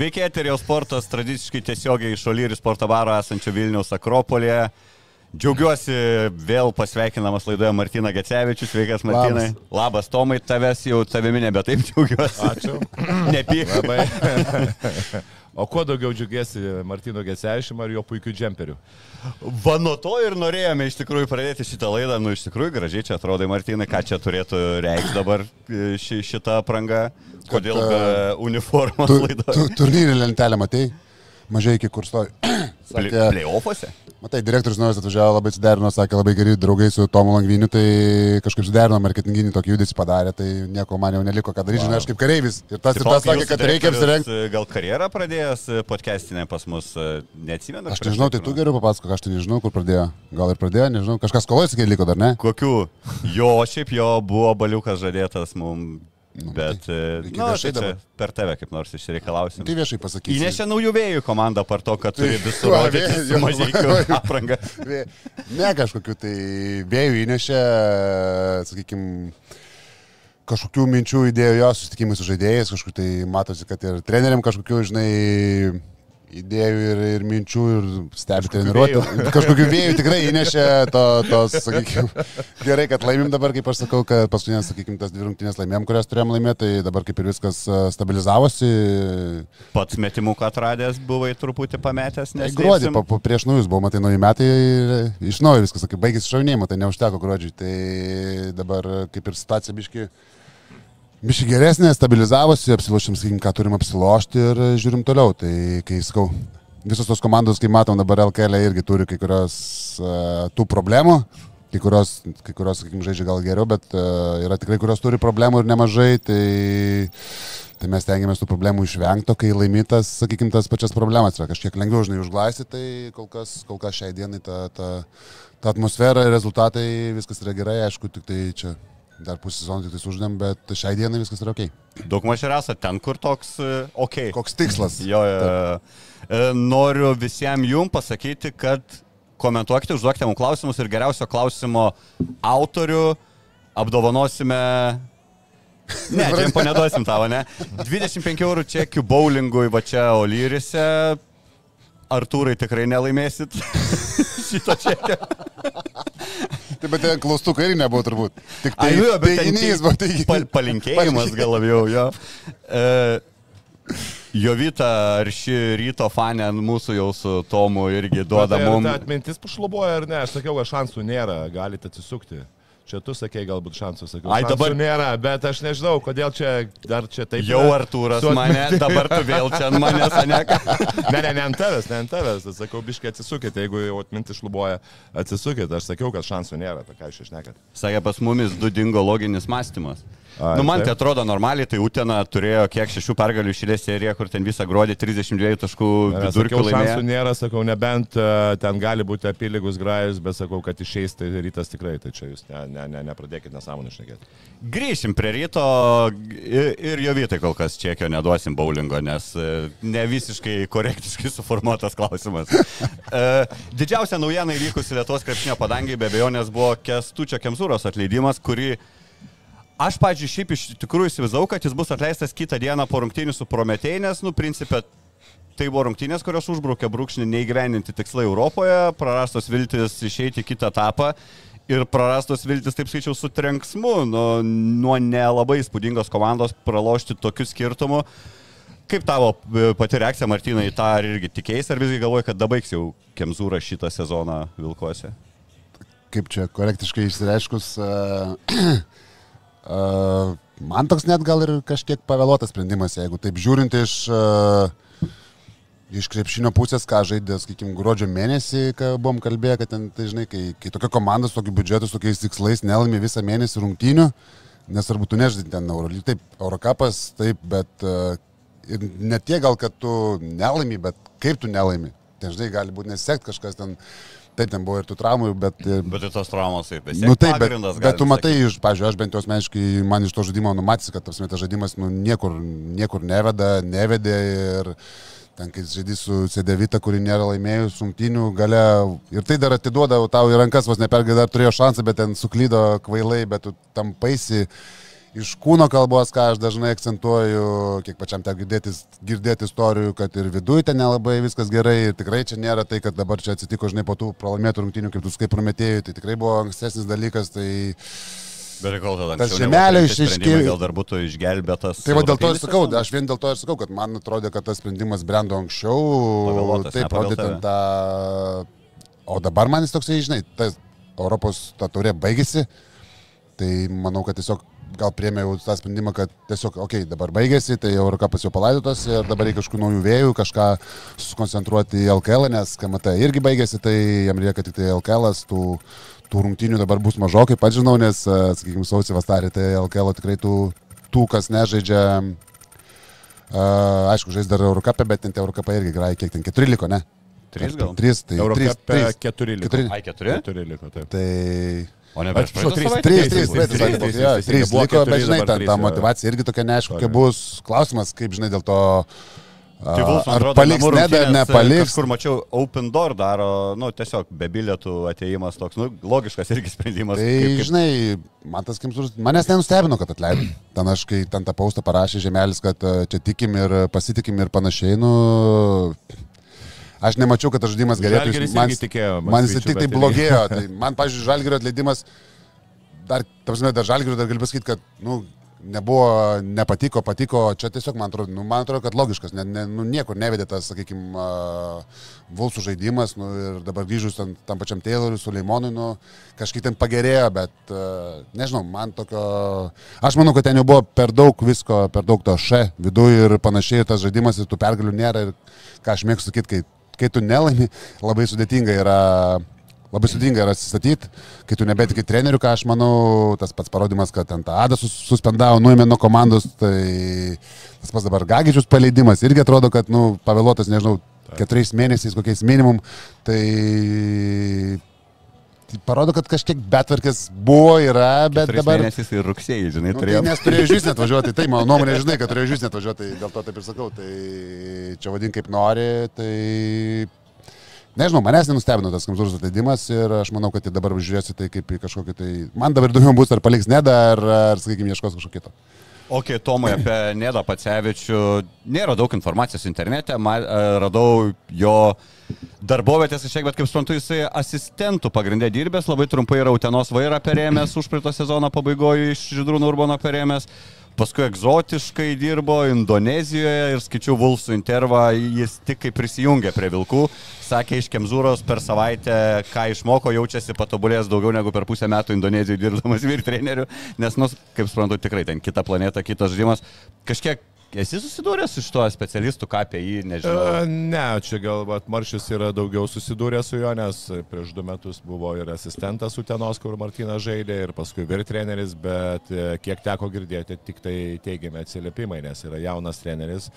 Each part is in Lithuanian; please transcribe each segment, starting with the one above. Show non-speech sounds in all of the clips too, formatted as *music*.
Sveiki, Eterio sportas, tradiciškai tiesiogiai iš Olyri sporto baro esančio Vilniaus Akropolėje. Džiaugiuosi vėl pasveikinamas laidoje Martina Gecevičius, sveikas Martinai. Labas, Labas Tomai, tavęs jau tavimi nebe taip džiaugiuosi. Ačiū. *laughs* Nepyk. Labai. O kuo daugiau džiugiesi Martino Gecevičium ar jo puikiu džemperiu? Va nuo to ir norėjome iš tikrųjų pradėti šitą laidą. Nu, iš tikrųjų gražiai čia atrodo, Martinai, ką čia turėtų reikšti dabar e, ši, šita apranga. Kodėl Kad, e, uniformos Tu, laidos? tu, turnyrį lentelę matai, mažai iki kur stovi. *clears throat* Sakė, Playoffuose? matai, direktorius naujas atvažiavo, labai suderino, sakė, labai geri draugai su Tomu Langviniu, tai kažkaip suderino, marketinginį tokį judesį padarė, tai nieko man jau neliko, ką daryti, žinai, aš kaip kareivis. Ir tas ir tas sakė, kad reikia apsirengti. e, Gal karjerą pradėjęs podcastinę pas mus, e, neatsimenu. Aš nežinau, tai tu geriau papasako, aš tai nežinau, kur pradėjo. Gal ir pradėjo, nežinau, kažkas kolojasi, kai liko dar, ne? Kokių? Jo, šiaip jo buvo baliukas žadėtas mums, Nu, bet tai viešai tai čia per tave kaip nors išsireikalausim. Tai viešai pasakysiu. Įnešė naujų vėjų komandą par to, kad turi visur rodyti va. aprangą. Ne kažkokiu tai vėjų įnešė, sakykime, kažkokių minčių įdėjo jo susitikimai su žaidėjais, kažkokiu tai matosi, kad ir treneriam kažkokių, žinai, idėjų ir, ir minčių ir stebi treniruotę. *laughs* Kažkokių vėjų tikrai įnešė to, tos, sakykime, *laughs* gerai, kad laimim dabar, kaip aš sakau, kad paskutinės, sakykime, tas dvi rungtynės laimėm, kurias turėjom laimėti, tai dabar kaip ir viskas a, stabilizavosi. Pats metimų atradęs buvai truputį pametęs, Tai nes gruodį, po, po, prieš naujus buvo, matai, nauji metai ir iš naujo viskas, kaip baigėsi šaunėjimo, tai neužteko gruodžiui. Tai dabar kaip ir situacija biški, biški geresnė, stabilizavosi, apsilošim, sakykim, ką turim apsilošti ir žiūrim toliau. Tai kai sakau, visos tos komandos, kaip matom, dabar LKL irgi turi kai kurios uh, tų problemų. Kai kurios, kai kurios sakykime, žaidžia gal geriau, bet uh, yra tikrai, kurios turi problemų ir nemažai. Tai, tai mes tengiamės tų problemų išvengti, o kai laimytas, sakykime, tas pačias problemas yra kažkiek lengviau, žinai, užglaistyti, tai kol kas, kol kas šiai dienai ta, ta, ta atmosfera ir rezultatai, viskas yra gerai, aišku, tik tai čia dar pusę sezono tik tai suždėm, bet šiai dienai viskas yra ok. Daug maž ir esate ten, kur toks e, ok. Koks tikslas? Jo, e, e, noriu visiems jum pasakyti, kad komentuokite, užduokite mums klausimus ir geriausio klausimo autorių apdovanosime. *laughs* Ne, džempo neduosim tavo, ne? 25 eurų čekių bowlingui va čia Olyrise. Artūrai tikrai nelaimėsit *laughs* šito čekio. Tai bet ten klaustukai ir nebuvo turbūt. Tik tai Ai, jo, bet ten teiginys buvo taigi. pal, palinkėjimas gal labiau jo. E, Jovita, ar ši ryto fanė mūsų jau su Tomu irgi duoda Bet tai ar mums. atmintis pašluboja ar ne? Aš sakiau, kad šansų nėra, galite atsisukti. Čia tu sakei, galbūt šansų sakiau. Ai, dabar- nėra, bet aš nežinau, kodėl čia dar čia taip. Jau. Artūras Su mane, dabar tu vėl čia ant manęs, ne. *laughs* Ne, ne, ne ant tavęs, ne ant tavęs. Aš sakau, biškai atsisukite, jeigu jau atmintis šluboja, atsisukite. Aš sakiau, kad šansų nėra, tai ką jūs išnekat. Sakė, pas mumis du dingo loginis mąstymas. Ai, nu, man tai atrodo normaliai, tai Utena turėjo kiek šešių pergalių išėlės seriją, kur ten visą gruodį 32 taškų Sakiau, vidurkių šansų laimėjo. nėra, sakau, nebent e, ten gali būti apylygus grajus, bet sakau, kad išeis tai rytas tikrai, tai čia jūs ne, ne, ne, nepradėkit nesąmonę išnekėti. Grįšim prie ryto ir, ir jo vietai kol kas čekio neduosim bowlingo, nes e, ne visiškai korektiškai *laughs* suformuotas klausimas. E, Didžiausia naujiena įvykusi Lietuvos krepšinio padangiai be abejonės buvo Kestučio Kemzūros atleidimas, kurį Aš, pažiūrėjau, šiaip iš tikrųjų įsivaizdavau, kad jis bus atleistas kitą dieną po rungtynių su Prometėjai, nes, nu, principė, tai buvo rungtynės, kurios užbraukė brūkšnį neįgyveninti tikslai Europoje, prarastos viltis išeiti į kitą etapą ir prarastos viltis, taip skaičiau, su trenksmu, nu, nuo nelabai įspūdingos komandos pralošti tokiu skirtumu. Kaip tavo e, pati reakcija, Martinai, į tą ar irgi tikėjai, ar visgi galvoji, kad dabaigs jau Kemzūra šitą sezoną Vilkuose? Kaip čia korektiškai išsireiškus. Uh, *clears throat* man toks net gal ir kažkiek pavėluotas sprendimas, jeigu taip žiūrint iš... Iš krepšinio pusės, ką žaidė, sakykime, gruodžio mėnesį, ką buvom kalbėję, kad ten, tai žinai, kai, kai tokia komanda su tokiu biudžetu, su tokiais tikslais nelaimi visą mėnesį rungtynių, nesvarbu, tu nežaidži ten Eurolygą, taip, Eurocapas, taip, bet ir ne tiek gal, kad tu nelaimi, bet kaip tu nelaimi. Ten, žinai, gali būti nesekt kažkas ten, taip, ten buvo ir tų traumų, bet... ir- Bet ir tos traumos taip, vis Nu tiek taip, bet, bet tu matai, iš, pažiūrėjau, aš bent jau asmeniškai, man iš to žaidimo numatys, kad tas žaidimas nu, niekur, niekur neveda, nevedė ir ten, kai žaidži su C9, kuri nėra laimėjus rungtynių gale ir tai dar atiduoda tau į rankas, vos nepergai dar turėjo šansą, bet ten suklydo kvailai, bet tu tam paisi. Iš kūno kalbos, ką aš dažnai akcentuoju, kiek pačiam ten girdėti, girdėti istorijų, kad ir viduje ten nelabai viskas gerai ir tikrai čia nėra tai, kad dabar čia atsitiko, žinai, po tų pralaimėtų rungtynių, kaip tu skai prometėjai, tai tikrai buvo ankstesnis dalykas, tai Bet kol tada Tas anksčiau žemelė nebuvo iš- priimti sprendimai, iški- Gal dar būtų išgelbėtas. Tai va dėl to ir sakau, aš vien dėl to ir sakau, kad man atrodė, kad tas sprendimas brendo anksčiau. Pavėluotas, ne Taip, ten tą... O dabar man jis toksai, žinai, tas Europos ta taurė baigėsi, tai manau, kad tiesiog gal priemė jau tą sprendimą, kad tiesiog, okei, okay, dabar baigėsi, tai Eurocapas jau palaidotas ir dabar reikia kažkokių naujų vėjų, kažką susikoncentruoti į LKL, nes KMT irgi baigėsi, tai jam reikia tik tai LKL, tų, tų rungtynių dabar bus mažokai, pats žinau, nes, e, sakykime, sausį vasarį, tai LKL tikrai tų, tų kas nežaidžia, uh, aišku, žais dar Eurocapė, bet ten Eurocapė irgi gerai, kiek ten keturi liko, ne? Trys gal? Trys, tai keturi liko. Keturi. Ai, keturi? Keturi liko, taip. Tai O ne prieš praeitą savaitę. Trys, trys, trys, trys, trys, trys, trys liko, bet žinai, ta, ta motivacija irgi tokia neaišku, kaip bus klausimas, kaip žinai, dėl to... Tai Vulfas, atrodo, paliks, ne, dar nepaliks. Kur mačiau, Open Door daro, nu, tiesiog be bilietų ateimas toks, nu, logiškas irgi sprendimas. Tai, kaip, kaip... žinai, man tas Kimsūras, manęs nenustebino, kad atleido. Ten aš, kai ten tą paustą parašė Žemelis, kad čia tikim ir pasitikim ir panašiai, nu... Aš nemačiau, kad tas žaidimas gerėtų. Žalgiris Man, tikėjo, man jis tik tai blogėjo. Tai man, pažiūrėjau, Žalgirio atleidimas, dar, tamsime, dar Žalgirio dar galiu pasakyti, kad, nu, nebuvo, nepatiko, patiko, čia tiesiog man atrodo, nu, man atrodo, kad logiškas, ne, ne, nu, niekur nevedė tas, sakykime, uh, Vulsų žaidimas, nu, ir dabar grįžus tam, tam pačiam Taylorui, su Leimonui, nu, kažkaip ten pagerėjo, bet uh, nežinau, man tokio, aš manau, kad ten jau buvo per daug visko, per daug to še viduje ir panašiai, tas žaidimas ir tų pergalių nėra ir ką aš mėgstu sakyti, kai, kai tu nelaimi, labai sudėtinga yra Labai sudėtinga yra atsistatyti, kai tu nebetikai trenerių, ką aš manau, tas pats parodimas, kad ten tą Adą sus, suspendavo, nuėmė nuo komandos, tai tas pats dabar Gagičius paleidimas irgi atrodo, kad, nu, pavėluotas, nežinau, keturiais mėnesiais, kokiais minimum, tai, tai parodo, kad kažkiek betvarkės buvo, yra, bet dabar... mėnesiais ir rugsėjai, žinai, Nu, tai nes turėjo vis net važiuoti, tai mano nuomonė, žinai, kad turėjo vis net važiuoti, tai dėl to taip ir sakau, tai čia vadink kaip nori, tai nežinau, manęs nenustebino tas kamzūros atleidimas ir aš manau, kad jie dabar žiūrėsi tai kaip į kažkokį tai, man dabar įdomu bus, ar paliks nedą, ar, ar sakykime, ieškos kažko kito. Ok, Tomai, apie Nedą Pacevičių nėra daug informacijos internete, ma, e, radau jo darbovietės šiek tiek, bet kaip suprantu, jisai asistentų pagrindė dirbęs, labai trumpai yra Utenos vairą perėmęs, už praeito sezono pabaigoje iš Židrūno Urbono perėmęs. Paskui egzotiškai dirbo Indonezijoje ir skaičiau Vulsų intervą, jis tik kai prisijungė prie Vilkų, sakė iš Kemzūros per savaitę, ką išmoko, jaučiasi patobulėjęs daugiau negu per pusę metų Indonezijoje dirbdamas vyr treneriu, nes, nu, kaip suprantu, tikrai ten kita planeta, kitas žaidimas. Kažkiek esi susidūręs su šituo specialistu, ką apie jį, nežinau. E, Ne, čia galbūt Maršis yra daugiau susidūręs su juo, nes prieš du metus buvo ir asistentas Utenos, kur Martinas žaidė, ir paskui vyr treneris, bet e, kiek teko girdėti, tik tai teigiami atsiliepimai, nes yra jaunas treneris,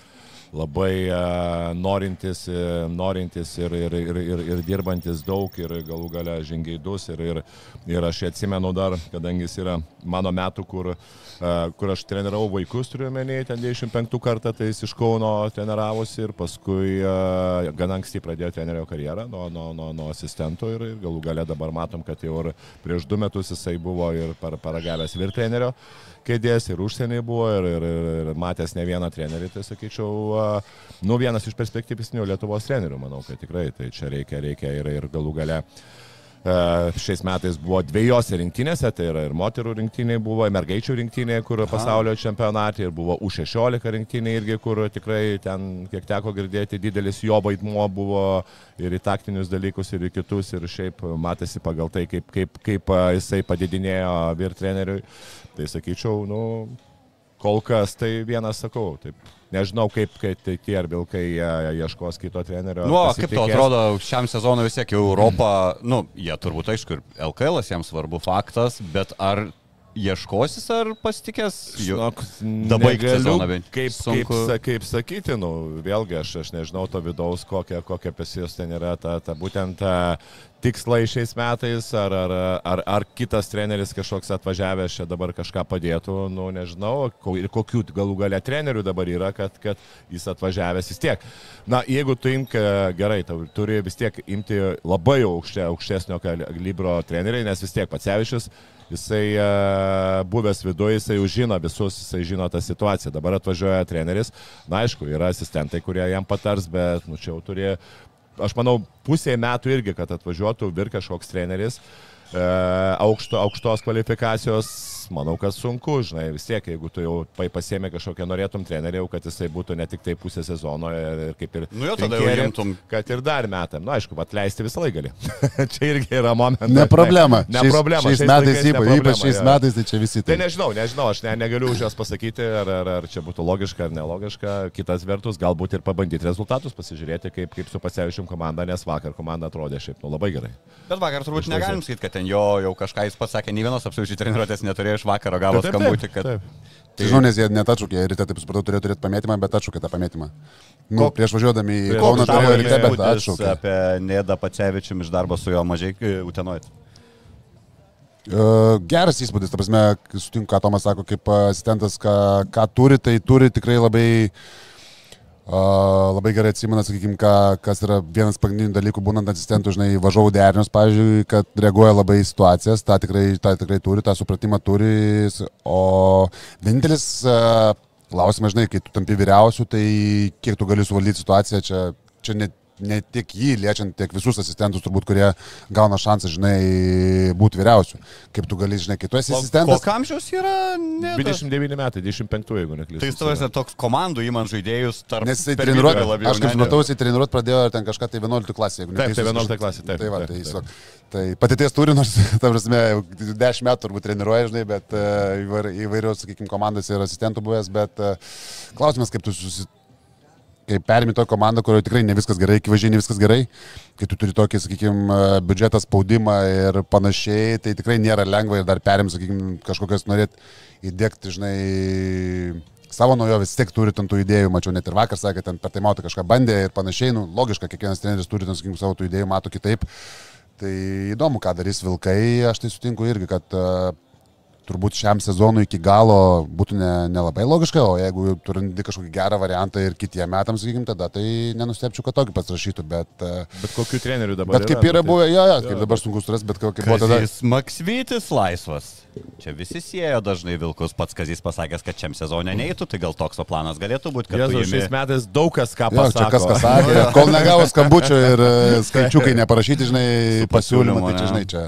labai uh, norintis, uh, norintis ir, ir, ir, ir, ir dirbantis daug ir galų gale žingeidus. Ir, ir, ir aš atsimenu dar, kadangi jis yra mano metų, kur, uh, kur aš treniravau vaikus, turiu menį, ten 25 kartą, tai jis iš Kauno treniravosi ir paskui uh, gan anksti pradėjo trenerio karjerą nuo, nuo, nuo, nuo asistento ir, ir galų gale dabar matom, kad jau ir prieš du metus jisai buvo ir par, paragavęs vir trenerio kėdės ir užsieniai buvo ir, ir, ir, matęs ne vieną trenerį, tai sakyčiau, nu vienas iš perspektyvisnių Lietuvos trenerių, manau, kad tikrai, tai čia reikia, reikia ir, ir galų gale. a, Šiais metais buvo dviejose rinktinėse, tai yra ir moterų rinktinė buvo, ir mergaičių rinktinė, kur pasaulio čempionatė, ir buvo U16 rinktinė irgi, kur tikrai ten, kiek teko girdėti, didelis jo vaidmuo buvo ir į taktinius dalykus, ir į kitus, ir šiaip matėsi pagal tai, kaip, kaip, kaip a, jisai padidinėjo vyr treneriui. Tai sakyčiau, nu, kol kas tai vienas sakau, taip. Nežinau, kaip, tai tie ar vilkai ieškos kito trenerio. Nu, kaip tau atrodo, šiam sezonui vis tiek Europą, nu, jie turbūt aišku ir LKL jiems svarbu faktas, bet ar ieškosis ar pasitikės? Žinok, sezoną bent. Kaip, kaip, kaip sakyti, nu, vėlgi aš, aš nežinau to vidaus, kokia, kokia pesijos ten yra, ta, ta būtent ta tikslai šiais metais, ar, ar, ar, ar kitas treneris kažkoks atvažiavęs čia dabar kažką padėtų, nu, nežinau, ir kokių galų gale trenerių dabar yra, kad, kad jis atvažiavęs vis tiek. Na, jeigu tu imk e, gerai, tau turi vis tiek imti labai aukšte, aukštesnio kalibro treneriai, nes vis tiek Pacevičius Jisai e, buvęs viduje, jisai jau žino visus, jisai žino tą situaciją. Dabar atvažiuoja treneris, na aišku, yra asistentai, kurie jam patars, bet nu, čia jau turi, aš manau, pusėje metų irgi, kad atvažiuotų vir kažkoks treneris e, aukšto, aukštos kvalifikacijos, manau, kad sunku, žinai, vis tiek, jeigu tu jau pa- pasiemi kažkokią norėtum trenerį, jau kad jisai būtų ne tik tai pusę sezono ir, ir kaip ir... Nu jo, tada jau rinkėrė, imtum. Kad ir dar metam. Na, aišku, atleisti visą laiką gali. *laughs* čia irgi yra momentas. Ne problema. Ne Šiais- problema. Šiais šiais metais ne ypač, problema, ypač šiais jo. metais, tai čia visi. Tai nežinau, nežinau, aš ne, negaliu už jos pasakyti, ar, ar, ar čia būtų logiška ar nelogiška. Kitas vertus, galbūt ir pabandyti rezultatus, pasižiūrėti, kaip, kaip su pasievišim komanda, nes vakar komanda atrodė šiaip nu, labai gerai. Bet vakar turbūt negalim sakyti, kad ten jo jau kažką jis pasakė, nei vienos absoliučiai treniruotės neturėjo iš vakaro gavo Taip, taip, skambutį, kad... taip. Tai žinau, nes jie net atšaukė, ryte, taip supratau, turėjo turėti pamėtymą, bet atšaukė tą pamėtymą. Nu, Kok- prieš važiuodami į Kauną turėjo ryte, bet atšaukė. apie Nėdą Pacevičium iš darbo su juo mažai Utenojit? E, Geras įspūdis, ta prasme, sutinku, ką Tomas sako, kaip asistentas, ką, ką turi, tai turi tikrai labai, uh, labai gerai atsimena, sakykime, ką, kas yra vienas pagrindinių dalykų, būnant asistentų, žinai, važiavau derinius, pavyzdžiui, kad reaguoja labai į situacijas, tą tikrai, tą tikrai turi, tą supratimą turi, o vienintelis klausimas, žinai, kai tu tampi vyriausiu, tai kiek tu gali suvaldyti situaciją, čia, čia net ne tik jį liečiant, tiek visus asistentus turbūt, kurie gauna šansą, žinai, būti vyriausiu. Kaip tu gali, žinai, esi asistentas. Kokio amžiaus yra Nėdas? 29 metai, 25 jeigu neklystu. Tai jis tavęs toks komandų įman žaidėjus tarp... Nes jisai per treniruot, labiau, aš kaip ne, supratau, ne. jisai treniruot pradėjo ar ten kažką tai 11 klasė, jeigu Taip, neklystu, tai jis 11 kažkaip- klasė, taip, Tai, va, taip, tai, taip. jis- tai patirties turi, nors, *laughs* ta prasme, jau 10 metų turbūt treniruoja, žinai, bet e, įvair- įvairios, sakykime, komandos ir asistentų buvęs, bet e, klausimas, kaip tu susi... Kai perimi tokią komandą, kurioje tikrai ne viskas gerai, akivaizdžiai ne viskas gerai, kai tu turi tokį, sakykime, biudžetą spaudimą ir panašiai, tai tikrai nėra lengva ir dar perim, sakykime, kažkokias norėt įdėkti, žinai, savo naujovės, vis tiek turi ten tų idėjų, mačiau net ir vakar sakė, ten per tai mato kažką bandė ir panašiai, nu, logiška, kiekvienas treneris turi ten, sakykime, savo tų idėjų, mato kitaip. Tai įdomu, ką darys Vilkai, aš tai sutinku irgi, kad uh, turbūt šiam sezonui iki galo būtų ne- nelabai ne logiška, o jeigu jau turint kažkokį gerą variantą ir kitiem metams, sakykime, tada tai nenustepčiau, kad tokį pasirašytų, bet, uh, Bet kokių trenerių dabar? bet kaip yra nu, tai- buvę, jo, jo, kaip dabar sunku surasti, bet kaip buvo tada. Kazys Maksvytis laisvas. Čia visi siejo dažnai Vilkus, pats Kazys pasakęs, kad šiam sezonė neįtų, tai gal toks planas galėtų būti, kad tu Jėzus, jimi... šiais metais daug kas ką Jo, čia kas kas sakė, *laughs* kol negavo skambučio ir e, skaičiukai neparašyti, žinai, pasiūlymu, tai čia, ne? žinai, čia.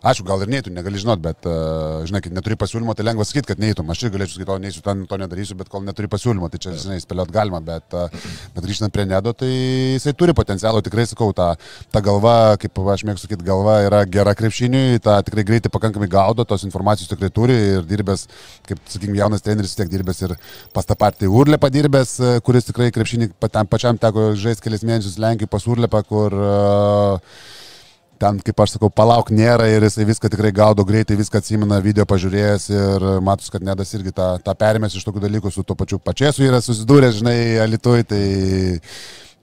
Aišku, gal ir neįtų, negali žinot, bet, uh, žinai, kai neturi pasiūlymo, tai lengva sakyti, kad neįtum. Aš ir galėčiau sakyti, o neįsiu, ten to nedarysiu, bet kol neturi pasiūlymo, tai čia, žinai, spėliot galima, bet, uh, bet grįžtant prie Nedo, tai jisai turi potencialą, tikrai sakau, ta, ta galva, kaip aš mėgstu sakyti, galva yra gera krepšiniui, tą tikrai greitai pakankamai gaudo, tos informacijos tikrai turi ir dirbęs, kaip, sakykime, jaunas treneris tiek dirbęs ir pas tą patį Urlę padirbęs, e, kuris tikrai krepšinį pačiam teko žaisti kelias mėnesius Lenkijoje pas Urlepą, kur uh, ten, kaip aš sakau, palauk nėra ir jisai viską tikrai gaudo greitai, viską atsimena video pažiūrėjęs ir matus, kad Nedas irgi tą, tą perėmės iš tokių dalykų su tuo pačiu pačiesu yra susidūręs, žinai, alitui, tai...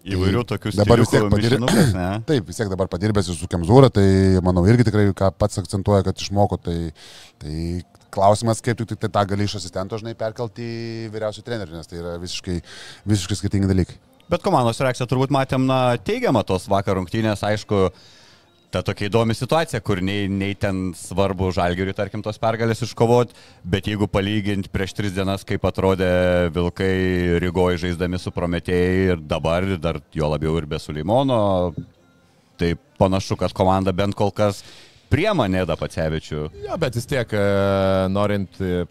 Įvairių tokių Dabar vis tiek padirbęs. *clears throat* Taip, vis tiek dabar padirbęs ir su Kemzūra, tai manau irgi tikrai, ką pats akcentuoja, kad išmoko, tai, tai klausimas, kaip tu tai tą gali iš asistento, žinai, perkelti į vyriausių trenerių, nes tai yra visiškai, visiškai skirtingi dalykai. Bet komandos reakciją turbūt matėm, na, teigiamą tos vakar rungtynės, aišku, ta tokia įdomi situacija, kur nei, nei ten svarbu žalgiriui, tarkim, tos pergalės iškovot, bet jeigu palyginti prieš tris dienas, kaip atrodė Vilkai Rygoje žaisdami su Prometėjai ir dabar, dar jo labiau ir be Suleimono, tai panašu, kad komanda bent kol kas priema Neda Pacevičių. Jo, bet vis tiek, e, norint e,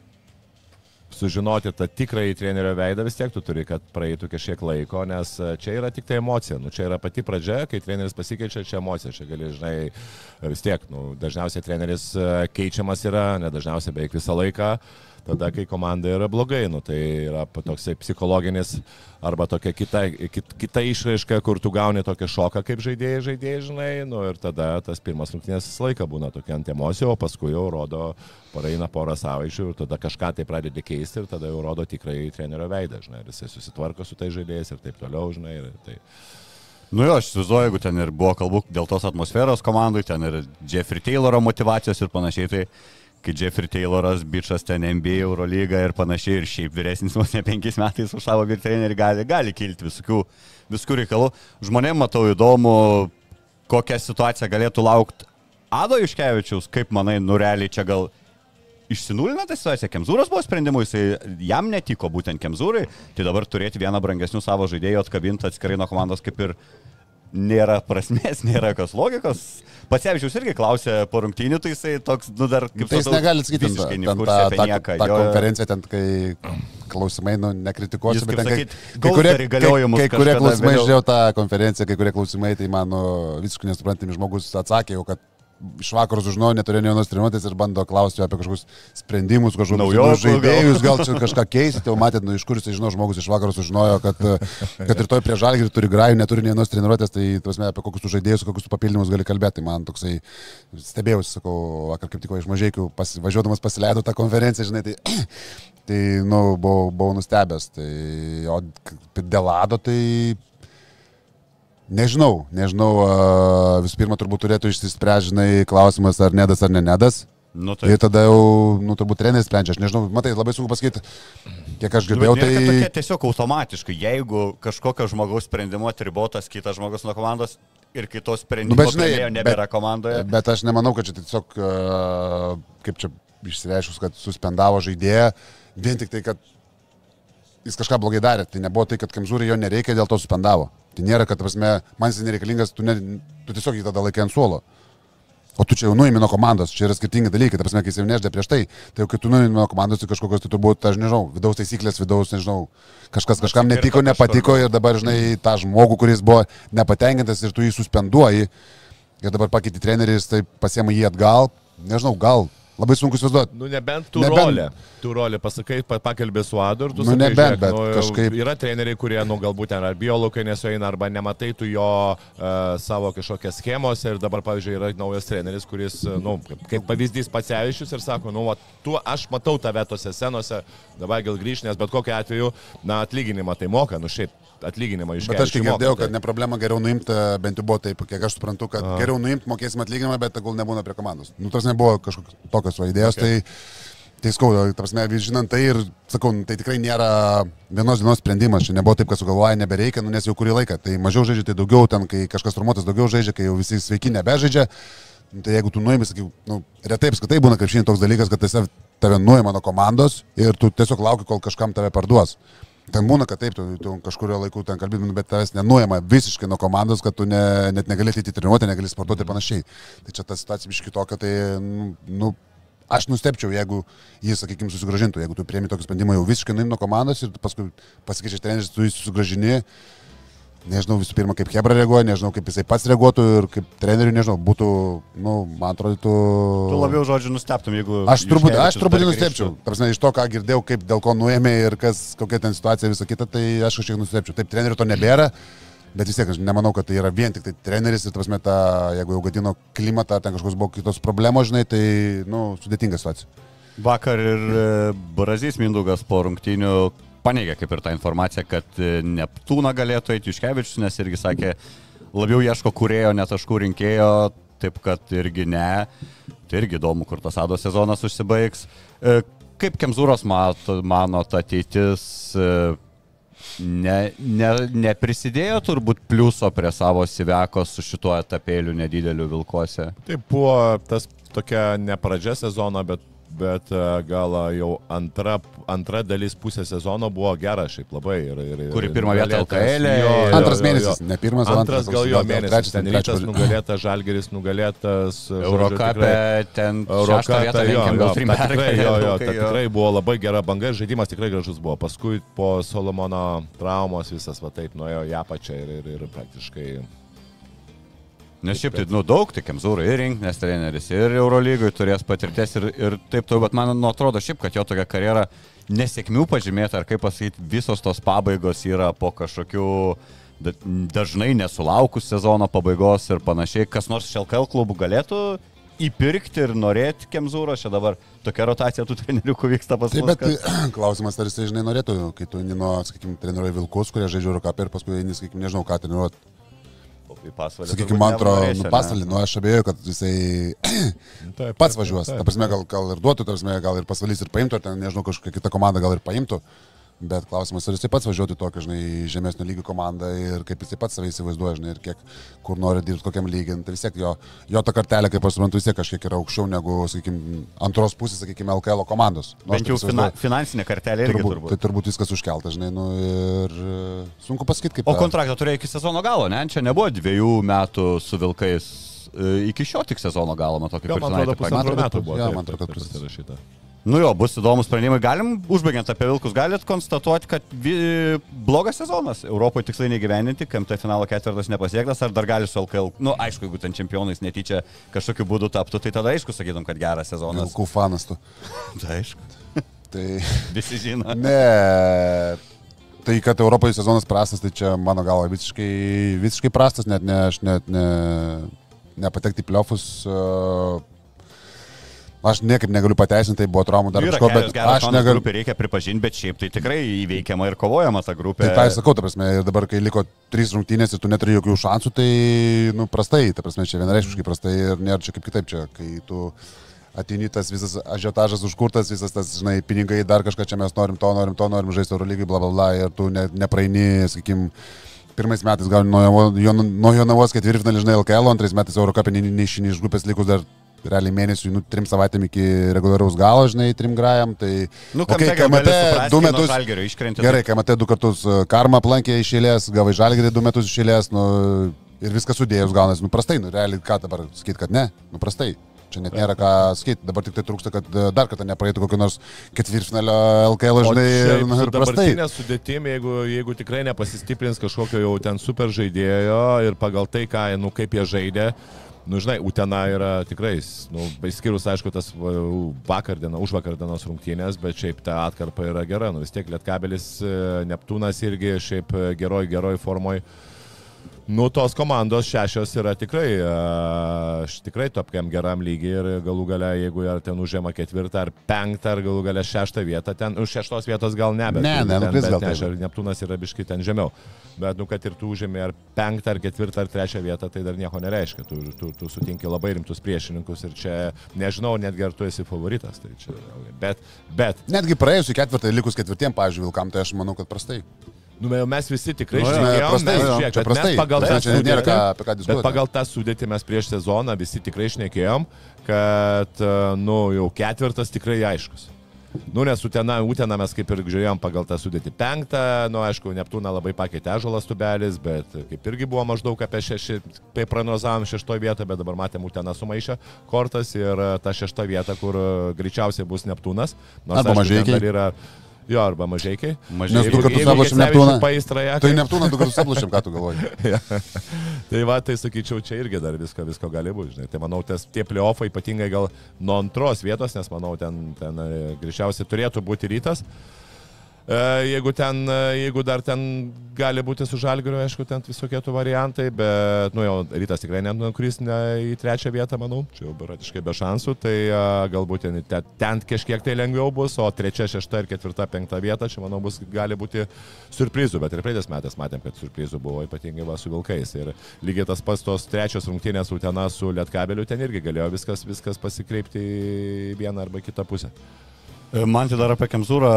sužinoti tą tikrąjį trenerio veidą, vis tiek tu turi, kad praeitų kažkiek laiko, nes e, čia yra tik tai emocija. Nu, čia yra pati pradžia, kai treneris pasikeičia, čia emocija. Čia gali, žinai, vis tiek, nu, dažniausiai treneris e, keičiamas yra, nedažniausiai beveik visą laiką. Tada kai komanda yra blogai, nu, tai yra toksai psichologinis arba tokia kita, kit, kita išraiška, kur tu gauni tokią šoką kaip žaidėjai, žaidėjai, žinai, nu, ir tada tas pirmas rungtynės visą laiką būna tokia ant emocijų, o paskui jau rodo, praeina porą savaičių ir tada kažką tai pradedi keisti ir tada jau rodo tikrai trenerio veidą, žinai, ir jisai susitvarko su tai žaidėjais ir taip toliau, žinai, ir tai... Nu jo, aš įsivaizduoju, jeigu ten ir buvo kalbų dėl tos atmosferos komandai, ten ir Jeffrey Tayloro motivacijos ir panašiai, tai kai Jeffrey Tayloras, bičias ten NBA, Eurolyga ir panašiai, ir šiaip vyresnis vos ne penkiais metais už savo vyr trenerį gali, gali kilti visokių, visokių reikalų. Žmonėm matau įdomu, kokią situaciją galėtų laukti Ado Iškevičiaus, kaip manai, nureliai čia gal išsinulina tą situaciją. Kemzūras buvo sprendimu, jisai jam netiko būtent Kemzūrai, tai dabar turėti vieną brangesnių savo žaidėjų atkabintą atskirai nuo komandos kaip ir nėra prasmės, *laughs* nėra jokios logikos. Pasevičius irgi klausė po rungtynių, tai jisai toks, nu dar kaip Tai jis negali sakyti, visiškai ten tą, apie tą, nieką. tą Jo, konferenciją, ten kai klausimai, nu, nekritikuosiu, Jūs, bet ten sakyt, kai, kai kurie, kai, kai kurie klausimai, žiūrėjau tą konferenciją, kai kurie klausimai, tai mano visiškai nesuprantami žmogus atsakė jau, kad iš vakarų sužinojo, neturėjo nei vienos treniruotės ir bando klausti apie kažkokius sprendimus, kažkokius naujus žaidėjus, gal čia kažką keisti, jau matėt, nu, iš kur jis žino, žmogus iš vakarų sužinojo, kad, kad ir toj prie žalgį turi grajų, neturi nei vienos treniruotės, tai tuosme, apie kokius žaidėjus, kokius papildymus gali kalbėti. Tai man toksai stebėjausi, sakau, vakar kaip tik iš mažiekių pas, važiuodamas pasileido tą konferenciją, žinai, tai, *clears throat* tai nu, buvau, buvau nustebęs. Tai, o dėl Ado, tai Nežinau, nežinau, visų pirma turbūt turėtų išsispręsti, žinai, klausimas ar nedas ar ne nedas. Nu, Tai tai, tada jau, nu, turbūt treneris sprendžia, aš nežinau, matai, labai sunku pasakyti, kiek aš Nu, girdėjau, bet tokia tai... tiesiog automatiškai, jeigu kažkokio žmogaus sprendimu atribotas kitas žmogus nuo komandos ir kitos sprendimo Nu, bet žinai, nebėra komandoje. Bet aš nemanau, kad čia tiesiog, a, kaip čia išsireiškus, kad suspendavo žaidėją, vien tik tai, kad jis kažką blogai darė. Tai nebuvo tai, kad Kamzūrai jo nereikia, dėl to suspendavo. Tai nėra, kad, prasme, man jis nereikalingas, tu, ne, tu tiesiog jį tada laikai ant suolo. O tu čia jau nuimi nuo komandos, čia yra skirtingi dalykai, ta prasme, kai jis jau neždė prieš tai, tai jau kai tu nuimi nuo komandos, tai kažkokios, tai turbūt, aš nežinau, vidaus taisyklės, vidaus, nežinau, kažkas kažkam netiko, nepatiko ir dabar, žinai, tą žmogų, kuris buvo nepatenkintas ir tu jį suspenduoji ir dabar pakeiti trenerį, jis tai pasiema jį atgal, nežinau, gal, labai sunku įsivaizduoti. Nu, nebent tu Nebent- rolę. Tu rolę pasakai, pa- pakalbė su Adu ir tu Nu, sakai, nebent, žiūrėk, bet nu, kažkaip- Yra treneriai, kurie, nu, galbūt ten ar biologai nesueina, arba nematai tu jo uh, savo kažkokias schemos ir dabar, pavyzdžiui, yra naujas treneris, kuris, uh, nu, kaip, pavyzdys Pacevičius ir sako, nu, va, tu, aš matau tave tose senose, dabar gal grįžt, nes bet kokiu atveju, na, atlyginimą tai moka, nu, šiaip atlyginimą iš Bet aš kiek girdėjau, kad ne problema geriau nuimti, bent jau buvo taip, kiek aš suprantu, kad A. geriau nuimti, mokėsim atlyginimą, bet tegul nebūna prie komandos. Nu, tas nebuvo kažkokios tokios idėjos, okay. tai, tai skauda, tas mes vis žinant tai ir, sakau, nu, tai tikrai nėra vienos dienos sprendimas, čia nebuvo taip, kad sugalvoja, nebereikia, nu, nes jau kurį laiką, tai mažiau žaidžia, tai daugiau ten, kai kažkas formuotas daugiau žaidžia, kai jau visi sveiki nebežaidžia, nu, tai jeigu tu nuimi, sakyk, nu, retai apskritai būna šiandien toks dalykas, kad tiesiog tave nuima nuo komandos ir tu tiesiog lauki, kol kažkam tave parduos. Ten būna, kad taip, tu, tu kažkurio laiku ten kalbėtum, bet tavęs nenuojama visiškai nuo komandos, kad tu ne, net negali ateiti į treniruotę, negali sportuoti ir panašiai. Tai čia ta situacija biški tokia, tai, nu, nu, aš nustepčiau, jeigu jis, sakykime, susigražintų, jeigu tu priemi tokį sprendimą jau visiškai nuim nuo komandos ir paskui pasikeičia treneris, tu jį susigražini. Nežinau visų pirma, kaip Hebra reaguoja, nežinau, kaip jisai pats reaguotų ir kaip treneriui, nežinau, būtų, nu, man atrodytų... Tu labiau žodžiu nusteptum, jeigu... Aš turbūt, aš truputį nustepčiau. Tarsi iš to, ką girdėjau, kaip dėl ko nuėmė ir kas, kokia ten situacija visą kitą, tai aš kažkiek nustepčiau. Taip, trenerių to nebėra, bet vis tiek aš nemanau, kad tai yra vien tik tai treneris ir, tarsi, ta, jeigu jau gadino klimatą, ten kažkokios buvo kitos problemos, žinai, tai, nu, sudėtinga situacija. Vakar ir e, Brazys Mindugas po rungtynių paneigė kaip ir tą informaciją, kad e, Neptūną galėtų eiti Iškevičius, nes irgi sakė, labiau ieško kurėjo, ne taškų rinkėjo, taip kad irgi ne. Tai irgi įdomu, kur tas Ado sezonas užsibaigs. E, Kaip Kemzūros mano ta ateitis e, ne, ne, neprisidėjo turbūt pliuso prie savo Siveko su šituo etapėliu nedideliu Vilkose? Tai buvo tas tokia ne pradžia sezono, bet, bet e, gal jau antra, antra dalis pusė sezono buvo gera šiaip labai. Ir, ir, ir Kuri pirmą vietą LKL -e, Antras mėnesis, ne pirmas, o Antras gal jo mėnesis, trečias, ten rytas nugalėtas, žalgeris nugalėtas. Eurokapė ten Eurokapė, jo, jo, tikrai, jo, *laughs* jo, tikrai buvo labai gera banga ir žaidimas tikrai gražus buvo. Paskui po Solomono traumos visas va taip nuėjo į apačią ir, ir, ir praktiškai Nes šiaip tai, nu, daug, tai Kemzūra ir rinkinės treneris, ir Eurolygoje turės patirties ir, ir taip toliau, bet man nu, atrodo šiaip, kad jo tokia karjera nesėkmių pažymėta, ar kaip pasakyti, visos tos pabaigos yra po kažkokių da- dažnai nesulaukus sezono pabaigos ir panašiai. Kas nors iš LKL klubų galėtų įpirkti ir norėti Kemzūros, čia dabar tokia rotacija tų trenerių vyksta pas Taip, mus. bet tai, *clears throat* klausimas, ar jisai, žinai, norėtų, kai tu nuo, sakykime, treniruoji Vilkus, kurie žaidžia Eurocapą ir paskui sakykime, nežinau, ką treniruoti. Pasvalį. Sakykime, antro, nu, pasalį, nu, aš abejoju, kad jisai Taip, pats važiuos. Ta prasme, gal, gal ir duotų, ta prasme, gal ir pasvalys ir paimtų, ar ten, nežinau, kažkokia kita komanda gal ir paimtų. Bet klausimas, ar jisai pats važiuotų į tokią, žinai, žemesnio lygio komandą ir kaip jisai pats save įsivaizduoja, žinai, ir kiek, kur nori dirbti, kokiam lygiai. Tai vis tiek jo, jo ta kartelė, kaip aš suprantu, vis tiek kažkiek yra aukščiau negu, sakykime, antros pusės, sakykime, LKL komandos. Nu, Bent jau fina, finansinė kartelė irgi turbūt, turbūt. tai turbūt viskas užkelta, žinai, nu, ir e, sunku pasakyti, kaip. O kontraktą turėjo iki sezono galo, ne? Čia nebuvo dviejų metų su Vilkais. E, Iki šio tik sezono galo, matau, kaip ir man atrodo, Man metų buvo. jo, taip, man atrodo, kad taip, pasirašyta. Nu jo, bus įdomus sprendimai. Galim, užbaigiant apie Vilkus, galit konstatuoti, kad vi, blogas sezonas. Europoje tikslai negyveninti, KMT finalo ketvirtas nepasiektas, ar dar gali su LKL. Nu, aišku, jeigu ten čempionais netyčia kažkokiu būdu taptų, tai tada aišku, sakytum, kad geras sezonas. Vilkų fanas tu. *laughs* Tai aišku, Tai *laughs* visi žino. ne. Tai, kad Europoje sezonas prastas, tai čia mano galva visiškai, visiškai prastas, net ne, aš net ne, nepatekti į pliofus. Uh, aš niekaip negaliu pateisinti, tai buvo traumų dar kažko, bet aš negaliu. grupė, reikia pripažinti, bet šiaip tai tikrai įveikiama ir kovojama ta grupė. Tai tą ir sakau, ta prasme, dabar, kai liko trys rungtynės ir tu neturi jokių šansų, tai, nu, prastai, ta prasme, čia vienareiškiškai prastai ir nėra čia kaip kitaip čia, kai tu ateini tas visas ažiotažas užkurtas, visas tas, žinai, pinigai, dar kažką čia mes norim to, norim to, norim žaisti Eurolygai, bla bla bla, ir tu ne, nepraeini, sakykim, pirmais metais gal nuo, Jo- Jonavos ketvirtfinalį, žinai, LKL, antrais metais Eurocapė neišini iš grupės likus dar realiai mėnesių, nu, trim savaitėm iki reguliaraus galo, žinai, trim grajam, tai... Nu, okay, KMT du metus, iškrenti. Gerai, kai matai du kartus e, karmą aplankė iš eilės, gavai žalgerį du metus iš eilės, nu, ir viskas sudėjus gaunasi, nu prastai, nu realiai ką dabar sakyti, kad ne, nu prastai. Čia net nėra ką sakyti, dabar tik tai trūksta, kad e, dar kartą nepraeitų kokio nors ketvirtfinalio LKL, žinai, ir, nu, ir prastai. Sudėtim, jeigu, jeigu tikrai nepasistiprins kažkokio jau ten super žaidėjo ir pagal tai, ką, nu, kaip jie žaidė, Nu, žinai, Utena yra tikrai, nu, išskyrus, aišku, tas va, vakar dieną, už vakar dienos rungtynės, bet šiaip ta atkarpa yra gera. Nu, vis tiek Lietkabelis, e, Neptūnas irgi šiaip e, geroj, geroj formoj. Nu, tos komandos šešios yra tikrai, e, aš tikrai tokiam geram lygiai ir galų gale, jeigu ar ten užėma ketvirtą ar penktą, ar galų gale šeštą vietą, ten už šeštos vietos gal ne, bet, Ne, ne, ten, bet gal ne, taip. aš- Neptūnas yra biškai ten žemiau. Bet, nu, kad ir tu užėmė ar penktą, ar ketvirtą, ar trečią vietą, tai dar nieko nereiškia. Tu, tu, tu sutinki labai rimtus priešininkus ir čia, nežinau, netgi ar tu esi favoritas. Tai čia, bet, bet, Netgi praėjusiu ketvirtą, likus ketvirtiem, pavyzdžiui, Vilkam, tai aš manau, kad prastai. Nu, mes visi tikrai Nu, jo, šnekėjom, prastai, mes, žiūrėk, čia prastai. mes pagal Tai tą ką- sudėtį- ką diskutuoti. pagal tą sudėtį mes prieš sezoną visi tikrai šnekėjom, kad, e, nu, jau ketvirtas tikrai aiškus. Nu, nes Utena, Utena mes kaip ir žiūrėjom pagal tą sudėtį penktą, nu, aišku, Neptūną labai pakeitė Ežalas tubelis, bet kaip irgi buvo maždaug apie šeši, tai prognozavom šeštoje vietoje, bet dabar matėm Utena sumaišę kortas ir e, ta šešta vieta, kur e, greičiausiai bus Neptūnas. Nors, Arba dar Yra, jo, arba mažiekiai. Mažai. Nes du kartus aplošėm Neptūną. paistra ją, Tai Neptūną du kartus aplošėm, ką tu galvoji. *laughs* Tai va, tai sakyčiau, čia irgi dar visko, visko gali būti, žinai. Tai manau, tas, tie playoffai ypatingai gal nuo antros vietos, nes manau, ten, ten e, greičiausiai turėtų būti rytas. E, Jeigu, ten, e, jeigu dar ten gali būti su žalgiriu, aišku, ten visokie tų variantai, bet, nu jau, rytas tikrai nenukris ne į trečią vietą, manau, čia jau berotiškai be šansų, tai a, galbūt ten, ten, kažkiek tai lengviau bus, o trečia, šešta ir ketvirta, penkta vieta, čia, manau, bus, gali būti surprizų, bet ir praeitais metais matėm, kad surprizų buvo ypatingai va su Vilkais. Ir lygiai tas pats tos trečios rungtynės Utena su Lietkabeliu, ten irgi galėjo viskas, viskas pasikreipti į vieną arba kitą pusę. E, Man tai dar apie Kemzūrą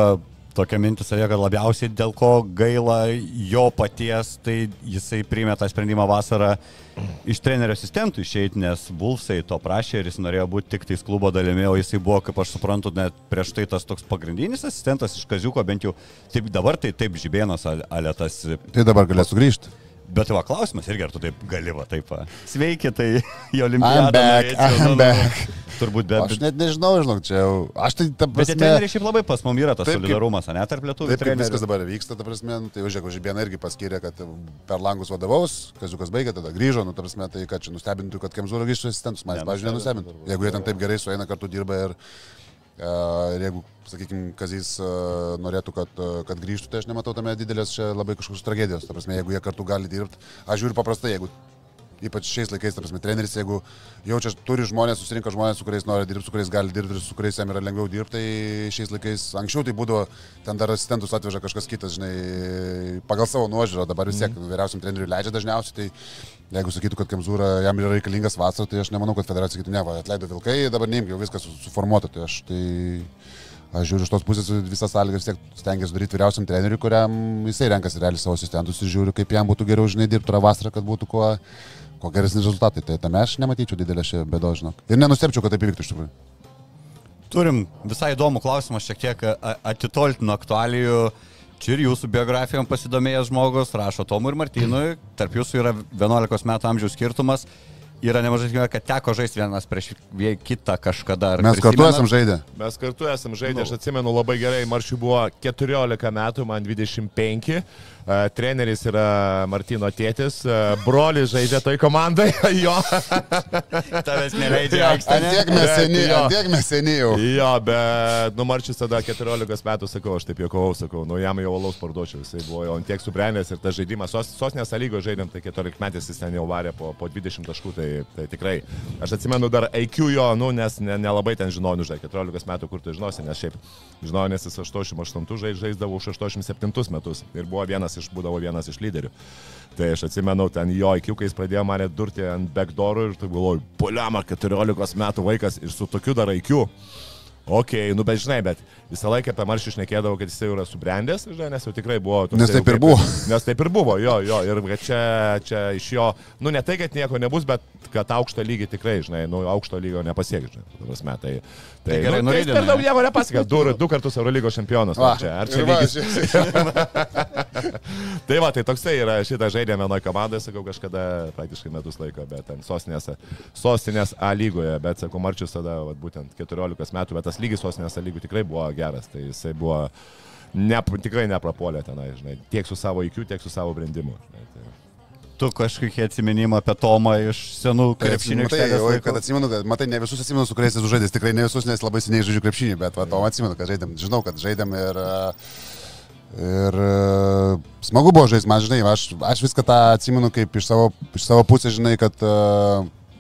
tokia mintis savė, kad labiausiai dėl ko gaila jo paties, tai jisai priėmė tą sprendimą vasarą iš trenerio asistentų išeiti, nes Vulfsai to prašė ir jis norėjo būti tik tais klubo dalimi, o jisai buvo, kaip aš suprantu, net prieš tai tas toks pagrindinis asistentas iš Kaziuko, bent jau taip dabar tai taip žibėnas alėtas Tai dabar galės sugrįžti. Bet va, klausimas irgi, ar tu taip gali, va, taip. Va. Sveiki, tai į I'm olimpiadą. back, norėčiau, I'm nu, back. Turbūt, bet... Aš net nežinau, žinok, čia jau. Aš tai ta Bet prasme. tie treneriai šiaip labai pas mum yra tas Taip, solidarumas, ne, tarp lietuvių Taip, kaip viskas dabar vyksta, ta prasme, nu, tai žiūrėk, Žibėna irgi paskyrė, kad per langus vadovaus, Kaziukas baigė, tada grįžo, nu, ta prasme, tai kad čia nustebintų, kad Kemzūra grįžtų asistentus, man, pavyzdžiui, nenustebintų. Jeigu jie ten taip gerai sueina, kartu dirba ir, ir jeigu, sakykime, Kazys e, norėtų, kad, e, kad grįžtų, tai aš nematau tame didelės čia labai kažkokios tragedijos, ta prasme, jeigu jie kartu gali dirbti. Aš žiūriu paprastai, jeigu ypač šiais laikais, ta prasme, treneris, jeigu jaučia, turi žmonės, susirinka žmonės, su kuriais nori dirbti, su kuriais gali dirbti ir su kuriais jam yra lengviau dirbti, tai šiais laikais, anksčiau tai būdavo, ten dar asistentus atveža kažkas kitas, žinai, pagal savo nuožiūrą, dabar vis tiek mm. vyriausiam treneriui leidžia dažniausiai, tai jeigu sakytų, kad Kemzūra jam yra reikalingas vasarą, tai aš nemanau, kad federacija sakytų, ne, va, atleido vilkai, dabar neimk, jau viskas su- suformuota, tai aš tai... Aš žiūriu iš tos pusės visas sąlygas tiek stengiuosi daryti vyriausiam treneriui, kuriam jisai renkasi realiai savo asistentus ir žiūriu, kaip jam būtų geriau, žinai, dirbti tą vasarą, kad būtų kuo, kuo geresni rezultatai. Tai tame aš nematyčiau didelę šią bėdą, žinok. Ir nenustepčiau, kad taip įvyktų iš tikrųjų. Turim visai įdomų klausimą, šiek tiek atitolti nuo aktualijų. Čia ir jūsų biografijom pasidomėjęs žmogus, rašo Tomui ir Martynui, tarp jūsų yra 11 metų amžiaus skirtumas. Yra nemažai tikimybė, kad teko žaisti vienas prieš kitą kažkada. Ar Mes kartu prisimenat? esam žaidę. Mes kartu esam žaidę, aš atsimenu labai gerai, Maršiui buvo 14 metų, man 25. Uh, treneris yra Martino tėtis, uh, brolis žaidžia toj komandai, *laughs* jo. Tavęs neleidžia tiek mes Bet seni, jo. ant tiek mes seni jau. Jo, bet, nu, Marčius tada 14 metų, sakau, aš taip juokavau, sakau, nu, jam jau alaus parduočiau, jisai buvo jau ant tiek subrendęs ir tas žaidimas, sos, sostinės lygo žaidėm, tai 14 metais jis ten jau varė po, po 20 taškų, tai, tai tikrai, aš atsimenu dar IQ jo, nu, nes ne- nelabai ten žinojau, žinai, 14 metų, kur tu žinosi, nes šiaip žinojau, nes jis 88 žai- žaisdavo už 87 metus ir buvo vienas iš, būdavo vienas iš lyderių. Tai aš atsimenu, ten jo IQ, kai jis pradėjo mane durti ant backdoorų ir tai galvoju, poliama 14 metų vaikas ir su tokiu dar IQ. Ok, nu bet žinai, bet visą laiką apie maršį šnekėdavau, kad jis jau yra subrendęs, žinai, nes jau tikrai buvo. toksai Nes taip jau ir kaip- buvo. Nes taip ir buvo, jo, jo, ir kad čia, čia iš jo, nu ne tai, kad nieko nebus, bet kad aukštą lygį tikrai, žinai, nu aukšto lygio nepasiekti, žinai, ta prasme, tai, tai, Tai gerai, nu, tai per daug nieko nepasiekė, du, du kartus Eurolygos čempionas, Va, čia, ar čia lygis? Tai va, tai toksai yra, šitą žaidėme vienoje komandoje, sakau, kažkada praktiškai metus laiko, bet ten sostinės, sostinės A lygoje, bet sakau, Marčius tada, va, būtent 14 metų, bet tas lygis sostinės A lygų tikrai buvo geras, tai jisai buvo, ne, tikrai neprapolė tenai, žinai, tiek su savo IQ, tiek su savo brendimu. Žinai, tai. Tu kažkokie atsiminimai apie Tomą iš senų krepšinio Matai, aikštelės laikų? kad atsimenu, kad, matai, ne visus atsimenu, su kuriais esu žaidęs, tikrai ne visus, nes labai seniai žaidžiu krepšinį, bet va, to atsimenu, kad žaidėm, žinau, kad žaidėm ir, e, ir e, smagu buvo žaisti, man žinai, aš, aš viską tą atsimenu kaip iš savo, iš savo pusės, žinai, kad e,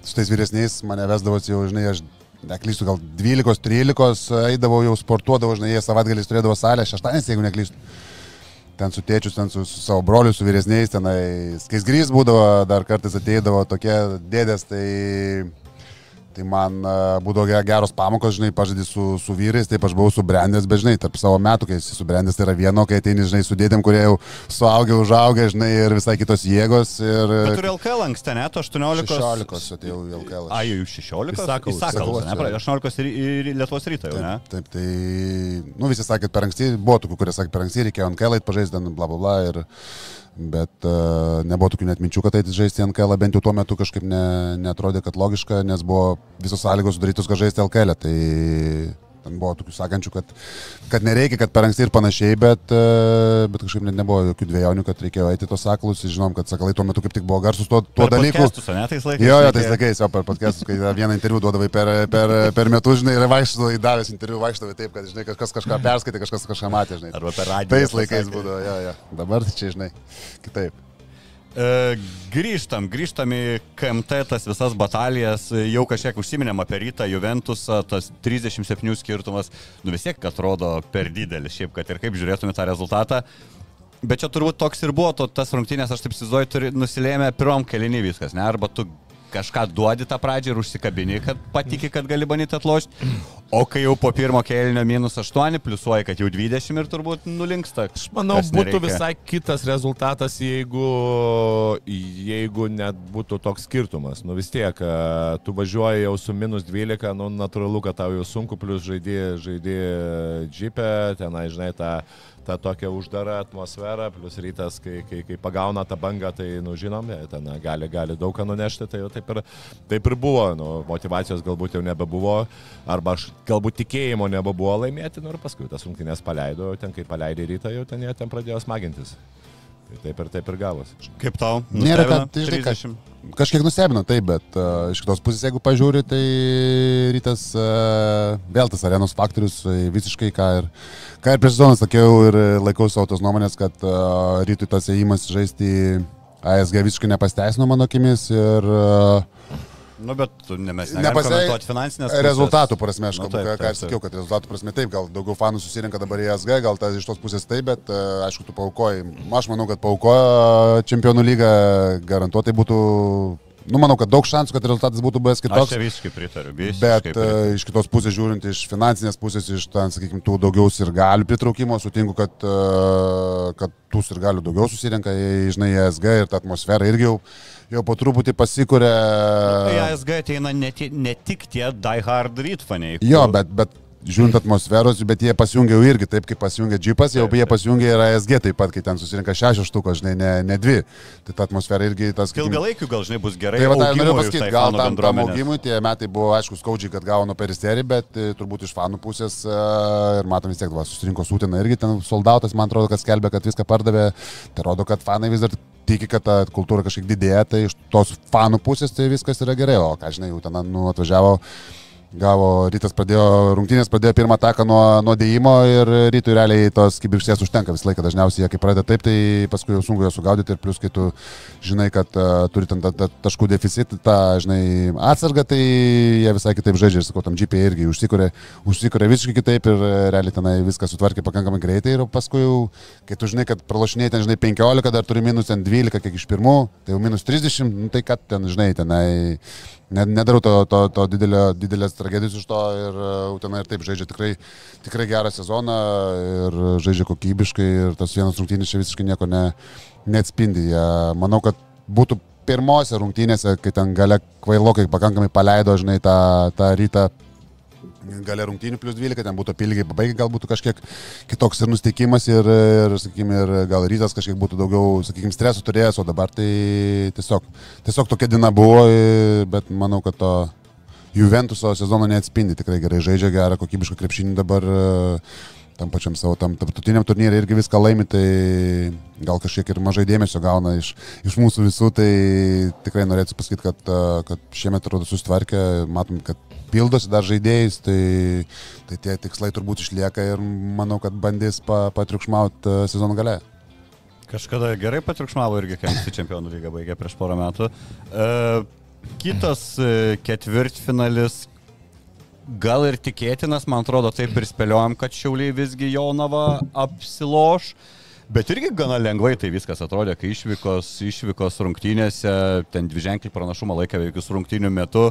su tais vyresniais mane vesdavosi jau, žinai, aš neklystu, gal 12-13 eidavau jau sportuodavau, žinai, jie savaitgaliais turėdavo salę, šeštadienis, jeigu neklystu. Ten su tėčiu, ten su, su savo broliu, su vyresniais, tenai skaisgrys būdavo, dar kartais ateidavo tokie dėdės, tai, tai man a, būdavo ge- geros pamokos, žinai, pažadį su, su vyrais, taip aš buvau subrendęs, bet žinai, tarp savo metų, kai esi subrendęs, tai yra vieno, kai ateini, žinai, su dėdėm, kurie jau suaugę, užaugę, žinai, ir visai kitos jėgos. Ir, Bet turi LKL anksti, ne, tu 18. 16 atėjau į LKL. A, jau 16? Įsakalus. Įsakalus, ne, Įsakalus, pra- 18 ir, ir Lietuvos ryto jau, ne? Taip, taip, tai, nu, visi sakė, per anksti, buvo tokių, kurie sakė, per anksti reikėjo pažaisti, ten, bla, bla, bla, ir, bet uh, nebuvo tokių net minčių, kad eiti žaisti kelą, bent jau tuo metu kažkaip ne, netrodė, kad logiška, nes buvo visos sąlygos sudarytos, kad žaisti LKL, tai ten buvo tokių sakančių, kad, kad nereikia, kad per anksti ir panašiai, bet, uh, bet kažkaip net nebuvo jokių dviejonių, kad reikėjo eiti tos sakalus, žinom, kad sakalai tuo metu kaip tik buvo garsus tuo, tuo dalyku. Ne, tais laikais. Jo, jo, tais laikais, jo, per podcastus, kai vieną interviu duodavai per, per, per metus, žinai, ir vaikštavai, davęs interviu, vaikštavai taip, kad, žinai, kažkas kažką perskaitė, kažkas kažką matė, žinai. Arba per radiją. Tais laikais būdavo, jo, jo. Dabar tai čia, žinai, kitaip. E, grįžtam, grįžtam į KMT tas visas batalijas, E, jau kažkiek užsiminėm apie rytą Juventusą, tas 37 skirtumas, nu vis tiek atrodo per didelis, šiaip kad ir kaip žiūrėtume tą rezultatą. Bet čia turbūt toks ir buvo, to, tas rungtynės, aš taip įsivaizduoju, turi nusilėmę pirmom kelinį viskas, ne? Arba tu kažką duodi tą pradžią ir užsikabini, kad patiki, kad gali bandyti atlošti. O kai jau po pirmo kėlinio minus 8, pliusuoja, kad jau 20 ir turbūt nulinksta. Aš manau, būtų nereikia. visai kitas rezultatas, jeigu, jeigu net būtų toks skirtumas. Nu vis tiek, tu važiuoji jau su minus 12, nu natūralu, kad tau jau sunku, plus žaidė, žaidė džipę, tenai, žinai, tą, ta tokia uždara atmosfera, plus rytas, kai, kai, kai pagauna tą bangą, tai, nu, žinom, ten gali, gali daug ką nunešti, tai taip ir, taip ir buvo, nu, motivacijos galbūt jau nebebuvo, arba aš galbūt tikėjimo nebebuvo laimėti, nu ir paskui tas rungtynės paleido, ten kai paleidė rytą, jau ten jie ten pradėjo smagintis. Tai taip ir taip ir gavosi. Kaip tau? Nėra, Nustebino? kad, tai, žinai, 30. kad, kažkiek nustebino, taip, bet uh, iš kitos pusės, jeigu pažiūri, tai rytas uh, vėl tas arenos faktorius uh, visiškai, ką ir, ką ir prieš sezoną sakiau ir laikau savo tos nuomonės, kad uh, rytui tas įėjimas žaisti ASG visiškai nepasteisino mano akimis ir uh, Nu, bet ne, mes nepasimtuoti finansinės. pusės. rezultatų prasme, aš Nu, kalbu, ką, ką ir sakiau, kad rezultatų prasme taip, gal daugiau fanų susirinka dabar į ASG, gal tas iš tos pusės taip, bet uh, aišku, tu paukoji. Aš manau, kad paukojo čempionų lygą, garantuotai būtų, nu manau, kad daug šansų, kad rezultatas būtų buvęs Aš kitoks. čia visiškai pritariu. Visiškai Bet pritariu. uh, iš kitos pusės žiūrint, iš finansinės pusės, iš ten, sakykime, tų daugiau ir galių pritraukimo, sutinku, kad, uh, kad tų ir galių daugiau susirinka, į, žinai, į ASG ir ta atmosfera irgi jau, jau po truputį pasikuria. Į ASG ateina ne, ne tik tie Die Hard Read faniai. Jo, kur- bet, bet žiūrint atmosferos, bet jie pasijungia jau irgi taip, kaip pasijungia džipas, jau jie pasijungia ir ASG taip pat, kai ten susirinka šešios štukos, žinai, ne, ne dvi. Tai ta atmosfera irgi tas... sakykim, Ilgalaikių gal, žinai, bus gerai. Tai va, tai noriu pasakyti, tai gal tam, tam augimui tie metai buvo, aišku, skaudžiai, kad gavo nuo peristerį, bet e, turbūt iš fanų pusės e, ir matom vis tiek, va, susirinko Sutina irgi ten soldautas, man atrodo, kad skelbė, kad viską pardavė, tai rodo, kad fanai vis dar tiki, kad ta kultūra kažkiek didėja, tai iš tos fanų pusės tai viskas yra gerai, o ką žinai, jau ten nu, atvažiavo Gavo, rytas pradėjo, rungtynės pradėjo pirmą ataką nuo, nuo dėjimo ir rytui realiai tos kibirkštės užtenka visą laiką. Dažniausiai jie kai pradeda taip, tai paskui jau sunku juos sugaudyti ir plus, kai tu žinai, kad uh, turi ten tą- tą taškų deficitą, tą, žinai, atsargą, tai jie visai kitaip žaidžia ir sakau, tam GP irgi užsikūrė, užsikūrė visiškai kitaip ir realiai tenai viską sutvarkė pakankamai greitai ir paskui jau, kai tu žinai, kad pralašinėjai ten, žinai, 15, dar turi minus ten 12, kiek iš pirmų, tai jau minus 30, nu, tai kad ten, žinai, tenai Nedarau to, to, to didelio, didelės tragedijos iš to ir uh, Utena ir taip žaidžia tikrai, tikrai gerą sezoną ir žaidžia kokybiškai ir tas vienas rungtynės čia visiškai nieko ne, neatspindi. Manau, kad būtų pirmose rungtynėse, kai ten gale kvailokai pakankamai paleido, žinai, tą, tą rytą gale rungtynių plus 12, ten būtų pilgiai pabaigai, gal būtų kažkiek kitoks ir nusteikimas ir, ir, sakykime, ir gal rytas kažkiek būtų daugiau, sakykime, streso turėjęs, o dabar tai tiesiog, tiesiog tokia diena buvo, bet manau, kad to Juventuso sezono neatspindi, tikrai gerai žaidžia, gerą kokybišką krepšinį dabar tam pačiam savo tam tarptautiniam turnyrui irgi viską laimi, tai gal kažkiek ir mažai dėmesio gauna iš, iš mūsų visų, tai tikrai norėčiau pasakyti, kad, kad šiemet atrodo susitvarkė, matom, kad pildosi dar žaidėjais, tai, tai tie tikslai turbūt išlieka ir manau, kad bandys pa, patriukšmauti e, sezono gale. Kažkada gerai patriukšmavo irgi, kai visi čempionų lyga baigė prieš porą metų. E, kitas e, ketvirtfinalis gal ir tikėtinas, man atrodo, taip ir spėliojom, kad Šiauliai visgi Jonava apsiloš. Bet irgi gana lengvai tai viskas atrodė, kai išvykos, išvykos rungtynėse, ten dviženklį pranašumą laikė veikius rungtynių metu.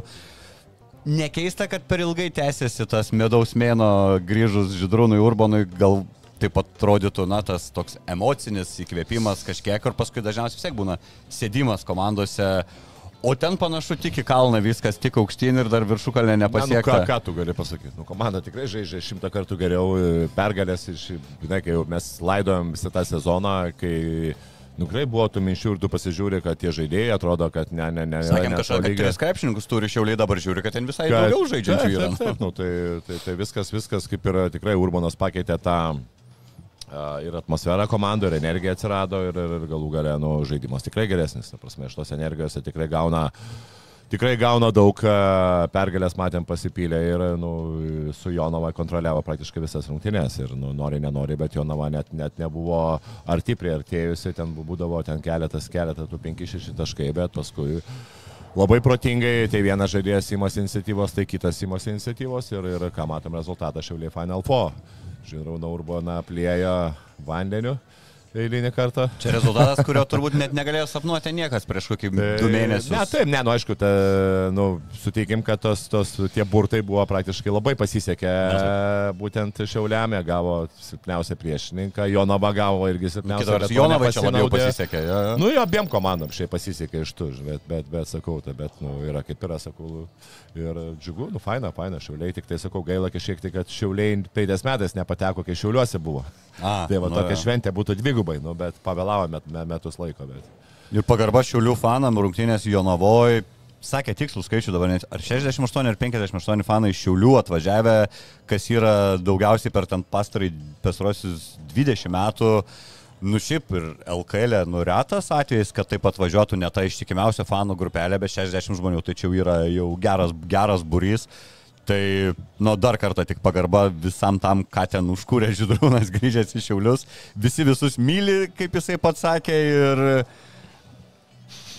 Nekeista, kad per ilgai tęsiasi tas medaus mėno grįžus Židrūnui Urbonui, gal taip atrodytų, na, tas toks emocinis įkvėpimas kažkiek ir paskui dažniausiai vis tiek būna sėdimas komandose, o ten panašu tik į kalną viskas, tik aukštyn ir dar viršukalnė Na, nu, nepasiekta. ką, ką tu gali pasakyti? Nu, komanda tikrai žaidžia šimtą kartų geriau, e, pergalės žinai, kai mes laidojom visą tą sezoną, kai Nukrai buvo tų minčių ir tu pasižiūri, kad tie žaidėjai atrodo, kad ne, ne, ne. Sakėm tolygiai. tris krepšininkus turi šiauliai, dabar žiūri, kad ten visai Kad- daugiau žaidžiančių yra. Taip, taip, nu, tai, tai, tai viskas, viskas kaip ir tikrai Urbanas pakeitė tą ir atmosferą komandų, ir energija atsirado, ir, ir, ir galų gale nu, žaidimas tikrai geresnis. Ta prasme, iš tos energijos tikrai gauna, tikrai gauna daug a, pergalės, matėm pasipylę ir nu, su Jonava kontroliavo praktiškai visas rungtynės. Ir nu, nori, nenori, bet Jonava net, net nebuvo arti prieartėjusi, ten būdavo ten keletas, keletas tų 5-6 taškai, bet paskui Labai protingai, tai vienas žaidėjas įmasi iniciatyvos, tai kitas įmasi iniciatyvos ir, ir ką matom rezultatą Šiauliai Final Four. Žinau, Urbaną plėja vandeniu, eilinį kartą. Čia rezultatas, kurio turbūt net negalėjo sapnuoti niekas prieš kokį du mėnesius. Ne, taip, ne, nu aišku, ta, nu, suteikim, kad tos, tos, tie burtai buvo praktiškai labai pasisekė. Būtent Šiauliamė gavo silpniausią priešininką, Jonava gavo irgi silpniausią. Vertus, Jonava čia labiau pasisekė. Ja, ja. Nu, jo abiem komandom šiaip pasisekė iš tų, bet, bet, bet sakau, ta, bet, nu, yra kaip yra, sakau, ir džiugu, nu, faina, faina, Šiauliai, tik tai sakau, gaila kažkiek tai, kad Šiauliai praeitais metais nepateko, kai Šiauliuose buvo. A, tai va, nu, tokia jo. šventė būtų dvigubai, nu, bet pavėlavo met, met, metus laiko. Bet. Ir pagarba Šiaulių fanam, rungtynės Jonavoje, sakė tikslų skaičių dabar, net ar 68 ar 58 fanai iš Šiaulių atvažiavę, kas yra daugiausiai per ten pastarai pastarosius 20 metų. Nu šiaip ir LKL, nu retas atvejis, kad taip atvažiuotų ne ta ištikimiausia fanų grupelė, bet 60 žmonių, tai čia jau yra jau geras, geras burys. Tai, nu, dar kartą tik pagarba visam tam, ką ten užkūrė Židrūnas *laughs* grįžęs į Šiaulius. Visi visus myli, kaip jisai pats sakė, ir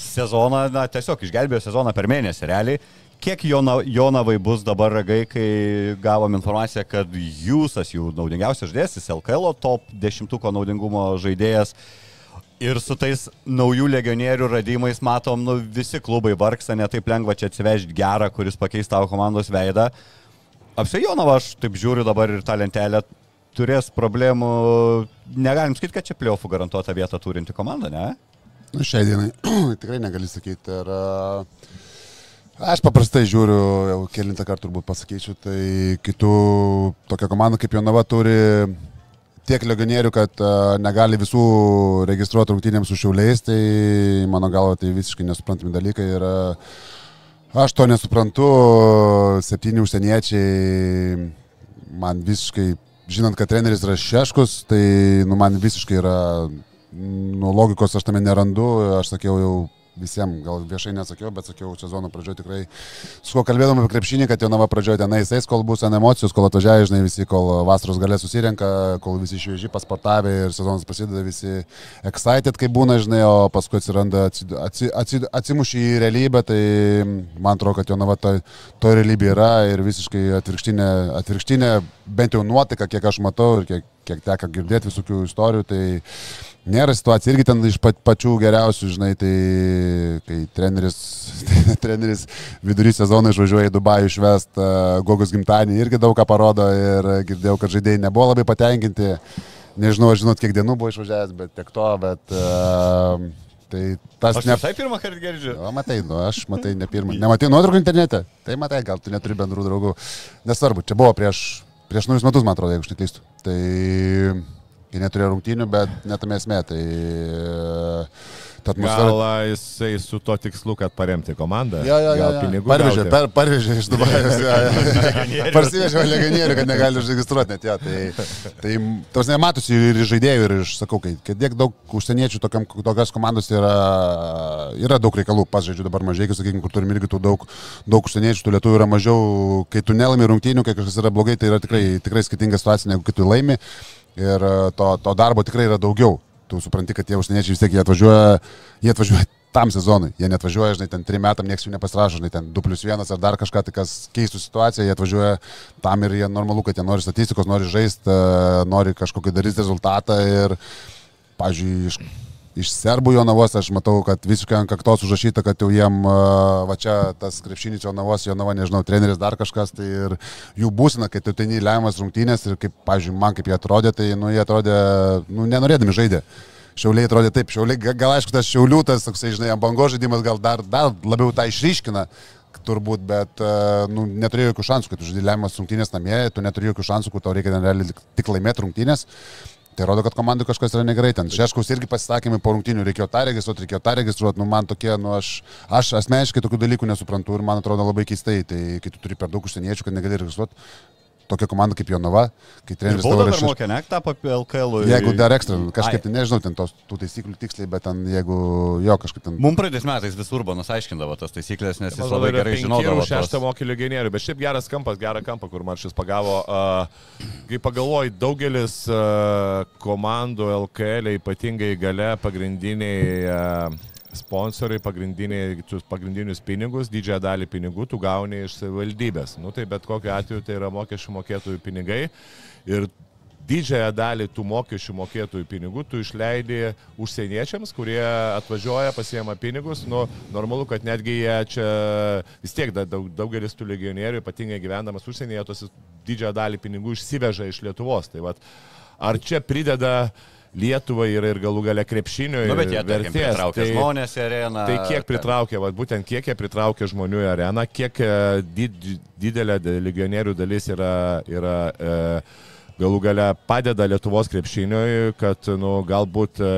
sezoną, na, tiesiog išgelbėjo sezoną per mėnesį, realiai. Kiek Jona, Jonavai bus dabar ragai, kai gavom informaciją, kad Jūsas jų naudingiausias žaidėjas, LKL top 10 naudingumo žaidėjas. Ir su tais naujų legionierių radimais matom, nu, visi klubai vargsta, netaip lengva čia atsivežti gerą, kuris pakeis tavo komandos veidą. Apsiai Jonava, aš taip žiūriu dabar ir tą lentelę, turės problemų, negalim sakyti, kad čia pliofų garantuota vieta turinti komanda, ne? Nu, šiai dienai *clears throat* tikrai negali sakyti. Ir, a, aš paprastai žiūriu, jau kelintą kartą turbūt pasakyčiau, tai kitų tokia komanda kaip Jonava turi tiek legionierių, kad a, negali visų registruoti rungtynėms su šiauliais, tai mano galva tai visiškai nesuprantami dalykai. Ir, a, aš to nesuprantu, septyni užsieniečiai man visiškai, žinant, kad treneris yra Šeškus, tai nu, man visiškai yra nu, logikos aš tame nerandu, aš sakiau jau visiems, gal viešai nesakiau, bet sakiau sezono pradžioje tikrai, su kuo kalbėdama apie krepšinį, kad Jonava pradžioje ten eis, kol bus ant emocijos, kol atvažiavai, žinai, visi, kol vasaros galė susirenka, kol visi švieži pasportavę ir sezonas prasideda, visi excited, kaip būna, žinai, o paskui atsiranda, atsid, atsid, atsid, atsimuši į realybę, tai man atrodo, kad Jonava to, to realybė yra ir visiškai atvirkštinė, atvirkštinė bent jau nuotaika, kiek aš matau ir kiek, kiek teko girdėti visokių istorijų, tai nėra situacija irgi ten iš pat, pačių geriausių, žinai, tai kai treneris, *laughs* treneris vidury sezono išvažiuoja į Dubajų išvest uh, Gogus gimtadienį, irgi daug ką parodo ir girdėjau, kad žaidėjai nebuvo labai patenkinti. Nežinau, aš žinot, kiek dienų buvo išvažiavęs, bet tiek to, bet... Uh, Tai tas Aš ne... visai pirmą kartą girdžiu. O, matai, nu, aš matai ne pirmą. Nematai nuotraukų internete? Tai matai, gal tu neturi bendrų draugų. Nesvarbu, čia buvo prieš, prieš naujus metus, man atrodo, jeigu aš neklystu. Tai Jie neturėjo rungtynių, bet netame esmė. Tai ta atmosfera. Gal jisai su to tikslu, kad paremti komandą? Jo, jo, jo, Gal jo. pinigų? Parvežė, per, parvežė iš Dubajos. jo, jo. Parsivežė legionierių, kad negali užregistruoti net. Jo, tai, tai tos nematosi ir iš žaidėjų, ir iš, sakau, kai kad tiek daug užsieniečių tokiam, tokios komandos yra, yra daug reikalų. Pas žaidžiu dabar mažai, sakykime, kur turim irgi tų daug, daug užsieniečių, tų lietuvių yra mažiau. Kai tu nelaimi rungtynių, kai kažkas yra blogai, tai yra tikrai, tikrai skirtinga situacija, negu kai tu laimi. Ir e, to, to darbo tikrai yra daugiau. Tu supranti, kad tie užsieniečiai vis tiek jie atvažiuoja, jie atvažiuoja tam sezonui. Jie netvažiuoja, žinai, ten trim metam niekas jų nepasirašo, žinai, ten 2 plus 1 ar dar kažką, tai kas keistų situaciją, jie atvažiuoja tam ir jie normalu, kad jie nori statistikos, nori žaisti, nori kažkokį daryti rezultatą ir, pažiūrėjau, iš, iš serbų Jonavos aš matau, kad visiškai ant kaktos užrašyta, kad jau jiem va čia tas krepšinis Jonavos, Jonava, nežinau, treneris dar kažkas, tai ir jų būsina, kai tu ten įleimas rungtynės ir kaip, pažiūrėjau, man kaip jie atrodė, tai, nu, jie atrodė, nu, nenorėdami žaidė. Šiauliai atrodė taip, šiauliai, ga- gal aišku, tas šiaulių, tas, toksai, žinai, bango žaidimas gal dar, dar labiau tą išryškina, turbūt, bet nu, neturėjo jokių šansų, kad tu žaidži lemiamas rungtynės namie, tu neturi jokių šansų, kur tau reikia realiai tik laimėti rungtynės. Tai rodo, kad komandai kažkas yra negerai ten. Šeškaus irgi pasisakymai po rungtynių reikėjo tą registruoti, reikėjo tą registruoti. Nu, man tokie, nu, aš, aš asmeniškai tokių dalykų nesuprantu ir man atrodo labai keistai. Tai kai tu turi per daug užsieniečių, kad negali registruoti tokią komandą kaip Jonava, kai treneris tavo šeš- mokė, ne, tą apie LKL. Jeigu dar ekstra, kažkaip, Ai. tai nežinau, ten tos, tų taisyklių tiksliai, bet ten jeigu jo kažkaip ten... Mums praeitais metais vis Urbanas aiškindavo tas taisyklės, nes jis Man labai yra gerai žinodavo. už Šeštą mokį legionierių, bet šiaip geras kampas, gerą kampą, kur Maršis pagavo. Uh, kai pagalvoji, daugelis uh, komandų LKL, ypatingai gale, pagrindiniai uh, sponsoriai, pagrindinius pinigus, didžiąją dalį pinigų tu gauni iš savivaldybės. Nu, tai bet kokiu atveju tai yra mokesčių mokėtojų pinigai. Ir didžiąją dalį tų mokesčių mokėtojų pinigų tu išleidi užsieniečiams, kurie atvažiuoja, pasiema pinigus. Nu, normalu, kad netgi jie čia vis tiek da- daug, daugelis tų legionierių, ypatingai gyvendamas užsienyje, tos didžiąją dalį pinigų išsiveža iš Lietuvos. Tai vat, ar čia prideda Lietuvai ir, ir galų gale krepšinio Nu, bet jie, tarkim, pritraukia Tai- žmonės į areną. Tai kiek pritraukia, va, būtent kiek jie pritraukia žmonių į areną, kiek e, did, didelė legionierių dalis yra, yra e, galų gale padeda Lietuvos krepšiniui, kad nu, galbūt e,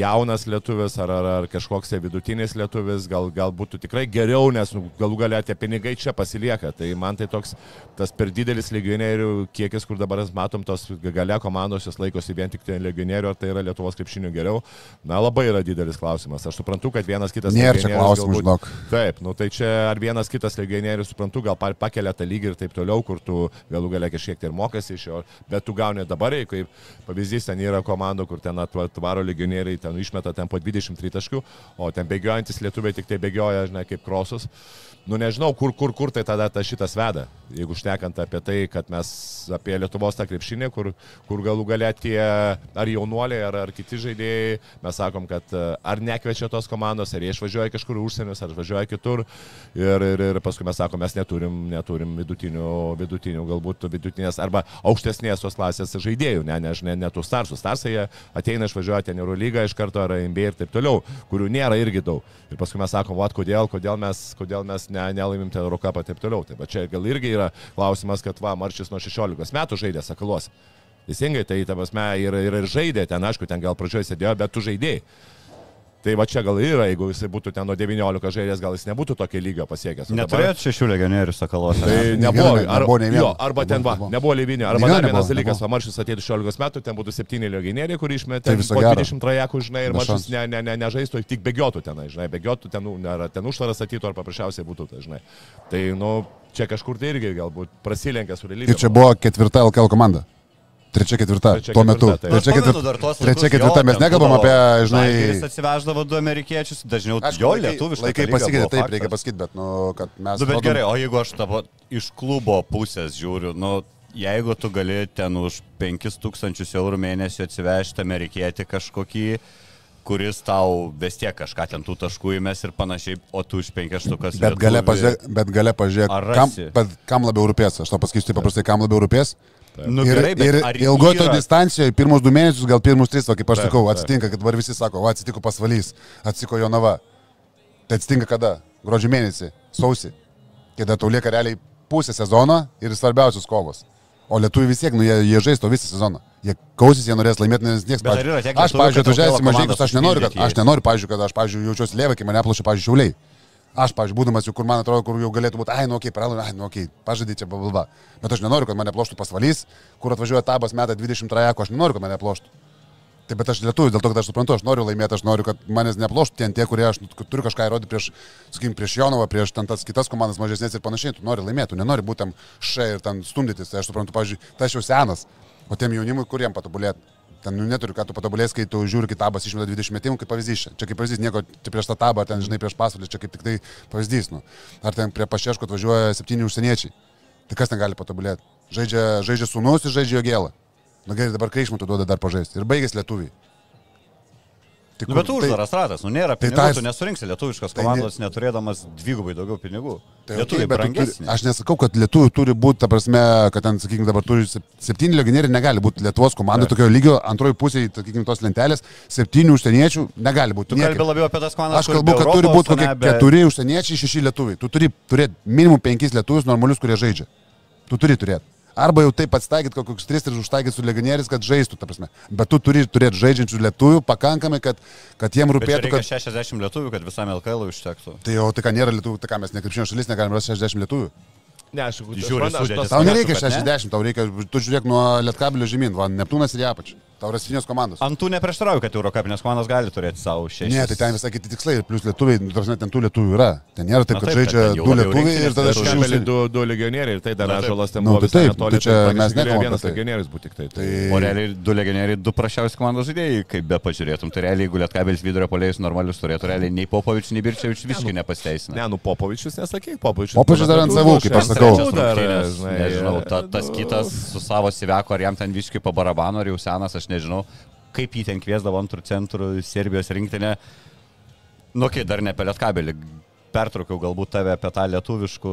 jaunas lietuvis ar, ar, ar kažkoks tai vidutinis lietuvis gal, gal būtų tikrai geriau, nes nu, galų gale tie pinigai čia pasilieka. Tai man tai toks tas per didelis legionierių kiekis, kur dabar mes matom, tos gale komandos jos laikosi vien tik tai legionierių, ar tai yra Lietuvos krepšinių geriau. Na, labai yra didelis klausimas. Aš suprantu, kad vienas kitas Nėra čia klausimų, žinok. Taip, nu tai čia ar vienas kitas legionierius, suprantu, gal pa- pakelia tą lygį ir taip toliau, kur tu galų galia kažkiek tai ir mokasi iš jo, bet tu gauni dabar, jei kaip pavyzdys, ten yra komanda, kur ten atvaro legionieriai, ten išmeta ten po 23 taškų, o ten bėgiojantis lietuviai tik tai bėgioja, žinai, kaip krosus. Nu nežinau, kur, kur, kur tai tada ta šitas veda. Jeigu šnekant apie tai, kad mes apie Lietuvos tą krepšinį, kur, kur galų galia tie ar jaunuoliai, ar, ar kiti žaidėjai, mes sakom, kad e, ar nekviečia tos komandos, ar jie išvažiuoja kažkur užsienius, ar važiuoja kitur. Ir, ir, ir paskui mes sakom, mes neturim, neturim vidutinių, vidutinių, galbūt vidutinės arba aukštesnės tos klasės žaidėjų, ne, ne, ne, ne tų starsų. Starsai ateina išvažiuoja ten Eurolygą iš karto ar NBA ir taip toliau, kurių nėra irgi daug. Ir paskui mes sakom, vat, kodėl, kodėl mes, kodėl mes ne, nelaimim ten Eurocapą ir taip toliau. Tai va čia gal irgi yra klausimas, kad va, Marčius nuo 16 metų žaidė Sakalos. Teisingai, tai ta prasme ir, ir, ir žaidė ten, aišku, ten gal pradžioje sėdėjo, bet tu žaidėjai. Tai va čia gal yra, jeigu jis būtų ten nuo 19 žaidęs, gal jis nebūtų tokio lygio pasiekęs. O dabar- šešių legionierių sakalos. Tai nebuvo, ar, nebuvo vieno. jo, arba ten va, Nebuvo. lyvinio, arba dar vienas dalykas, Maršus atėjo 16 metų, ten būtų 7 legionieriai, kurie išmetė Tai po gero. 20 trajekų, žinai, ir Maršus ne, ne, ne, nežaistų, tik bėgiotų tenai, žinai, bėgiotų ten, ar ten užtvarą statytų, ar paprasčiausiai būtų, tai, žinai. Tai, nu, čia kažkur tai irgi galbūt prasilenkia su realybė. Ir čia buvo ketvirta LKL komanda. Trečia, ketvirta. Trečia, Tuo metu. ketvirta. Trečia, ketvirta. Trečia, ketvirta. Mes nekalbam apie, žinai. Jis atsiveždavo du amerikiečius, dažniau Aišku, jo lietuviškai. Laikai pasikeitė, taip reikia pasakyti, bet, nu, kad mes... Nu, bet rodom- gerai, o jeigu aš tavo iš klubo pusės žiūriu, nu, jeigu tu gali ten už 5000 eurų mėnesį atsivežti amerikietį kažkokį, kuris tau vis tiek kažką ten tų taškų įmes ir panašiai, o tu už 5 štukas. Bet gale pažiūrėk, bet gale pažiūrėk kam, bet kam labiau rūpės. Aš to pasakysiu taip paprastai, kam labiau rūpės. Nu, ir gerai, bet ir ar ilgoje to yra- distancijoje, pirmus du mėnesius, gal pirmus tris, va, kaip aš Taip, sakau, taip. atsitinka, kad dabar visi sako, va, atsitiko pasvalys, atsitiko Jonava. Tai atsitinka kada? Gruodžio mėnesį, sausį. Kada tau lieka realiai pusę sezono ir svarbiausios kovos. O lietuviai vis tiek, nu, jie, jie žais to visą sezoną. Jie kausis, jie norės laimėti, nes niekas tiek Aš, lietuvių, pavyzdžiui, atvažiavęs į komandas aš nenoriu, kad, aš nenoriu, pavyzdžiui, kad aš, pavyzdžiui, jaučiuosi lėvai, kai mane aplošia, pavyzdžiui, šiauliai. Aš, pavyzdžiui, būdamas jau, kur man atrodo, kur jau galėtų būti, ai, nu, okei, okay, pralaimė, ai, nu, okei, okay, pažadai čia babalba. Bet aš nenoriu, kad mane ploštų pasvalys, kur atvažiuoja tabas metą 20 trajekų, aš nenoriu, kad mane ploštų. Taip, bet aš lietuvis, dėl to, kad aš suprantu, aš noriu laimėti, aš noriu, kad manęs neploštų ten tie, kurie aš nu, turiu kažką įrodyti prieš, sakykim, prieš Jonovą, prieš ten tas kitas komandas mažesnės ir panašiai, tu nori laimėti, tu nenori būti tam šai ir ten stumdytis. Tai aš suprantu, pavyzdžiui, tai aš jau senas, o tiem jaunimui, kuriem patobulėti. Ten nu, neturiu, ką tu patobulės, kai tu žiūri, kai tabas išmeta 20 metimų, kaip pavyzdys. Čia, kaip pavyzdys, nieko čia prieš tą tabą, ten, žinai, prieš pasvalį, čia kaip tik tai pavyzdys. Nu. Ar ten prie pašeško atvažiuoja septyni užsieniečiai. Tai kas ten gali patobulėti? Žaidžia, žaidžia sūnus ir žaidžia jo gėlą. Na gerai, dabar kreišmų tu duoda dar pažaisti. Ir baigės lietuviai. Tai Nu, bet uždaras ratas, nu nėra Tai pinigų, tas- tu nesurinksi lietuviškos Tai ne- komandos, neturėdamas dvigubai daugiau pinigų. Tai Lietuviai okay, tu turi, brangesni. aš nesakau, kad lietuvių turi būti, ta prasme, kad ten, sakykime, dabar turi sep- septyni legionieriai, negali būti Lietuvos komanda tokio lygio, antroji pusė, sakykime, tos lentelės, septyni užsieniečių negali būti. Tu kalbi labiau apie tas komandas. Aš kalbu, kad turi būti kokie be- keturi užsieniečiai, šeši lietuviai. Tu turi turėti minimum penkis lietuvius normalius, kurie žaidžia. Tu turi turėti. Arba jau taip atstaigyti kokius tris ir užtaigyti su legionieriais, kad žaistų, ta prasme. Bet tu turi turėti žaidžiančių lietuvių pakankamai, kad, kad jiem rūpėtų, reikia kad... 60 lietuvių, kad visam LKL užtektų. Tai jau tai ką nėra lietuvių, tai ką mes nekrepšinio šalis negalim rasti 60 lietuvių. Ne, aš Žiūri aš sudėtis. Tau nereikia kad ne. 60, tau reikia, tu žiūrėk nuo lietkabelio žemyn, va, Neptūnas ir apačią. Taurasvinės komandos. Ant tų neprieštarauju, kad Eurokapinės komandos gali turėti savo šešis. Ne, tai ten visai kiti tikslai, plus lietuviai, nu, tarsi ten tų lietuvių yra. Ten nėra taip, kad taip, žaidžia du lietuviai ir tada šeši du, du legionieriai ir tai dar. Ažalas ten Nu, buvo tai visai taip, tai čia tai mes nekalbam vienas tai. legionierius būti tik tai. tai. Tai- O realiai du legionieriai, du prašiausi komandos žaidėjai, kaip be pažiūrėtum. Tai realiai, jeigu Lietkabelis vidurio polėjus normalius turėtų, realiai nei Popovičius, nei Birčiavičius visiškai nepasteisina. Ne, nu Popovičius nesakyk, Popovičius. Popovičius dar ant savų, kaip aš sakau. nežinau, ta, tas nu, kitas su savo Siveko, ar jam ten visiškai po barabano, ar jau senas, aš nežinau, kaip jį ten kviesdavo antrų centrų Serbijos rinktinę. Nu, kai dar ne apie Lietkabelį, pertraukiau galbūt tave apie tą lietuviškų.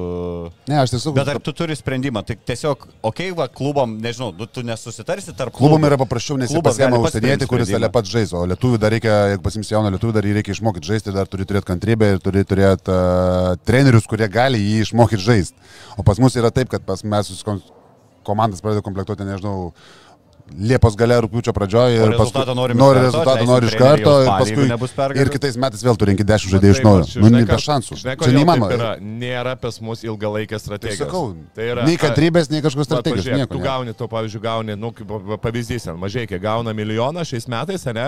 Ne, aš tiesiog. Bet ar tu turi sprendimą? Tai tiesiog, okei, okay, va, klubom, nežinau, nu, tu nesusitarsi tarp Klubom yra paprasčiau, nes Klubas pasiema gali pats užsienietį, kuris ale pats žais, o lietuvių dar reikia, jeigu pasims jauną lietuvių, dar jį reikia išmokyti žaisti, dar turi turėti kantrybę ir turi turėti uh, trenerius, kurie gali jį išmokyti žaisti. O pas mus yra taip, kad pas mes komandas pradeda komplektuoti, nežinau, Liepos gale rūpiučio pradžioje ir paskui nori, nori rezultatą, nori iš karto ir paskui ir kitais metais vėl turinkit 10 žaidėjų iš naujo. Nu, ne be šansų. Žinai, čia neįmanoma. Nėra pas mus ilgalaikės tai strategijos. Tai sakau, tai yra, nei kantrybės, nei kažkokios strategijos. Pažiūrėk, nieko, tu gauni to, pavyzdžiui, gauni, nu, pavyzdys, mažai, kai gauna milijoną šiais metais, ne,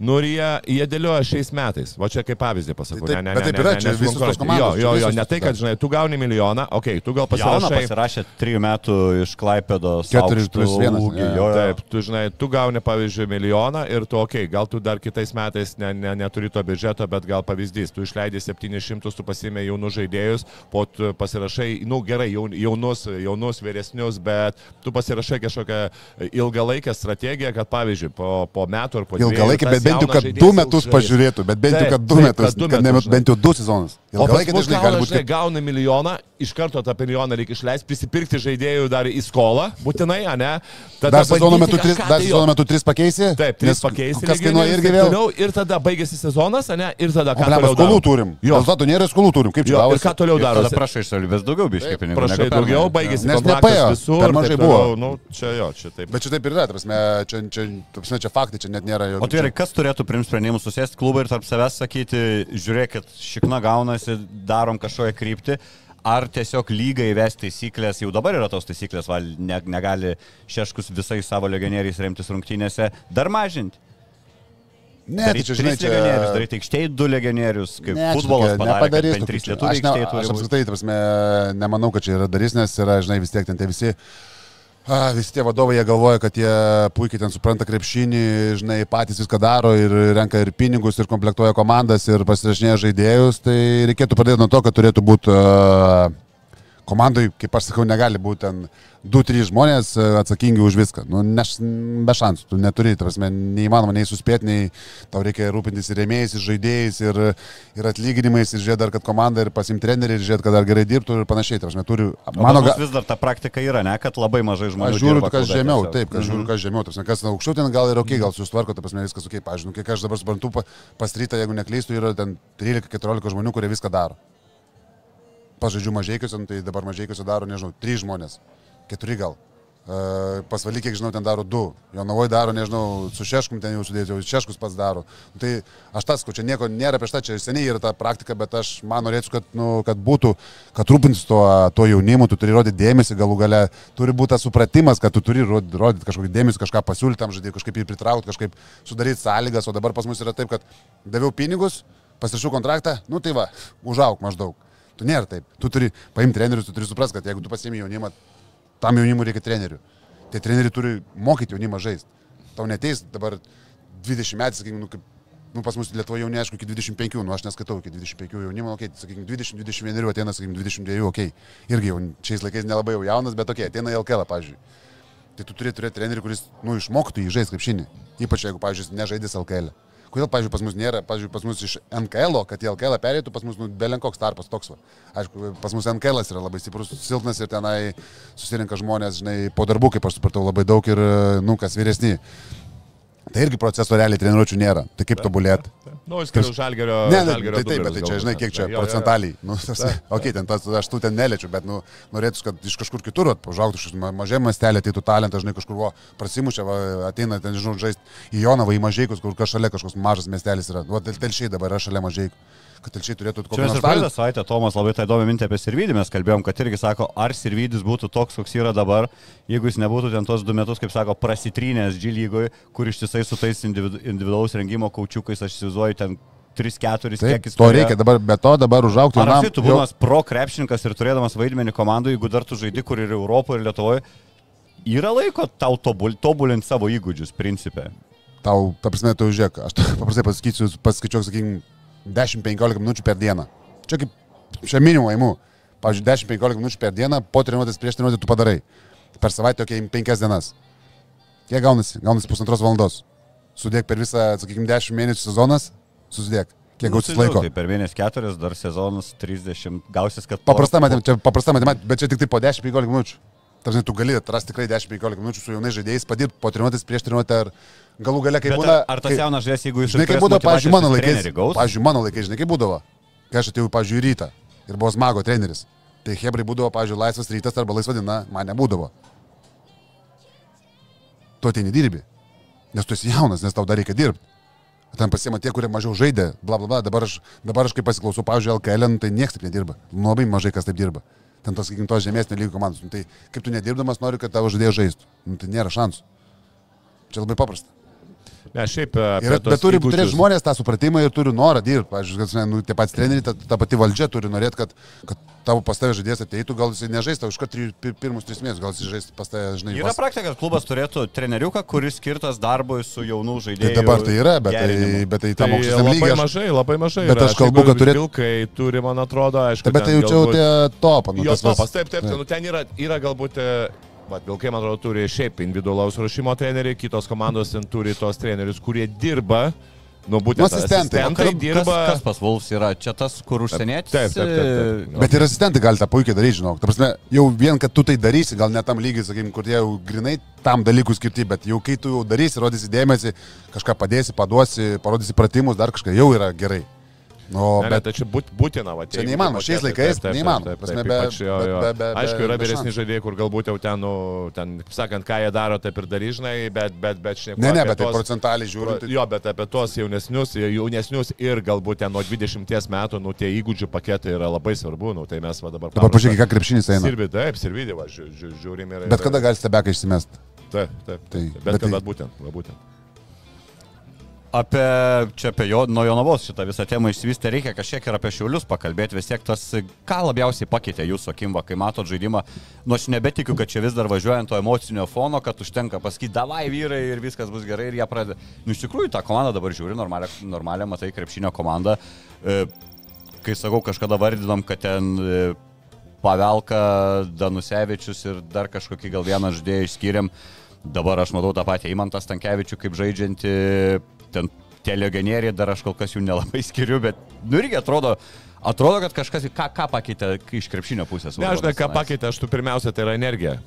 nu, jie, jie dėlioja šiais metais. Va čia kaip pavyzdį pasakau. Tai, ne, ne, bet taip yra, ne, ne, čia visos tos komandos. Jo, jo, jo, ne tai, kad, žinai, tu gauni milijoną, okei, tu gal pasirašai. Pasirašė trijų metų iš Klaipėdos. 4 plus 1. Taip, tu žinai, tu gauni, pavyzdžiui, milijoną ir tu, okei, okay, gal tu dar kitais metais ne, ne, neturi to biudžeto, bet gal pavyzdys, tu išleidai 700, tu pasimė jaunus žaidėjus, po tu pasirašai, nu gerai, jaun- jaunus, jaunus, vyresnius, bet tu pasirašai kažkokią ilgalaikę strategiją, kad pavyzdžiui, po, po metų ar po dviejų. Ilgalaikį, tas bet bent jau, kad du metus pažiūrėtų, bet bent jau, kad du metus, kad du kad ne, metus, žinai. bent jau du sezonus. Mus dažnai gali būti. žinai, gauna milijoną, iš karto tą milijoną reikia išleisti, prisipirkti žaidėjų dar į skolą, būtinai, ne? Tada Dar sezono metu tris, dar tai sezono metu tris pakeisi. Taip, trys nes pakeisti. Kas kainuoja irgi vėl. Toliau, ir tada baigėsi sezonas, ne? Ir tada O, ką toliau skolų turim. Jo. Rezultatų nėra skolų turim. Kaip čia Jo, ir gavosi? ką toliau Ir tada prašai iš savivaldybės daugiau biškai pinigų. Prašai daugiau, baigėsi Nes kontraktas nepaėjo, visur. per mažai buvo. Nu, čia jo, čia taip. Bet čia taip ir yra, prasme, čia, čia, prasme, čia faktai, čia net nėra O jokių. tai gerai, kas turėtų priimti sprendimus, susėsti klubą ir tarp savęs sakyti, žiūrėkit, šikna gaunasi, darom kažkokią kryptį, ar tiesiog lygai įvesti taisyklės, jau dabar yra tos taisyklės, val, ne, negali šeškus visais savo legionieriais remtis rungtynėse, dar mažinti. Ne, tai Daryti čia, žinai, čia... legionierius, daryti aikštėje du legionierius, kaip Ne, futbolas padarė, nepadarys tokių trys Aš, ne, aikštėje aš turi. būt. apskritai, ta prasme, nemanau, kad čia yra darys, nes yra, žinai, vis tiek ten tie visi, a, visi tie vadovai, jie galvoja, kad jie puikiai ten supranta krepšinį, žinai, patys viską daro ir renka ir pinigus, ir komplektuoja komandas, ir pasirašinėja žaidėjus, tai reikėtų pradėti nuo to, kad turėtų būti uh, komandai, kaip aš sakau, negali būti ten 2-3 žmonės e, atsakingi už viską. Nu, neš, be šansų, tu neturi, prasme, neįmanoma nei suspėti, nei tau reikia rūpintis ir rėmėjais, ir žaidėjais, ir, ir atlyginimais, ir žiūrėti dar, kad komanda ir pasimti trenerių, ir žiūrėti, kad dar gerai dirbtų ir panašiai. Prasme, turiu, Mano ga... vis dar ta praktika yra, ne, kad labai mažai žmonių. Aš žiūriu, dirba kas žemiau, tiesiog. taip, kad žiūriu, kas žemiau, tas, kas aukščiau ten gal ir ok, gal susitvarko, prasme viskas ok, pažiūrėjau, nu, kiek aš dabar suprantu, pa- pas rytą, jeigu neklystu, yra ten 13-14 žmonių, kurie viską daro. Pažaidžiu mažiekiuose, nu, tai dabar mažiekiuose daro, nežinau, 3 žmonės, 4 gal. Uh, pasvaly, kiek žinau, ten daro 2. Jonavoje daro, nežinau, su Šeškum ten jau sudėti, jau Šeškus pats daro. Nu, tai aš tas, ko čia nieko nėra prieš tą, čia seniai yra ta praktika, bet aš man norėčiau, kad, nu, kad būtų, kad rūpintis tuo, tuo jaunimu, tu turi rodyti dėmesį, galų gale turi būti tas supratimas, kad tu turi rodyti, kažkokį dėmesį, kažką pasiūlyti tam žaidėjui, kažkaip jį pritraukti, kažkaip sudaryti sąlygas, o dabar pas mus yra taip, kad daviau pinigus, pasirašau kontraktą, nu tai va, užauk maždaug. Tu nėra taip. Tu turi paimti trenerius, tu turi suprasti, kad jeigu tu pasiemi jaunimą, tam jaunimui reikia trenerių. Tie treneriai turi mokyti jaunimą žaisti. Tau neteis dabar 20 metų, sakykime, nu, kaip, nu, pas mus Lietuvoje jauni, aišku, iki 25, nu, aš neskaitau iki 25 jaunimo, okay, sakykime, 20-21 ateina, sakykime, 22, ok. Irgi jau šiais laikais nelabai jau jaunas, bet ok, ateina į LKL, pavyzdžiui. Tai tu turi turėti trenerių, kuris, nu, išmoktų jį žaisti kaip šinį. Ypač jeigu, pavyzdžiui, nežaidės LKL. Kodėl, pavyzdžiui, pas mus nėra, pavyzdžiui, pas mus iš NKL, kad į LKL perėtų, pas mus, nu, belenkoks tarpas toks va. Aišku, pas mus NKL yra labai stiprus, silpnas ir tenai susirinka žmonės, žinai, po darbų, kaip aš supratau, labai daug ir, nu, kas vyresni. Tai irgi proceso realiai treniruočių nėra. Tai kaip tobulėti? Nu, skiriu žalgerio. Ne, ne, žalgerio tai taip, bet tai čia, žinai, kiek čia jo, jo, jo. procentaliai. Nu, tas, ok, ten tas, aš tų ten neliečiu, bet, nu, norėtų, kad iš kažkur kitur užaugtų šis mažai mastelė, tai tu talentą, žinai, kažkur va, prasimušia, va, ateina ten, žinau, žaisti į Jonavą, į Mažiekus, kur kažkaip šalia kažkoks mažas miestelis yra. Va, tel- telšiai dabar yra šalia Mažiekų. Kad telšiai turėtų kokį nors praeitą savaitę Tomas labai tą įdomią mintį apie Sirvidį mes kalbėjom, kad irgi sako, ar Sirvidis būtų toks, koks yra dabar, jeigu jis nebūtų ten tos du metus, kaip sako, prasitrynęs G lygoje, kur ištisai su tais individu, individualaus rengimo kaučiukais, aš įsivaizduoju, ten 3-4 Taip, kiekis. to reikia dabar, be to dabar užaukti Ar esi tu būnas pro krepšininkas ir turėdamas vaidmenį komandai, jeigu dar tu žaidi, kur ir Europoje, ir Lietuvoje, yra laiko tau tobul, tobulinti savo įgūdžius, principė. Tau, ta prasme, tu žiūrėk, aš paprastai pasakysiu, paskaičiuok, sakykime, 10-15 minučių per dieną. Čia kaip šią minimumą įimu. Pavyzdžiui, 10-15 minučių per dieną, po treniruotės prieš treniruotę tu padarai. Per savaitę, okei, okay, 5 dienas. Kiek gaunasi? Gaunasi pusantros valandos. Sudėk per visą, sakykime, 10 mėnesių sezonas, susidėk. Kiek gausis laiko. Tai per mėnesį 4, dar sezonas 30, gausis, kad... Paprasta matematika, paprasta matematika, bet čia tik tai po 10-15 minučių. Tarsi tu gali atrasti tikrai 10-15 minučių su jaunais žaidėjais, padirbti po treniruotės prieš treniruotę ar galų gale, kai būna... ar, tas jaunas žaidėjas, jeigu jis Žinai, kaip būdavo, pavyzdžiui, mano laikais. Pavyzdžiui, mano laikais, žinai, kaip būdavo. Kai aš atėjau, į rytą ir buvo smago treneris. Tai Hebrai būdavo, pavyzdžiui, laisvas rytas arba laisva diena, man nebūdavo. Tu ateini dirbi. Nes tu esi jaunas, nes tau dar reikia dirbti. Ten pasiema tie, kurie mažiau žaidė, bla bla bla. Dabar aš, dabar aš kaip pasiklausau, pavyzdžiui, LKL, nu, tai niekas taip nedirba. Nu, Labai mažai kas taip dirba. Ten tos, sakykim, tos žemesnio lygio komandos. Nu, tai kaip tu nedirbdamas nori, kad tavo žaidėjas žaistų. Nu, tai nėra šansų. Čia labai paprasta. Ne, šiaip. e, Ir, bet turi įgūdžius- turėti žmonės tą supratimą ir turi norą dirbti. Pavyzdžiui, kad, nu, tie patys treneriai, ta, ta pati valdžia turi norėti, kad, kad tavo pas tavę žaidėjas ateitų, gal jisai nežais tau iš karto pirmus tris mėnesius, gal jisai žais pas tavę, žinai, Yra vas- praktika, kad klubas turėtų treneriuką, kuris skirtas darbui su jaunų Tai žaidėjais. dabar tai yra, bet tai, bet tai tam Tai aukštesniam labai lygiui. aš- mažai, labai mažai. Bet yra. aš kalbu, kad turėt- Vilkai turi, man atrodo, aišku. Tai, bet tai jau čia jau galbūt- tie topą. Nu, Jo tas vas- topas, taip, taip, taip. Nu, ten yra, yra galbūt, e, vat, Vilkai, man atrodo, turi šiaip individualaus ruošimo trenerių, kitos komandos ten turi tos trenerius, kurie dirba, nu būtent Nu, asistentai. Asistentai kas, dirba. kas, kas pas Vulfs yra? Čia tas, kur užsienietis? Taip, taip, taip, taip. Bet ir asistentai gali tą puikiai daryti, žinok. Ta prasme, jau vien, kad tu tai darysi, gal net tam lygiai, sakykim, kur jie jau grinai tam dalykų skirti, bet jau kai tu jau darysi, rodysi dėmesį, kažką padėsi, paduosi, parodysi pratimus, dar kažką jau yra gerai. Nu, Ne, ne, bet tai čia būt, būtina, va, Čia neįmanoma, šiais laikais taip, taip, neįmanoma. taip, taip, be- ypač jo, jo. be- be- Aišku, be- yra be vyresni žaidėjai, kur galbūt jau ten, nu, ten, sakant, ką jie daro, taip ir daryžnai, bet, bet, bet šiandien. ne, ne, bet tai procentaliai žiūrint. tai- Jo, bet apie tuos jaunesnius, jaunesnius ir galbūt ten nuo 20 metų, nu, tie įgūdžių paketai yra labai svarbu, nu, tai mes va dabar... Dabar pažiūrėk, ką krepšinis eina. Sirbi, taip, sirvidį, va, žiū, žiū, žiūrim ir... Bet kada gali stebeką išsimest? Taip, taip. Tai- taip. bet Bet, bet, tai- būtent, va, būtent. Apie, čia apie jo, nuo Jonavos šitą visą temą išsivystę reikia kažkiek ir apie šiulius pakalbėti, vis tiek tas, ką labiausiai pakeitė jūsų akimba, kai matot žaidimą, nu aš nebetikiu, kad čia vis dar važiuojant to emocinio fono, kad užtenka pasakyti, davai vyrai ir viskas bus gerai ir jie pradeda. Nu iš tikrųjų, tą komandą dabar žiūri, normalią, normalią matai, krepšinio komandą. E, kai sakau, kažkada vardinom, kad ten e, Pavelka, Danusevičius ir dar kažkokį gal vieną žaidėją išskyrėm. Dabar aš matau tą patį Imantą Stankievičių kaip žaidžiantį, ten tie legionieriai, dar aš kol kas jų nelabai *laughs* skiriu, bet nu irgi atrodo, atrodo, kad kažkas, ką, ką pakeitė iš krepšinio pusės. Ne, aš žinai, ką pakeitė, aš tu pirmiausia, tai yra energija.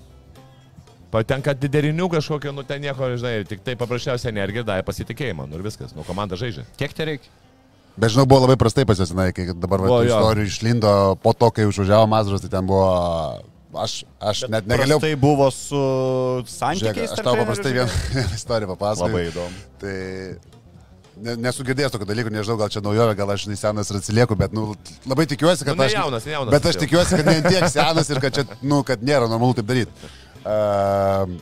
Patenka didelinių kažkokio, nu ten nieko, žinai, tik tai paprasčiausia energija davė pasitikėjimą, nu ir viskas, nu komanda žaidžia. Tiek tai reikia. Bet žinau, buvo labai prastai pasisinai, kai dabar va, istorijų išlindo po to, kai užvažiavo Mazras, tai ten buvo... Aš, aš net negalėjau... Tai buvo su Žiūrėk, santykiais. aš tarp tau paprastai vieną vieną istoriją papasakosiu. Labai įdomu. Tai ne, nesu girdėjęs tokio dalyko, nežinau, gal čia naujovė, gal aš nesenas ir atsilieku, bet nu, labai tikiuosi, kad Nu, ne aš... jaunas, ne jaunas Bet aš tikiuosi, kad ne tiek senas ir kad, čia, nu, kad nėra normalu taip daryti. Uh,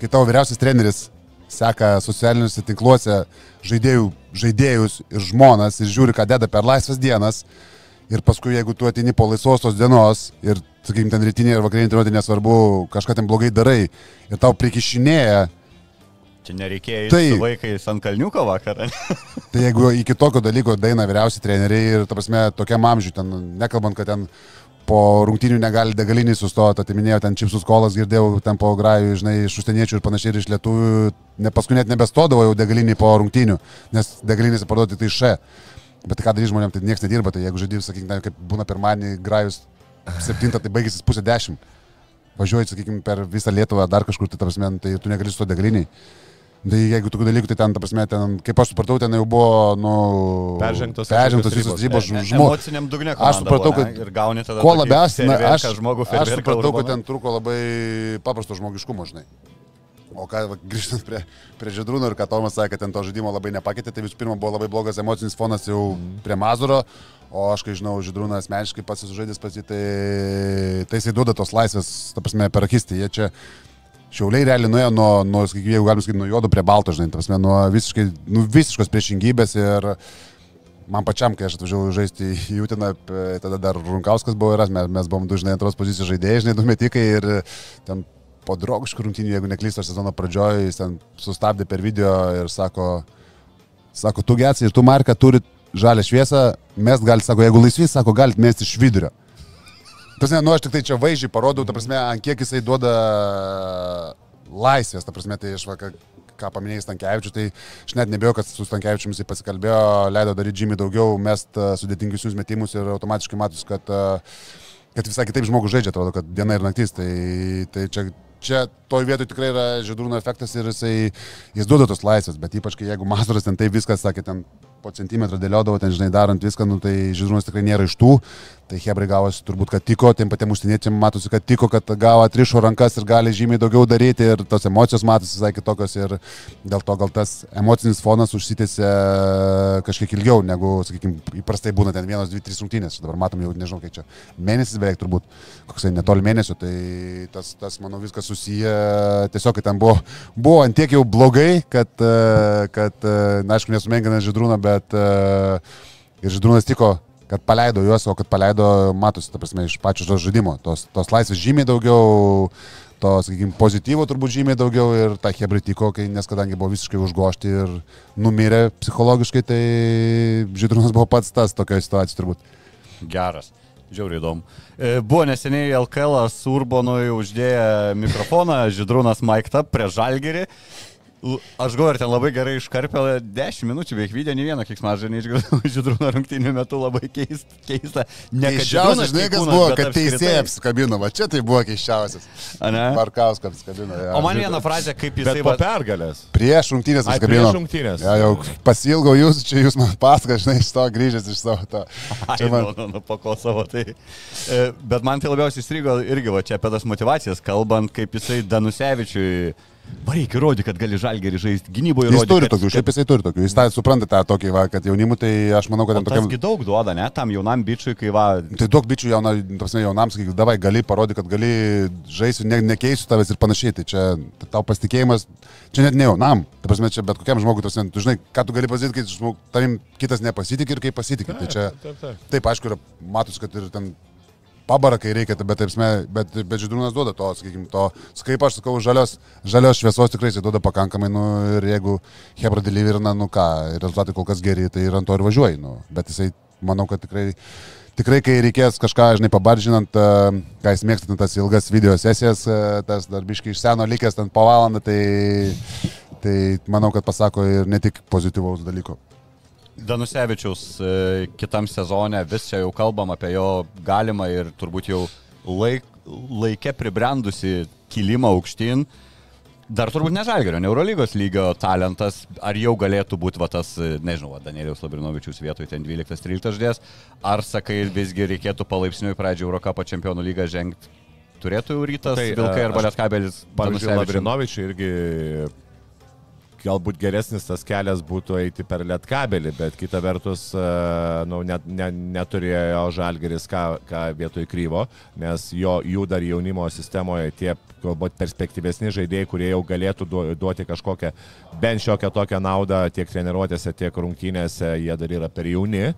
kai tavo vyriausias treneris seka socialiniuose tinkluose žaidėjų, žaidėjus ir žmonas ir žiūri, ką deda per laisvas dienas. Ir paskui, jeigu tu atini po laisvos tos dienos ir, sakykim, ten rytinė ir vakarinė treniruotė nesvarbu, kažką ten blogai darai ir tau prikišinėja, Čia nereikėjo Tai- su vaikais ant kalniuko vakarą. *laughs* Tai jeigu iki tokio dalyko daina vyriausi treneriai ir, ta prasme, tokiam amžiui, ten, nekalbant, kad ten po rungtynių negali degalinį sustoti, atiminėjo ten čipsus kolas, girdėjau ten po grajų, žinai, iš užsieniečių ir panašiai ir iš lietuvių, ne, paskui net nebestodavo jau degalinį po rungtynių, nes degalinėse parduoti tai še. Bet ką daryti žmonėms, tai niekas nedirba, tai jeigu žaidėjai, sakykime, kaip būna pirmadienį grajus 7, tai baigėsi pusė 10. Važiuoji, sakykime, per visą Lietuvą dar kažkur, tai, ta prasme, tai tu negali su to degaliniai. Tai jeigu tokių dalykų, tai ten, ta prasme, ten, kaip aš supratau, ten jau buvo, nu, Peržengtos peržengtos visos ribos. žmonių. Emociniam dugne. Aš supratau, buvo, kad? Ir gauni tada. Ko tokį labiausiai, na, aš, žmogų, aš supratau, kad ten trūko labai paprasto žmogiškumo, žinai. O ką, va, grįžtant prie, prie Židrūno ir ką Tomas sakė, kad ten to žaidimo labai nepakeitė, tai visų pirma buvo labai blogas emocinis fonas jau prie Mazuro, o aš, kai žinau, Židrūną asmeniškai pats esu žaidęs jį, tai, tai jisai duoda tos laisvės, ta prasme, per akistį. Jie čia šiauliai realiai nuėjo nuo, nuo jeigu galim sakyti, nuo juodo prie balto, žinai, prasme, nuo visiškai, nu, visiškos priešingybės ir man pačiam, kai aš atvažiavau žaisti į Jūtiną, tada dar Runkauskas buvo ir aš, mes, mes buvom du, žinai, antros pozicijos žaidėjai, žinai, du metikai ir ten po draugiškų rungtynių, jeigu neklystu, sezono pradžioje jis ten sustabdė per video ir sako, sako, tu getsai ir tu marka turi žalę šviesą, mes gal, sako, jeigu laisvi, sako, galit mesti iš vidurio. Tas ne, nu aš tik tai čia vaizdžiai parodau, ta prasme, ant kiek jisai duoda laisvės, ta prasme, tai aš vakar ką paminėjai Stankievičių, tai aš net nebėjau, kad su Stankievičiu jisai pasikalbėjo, leido daryti žymiai daugiau, mest sudėtingesnius metimus ir automatiškai matus, kad, kad visai kitaip žmogus žaidžia, atrodo, kad diena ir naktis. Tai, tai čia čia toj vietoj tikrai yra žydrūno efektas ir jisai, jis duoda tos laisvės, bet ypač kai jeigu Mazuras ten tai viskas, sakė, ten po centimetrą dėliodavo, ten žinai, darant viską, nu, tai žydrūnas tikrai nėra iš tų, Tai Hebrai gavosi turbūt, kad tiko, tiem patiem užsieniečiam matosi, kad tiko, kad gavo atrišo rankas ir gali žymiai daugiau daryti ir tos emocijos matosi visai kitokios ir dėl to gal tas emocinis fonas užsitęsia kažkiek ilgiau negu, sakykime, įprastai būna ten vienos, dvi, trys rungtynės. Dabar matom jau, nežinau, kiek čia, mėnesis beveik turbūt, koksai netoli mėnesio, tai tas, tas manau, viskas susiję, tiesiog, kad ten buvo, buvo antiek jau blogai, kad, kad na, aišku, nesumenkina Židrūną, bet ir Židrūnas tiko kad paleido juos, o kad paleido, matosi, ta prasme, iš pačio tos žaidimo. Tos, tos laisvės žymiai daugiau, to, sakykime, pozityvo turbūt žymiai daugiau ir tą Hebrai tiko, kai, nes kadangi buvo visiškai užgošti ir numirė psichologiškai, tai Žydrūnas buvo pats tas tokioje situacijoje turbūt. Geras. Žiauriai įdomu. E, buvo neseniai LKL Urbonui uždėję mikrofoną, Židrūnas Maiktą prie Žalgerį Aš galvoju, ten labai gerai iškarpė 10 minučių, beveik video, ne vieną kiksmažą neišgirdau *laughs* žydrūno rungtynių metu, labai keist, keista. Žinai, kas buvo, kad teisėjai apsikabino, va čia tai buvo keisčiausias. Markauskas apsikabino. Ja. O man viena frazė, kaip jisai... Po pergalės. Prieš rungtynės apsikabino. Prieš rungtynės. Ja, jau pasilgau jūs, čia jūs man pasakote, žinai, iš to grįžęs iš savo to. *laughs* Čia man... Nu, nu, pako savo tai. E, bet man tai labiausiai įstrigo irgi, va čia apie tas motivacijas, kalbant, kaip jisai Danusevičiui Varyk įrodė, kad gali žalgerį žaisti, gynyboje. Jis turi tokių, šiaip jisai turi tokių. Jis tą supranta tą tokį, va, kad jaunimui tai aš manau, kad... Tokiam... Tasgi daug duoda, ne, tam jaunam bičiui, kai va... Tai daug bičių jauna, prasme, jaunam, sakyk, davai, gali parodyti, kad gali žaisti, ne, nekeisiu tavęs ir panašiai. Tai čia tau pasitikėjimas, čia net ne jaunam. Tai prasme, čia bet kokiam žmogui, tas, tu žinai, ką tu gali pasakyti, kai žmog, tavim kitas nepasitikė ir kaip pasitikė. Tai čia... Taip, taip. taip aišku, yra, matus, kad ir ten pabara, kai reikia, bet, taip, bet, bet žydrūnas duoda to, sakykime, to, kaip aš sakau, žalios, žalios šviesos tikrai jis duoda pakankamai, nu, ir jeigu Hebra deliverina, nu ką, rezultatai kol kas geri, tai ir ant to ir važiuoji, nu, bet jisai, manau, kad tikrai, tikrai, kai reikės kažką, žinai, pabaržinant, ką jis mėgsta, tas ilgas video sesijas, tas darbiškai iš seno likęs ten po valandą, tai, tai manau, kad pasako ir ne tik pozityvaus dalyko. Danusevičiaus e, kitam sezone vis čia jau kalbam apie jo galimą ir turbūt jau laik, laikė pribrendusi kilimą aukštyn. Dar turbūt ne Žalgerio, ne Eurolygos lygio talentas, ar jau galėtų būti va, tas, e, nežinau, va, Danieliaus Labrinovičius vietoj ten 12-13 ždės, ar sakai visgi reikėtų palaipsniui pradžio Eurocapo čempionų lygą žengti, turėtų rytas, tai, Vilkai arba Lietkabelis. Pavyzdžiui, Labrinovičiui irgi galbūt geresnis tas kelias būtų eiti per lietkabelį, bet kita vertus, e, nu, net, ne, neturėjo žalgeris ką, ką vietoj kryvo, nes jo, jų dar jaunimo sistemoje tie galbūt perspektyvesni žaidėjai, kurie jau galėtų duoti kažkokią bent šiokią tokią naudą tiek treniruotėse, tiek rungtynėse, jie dar yra per jauni.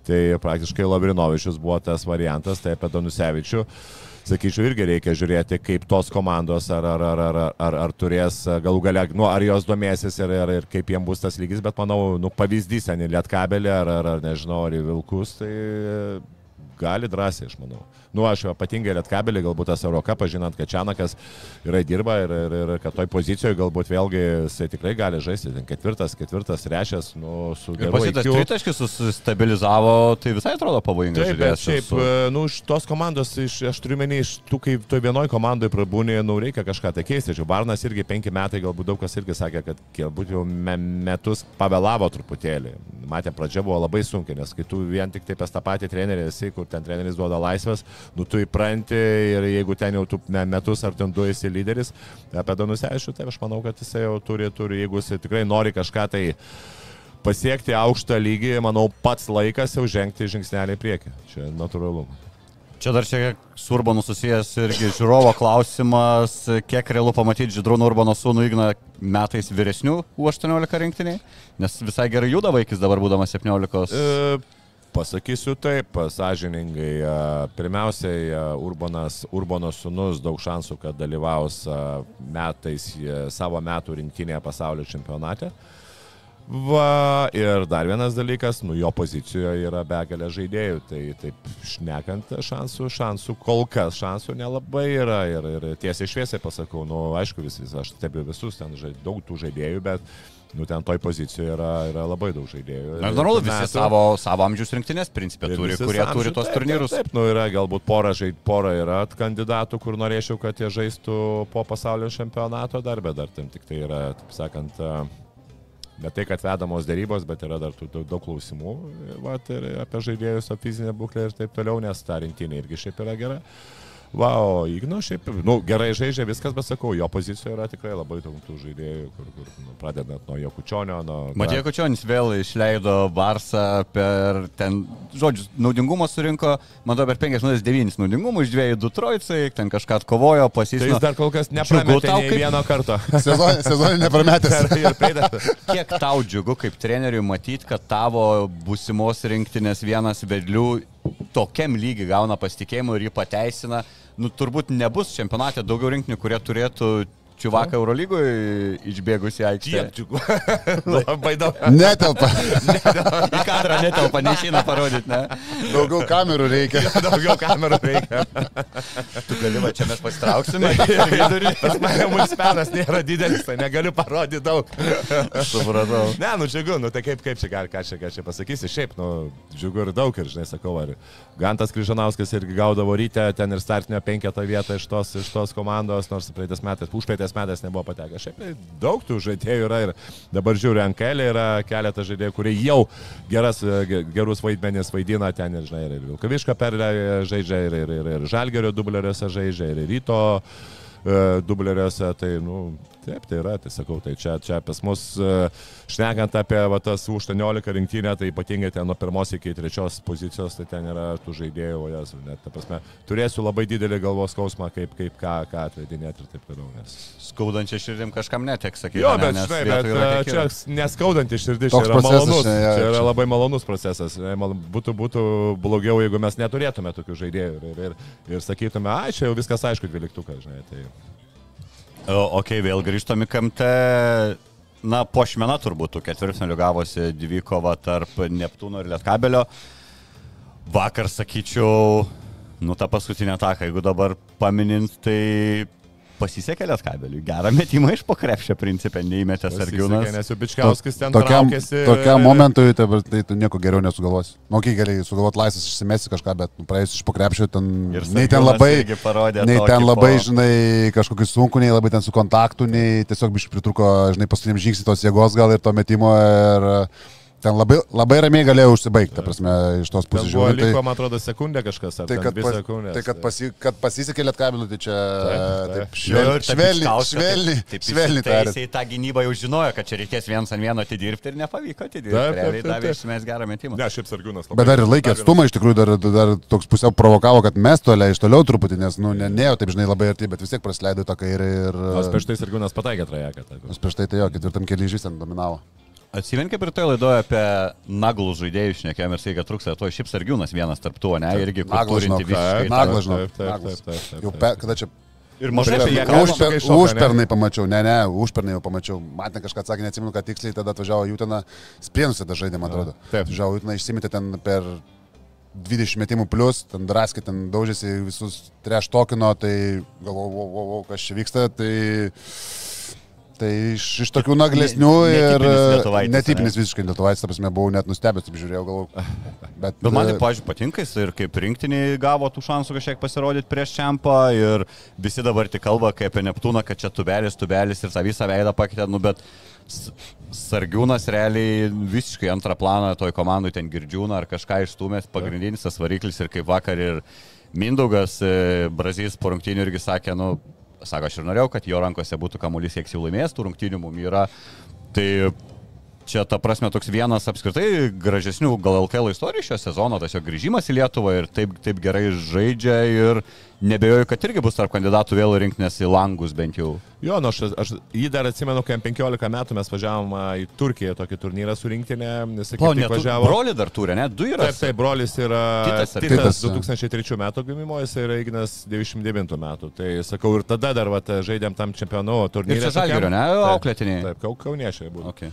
Tai praktiškai Labrinovičius buvo tas variantas, tai apie Danusevičių. Uh, sakyčiau, irgi reikia žiūrėti, kaip tos komandos ar, ar, ar, ar, ar, ar turės galų gale, nu, ar jos domėsis ir, ir, ir kaip jiems bus tas lygis, bet manau, nu, pavyzdys, į Lietkabelį ar, ar, ar nežinau, ar į Vilkus, tai gali drąsiai, aš manau. Nu, aš ypatingai Lietkabelį, galbūt tas Eurocapas, žinant, kad Čianakas yra dirba ir, ir, ir kad toj pozicijoje galbūt vėlgi jisai tikrai gali žaisti. Ketvirtas, ketvirtas, rešias, nu, su... Ir pasitas tritaškis susistabilizavo, tai visai atrodo pavojingai. Taip, bet šiaip, su... Nu, iš tos komandos, iš, aš turiu menį, iš tų, kai toj vienoj komandai prabūnė, nu, reikia kažką tai keisti. Čia Barnas irgi penki metai, galbūt daug kas irgi sakė, kad galbūt jau me, metus pavėlavo truputėlį. Matėm, pradžia buvo labai sunki, nes kai tu vien tik taip pas tą patį trenerį esi, kur ten treneris duoda laisvės, nu tu įpranti ir jeigu ten jau tu ne, metus ar ten du esi lyderis, apie Danusevičių, tai aš manau, kad jisai jau turi, turi, jeigu jisai tikrai nori kažką tai pasiekti aukštą lygį, manau, pats laikas jau žengti žingsnelį į priekį. Čia natūralu. Čia dar šiek tiek su Urbanu susijęs irgi žiūrovo klausimas, kiek realu pamatyti Židrūno Urbano sūnų Igną metais vyresnių U18 rinktiniai, nes visai gerai juda vaikis dabar būdamas 17. E, pasakysiu taip, sąžiningai. e, Pirmiausiai, e, Urbanas, Urbano sūnus daug šansų, kad dalyvaus e, metais savo metų rinktinėje pasaulio čempionate. Va, ir dar vienas dalykas, nu jo pozicijoje yra begalė žaidėjų, tai taip šnekant šansų, šansų kol kas šansų nelabai yra ir, ir tiesiai šviesiai pasakau, nu aišku, vis, vis, aš stebiu visus, ten žai, daug tų žaidėjų, bet nu ten toj pozicijoje yra, yra labai daug žaidėjų. Na, Ir normalu, metų- visi savo, savo amžiaus rinktinės principė turi, visi kurie amžių- turi tos taip, turnyrus. Taip, taip, nu yra galbūt pora, žaid, pora yra kandidatų, kur norėčiau, kad jie žaistų po pasaulio čempionato dar, bet dar tam tik tai yra, taip sakant, ne tai, kad vedamos dėrybos, bet yra dar daug, daug klausimų vat, ir apie žaidėjus, o fizinę būklę ir taip toliau, nes ta rinktinė irgi šiaip yra gera. Va, o Igno šiaip, nu, gerai žaidžia viskas, bet sakau, jo pozicijoje yra tikrai labai daug tų žaidėjų, kur, kur nu, pradedant nuo Jokučionio, nuo... Matėjo Kočionis vėl išleido Barsą per ten, žodžiu, naudingumą surinko, man atrodo, per 5 minutės 9 naudingumų, iš dviejų 2 trojcai, ten kažką atkovojo, Tai jis dar kol kas neprametė kaip- vieno karto. *laughs* Sezon- Sezoninė neprametęs. *laughs* ir praeitą. Kiek tau džiugu kaip treneriui matyti, kad tavo būsimos rinktinės vienas vedlių tokiam lygiai gauna pasitikėjimą ir jį pateisina. Nu, turbūt nebus čempionate daugiau rinktinių, kurie turėtų Čiuvaką Eurolygoje išbėgus į aikštę. Tiek džiugu. *laughs* Labai daug. Netelpa. *laughs* Į kadrą netelpa, neišeina parodyti, ne? Daugiau kamerų reikia. *laughs* Daugiau kamerų reikia. Tu gali, va čia mes pasitrauksime. Vidurį. Pas mane mūsų spenas nėra didelis, tai negaliu parodyti daug. Supratau. Ne, nu džiugu, nu tai kaip, kaip čia, gal, ką čia, ką čia pasakysi, šiaip, nu, džiugu ir daug, ir žinai, sakau, ar Gantas Kryžanauskas irgi gaudavo ryte, ten ir startinio penketą vietą iš tos, iš tos komandos, nors praeitais metais, užpraeitais metais nebuvo patekę. Šiaip tai daug tų žaidėjų yra ir dabar žiūriu, Ankelė yra keletas žaidėjų, kurie jau geras, ge- gerus vaidmenis vaidina ten, ir, žinai, ir Vilkavišką perlę žaidžia, ir, ir, ir, ir Žalgerio dubleriuose žaidžia, ir Ryto e, dubleriuose, tai, nu, taip, tai yra, tai sakau, tai čia, čia pas mus, e, šnekant apie va, tas U18 rinktinę, tai ypatingai ten nuo pirmos iki trečios pozicijos, tai ten yra tų žaidėjų, o jas, net, ta prasme, turėsiu labai didelį galvos skausmą, kaip, kaip ką, ką atvedinėti ir taip toliau. Nes... Skaudančia širdim kažkam neteks sakyti. Jo, ne, bet, žinai, vietų bet čia yra. neskaudantis širdis, čia yra malonus, čia, jo, čia yra labai malonus procesas. Būtų, būtų blogiau, jeigu mes neturėtume tokių žaidėjų ir, ir, ir, ir sakytume, ai, čia jau viskas aišku, dvyliktukas, žinai. Tai... Ok, vėl grįžtami kamte. Na, po šmena turbūt tų ketvirtfinalių gavosi dvikova tarp Neptūno ir Lietkabelio. Vakar sakyčiau, nu tą paskutinę taką, jeigu dabar paminint, tai pasisekė Lietkabeliui. Gerą metimą iš pokrepšio principę neįmetė Sargiūnas. Nes jau Bičkauskis ten Tokiam, traukėsi. tokiam momentui tai, tai tu nieko geriau nesugalvosi. Nu, kai gali sugalvoti laisvės išsimesti kažką, bet nu, praėjus iš pokrepšio, ten, Ir nei ten labai, nei ten labai, po- žinai, kažkokį sunku, nei labai ten su kontaktu, nei tiesiog biškai pritruko, žinai, paskutiniam žingsniui tos jėgos gal ir to metimo. Ir, ten labai, labai ramiai galėjo užsibaigti, ta prasme, iš tos pusės buvo žiūrint. liko, Tai, man atrodo, sekundė kažkas. ar tai, kad, pas, sekundės. tai kad, pasi, kad pasisekė lietkabeliu, tai čia Taip, taip. Jo, švelniai, ta švelniai, taip- švelniai tariant. Jisai tą gynybą jau žinojo, kad čia reikės viens ant vieno atidirbti ir nepavyko atidirbti. Taip, taip, taip, taip. išmės gerą metimą. Ne, šiaip sargiūnas labai. Bet dar ir laikė atstumą, iš tikrųjų dar, dar toks pusiau provokavo, kad mes toliau iš toliau truputį, nes, nu, ne, ne jau taip žinai labai arti, bet vis tiek praleido tą kairę ir... Nors prieš tai sargiūnas pataikė trajeką. Nors prieš tai tai jo, ketvirtam keliui iš ten dominavo. Atsimink, kaip ir toje laidoje apie naglų žaidėjus šnekėjom ir tai, kad trūksta to šiaip sargiūnas vienas tarp tų, ne, irgi turinti visiškai. Naglas, žinau. Jau pe, kada čia... Ir mažai apie jį Užper- kalbam. Užper- Užper, šoka, ne? užpernai pamačiau, ne, ne, užpernai jau pamačiau. Matė kažką atsakė, neatsimenu, kad tiksliai tada atvažiavo Jūtena, Sprienusė tą žaidė, man atrodo. Taip. Žinau, Jūtena išsimetė ten per 20 metimų plus, ten draskė, ten daužėsi visus treš tokino, tai galvoju, kas čia vyksta, tai... Tai iš, iš tokių naglesnių Ne- ir netipinis lietuvaitis, netipinis visiškai lietuvaitis, ta prasme, buvau net nustebęs, taip žiūrėjau, galvoju. Bet, *laughs* Bet man tai, e, pažiūrėjau, patinka jis ir kaip rinktiniai gavo tų šansų kažkiek pasirodyti prieš čempą ir visi dabar tik kalba kaip apie Neptūną, kad čia tubelis, tubelis ir visą veidą pakeitė, nu bet Sargiūnas realiai visiškai antrą planą toj komandai ten girdžiūną ar kažką išstumęs, pagrindinis tas variklis ir kaip vakar ir Mindaugas e, Brazys po rungtynių irgi sakė, nu, sako, aš ir norėjau, kad jo rankose būtų kamuolys, kiek jau laimės, tų rungtynių mums yra. Tai čia ta prasme toks vienas apskritai gražesnių gal LKL istorijų šio sezono, jo grįžimas į Lietuvą ir taip, taip gerai žaidžia ir nebejoju, kad irgi bus tarp kandidatų vėl rinktinės į langus bent jau. Jo, nu, aš, aš jį dar atsimenu, kai jam 15 metų mes važiavom į Turkiją tokį turnyrą su rinktinė. Ne, tu važiavo. broli dar turi, ne? Du yra. Taip, taip, brolis yra Titas Titas, Titas, 2003 metų gimimo, jis yra Ignas 99 metų. Tai sakau, ir tada dar vat, žaidėm tam čempionų Ir turnyrę. čia žalgerio, ne? Taip, Auklėtiniai. Taip, kau, kauniešiai buvo. Okay.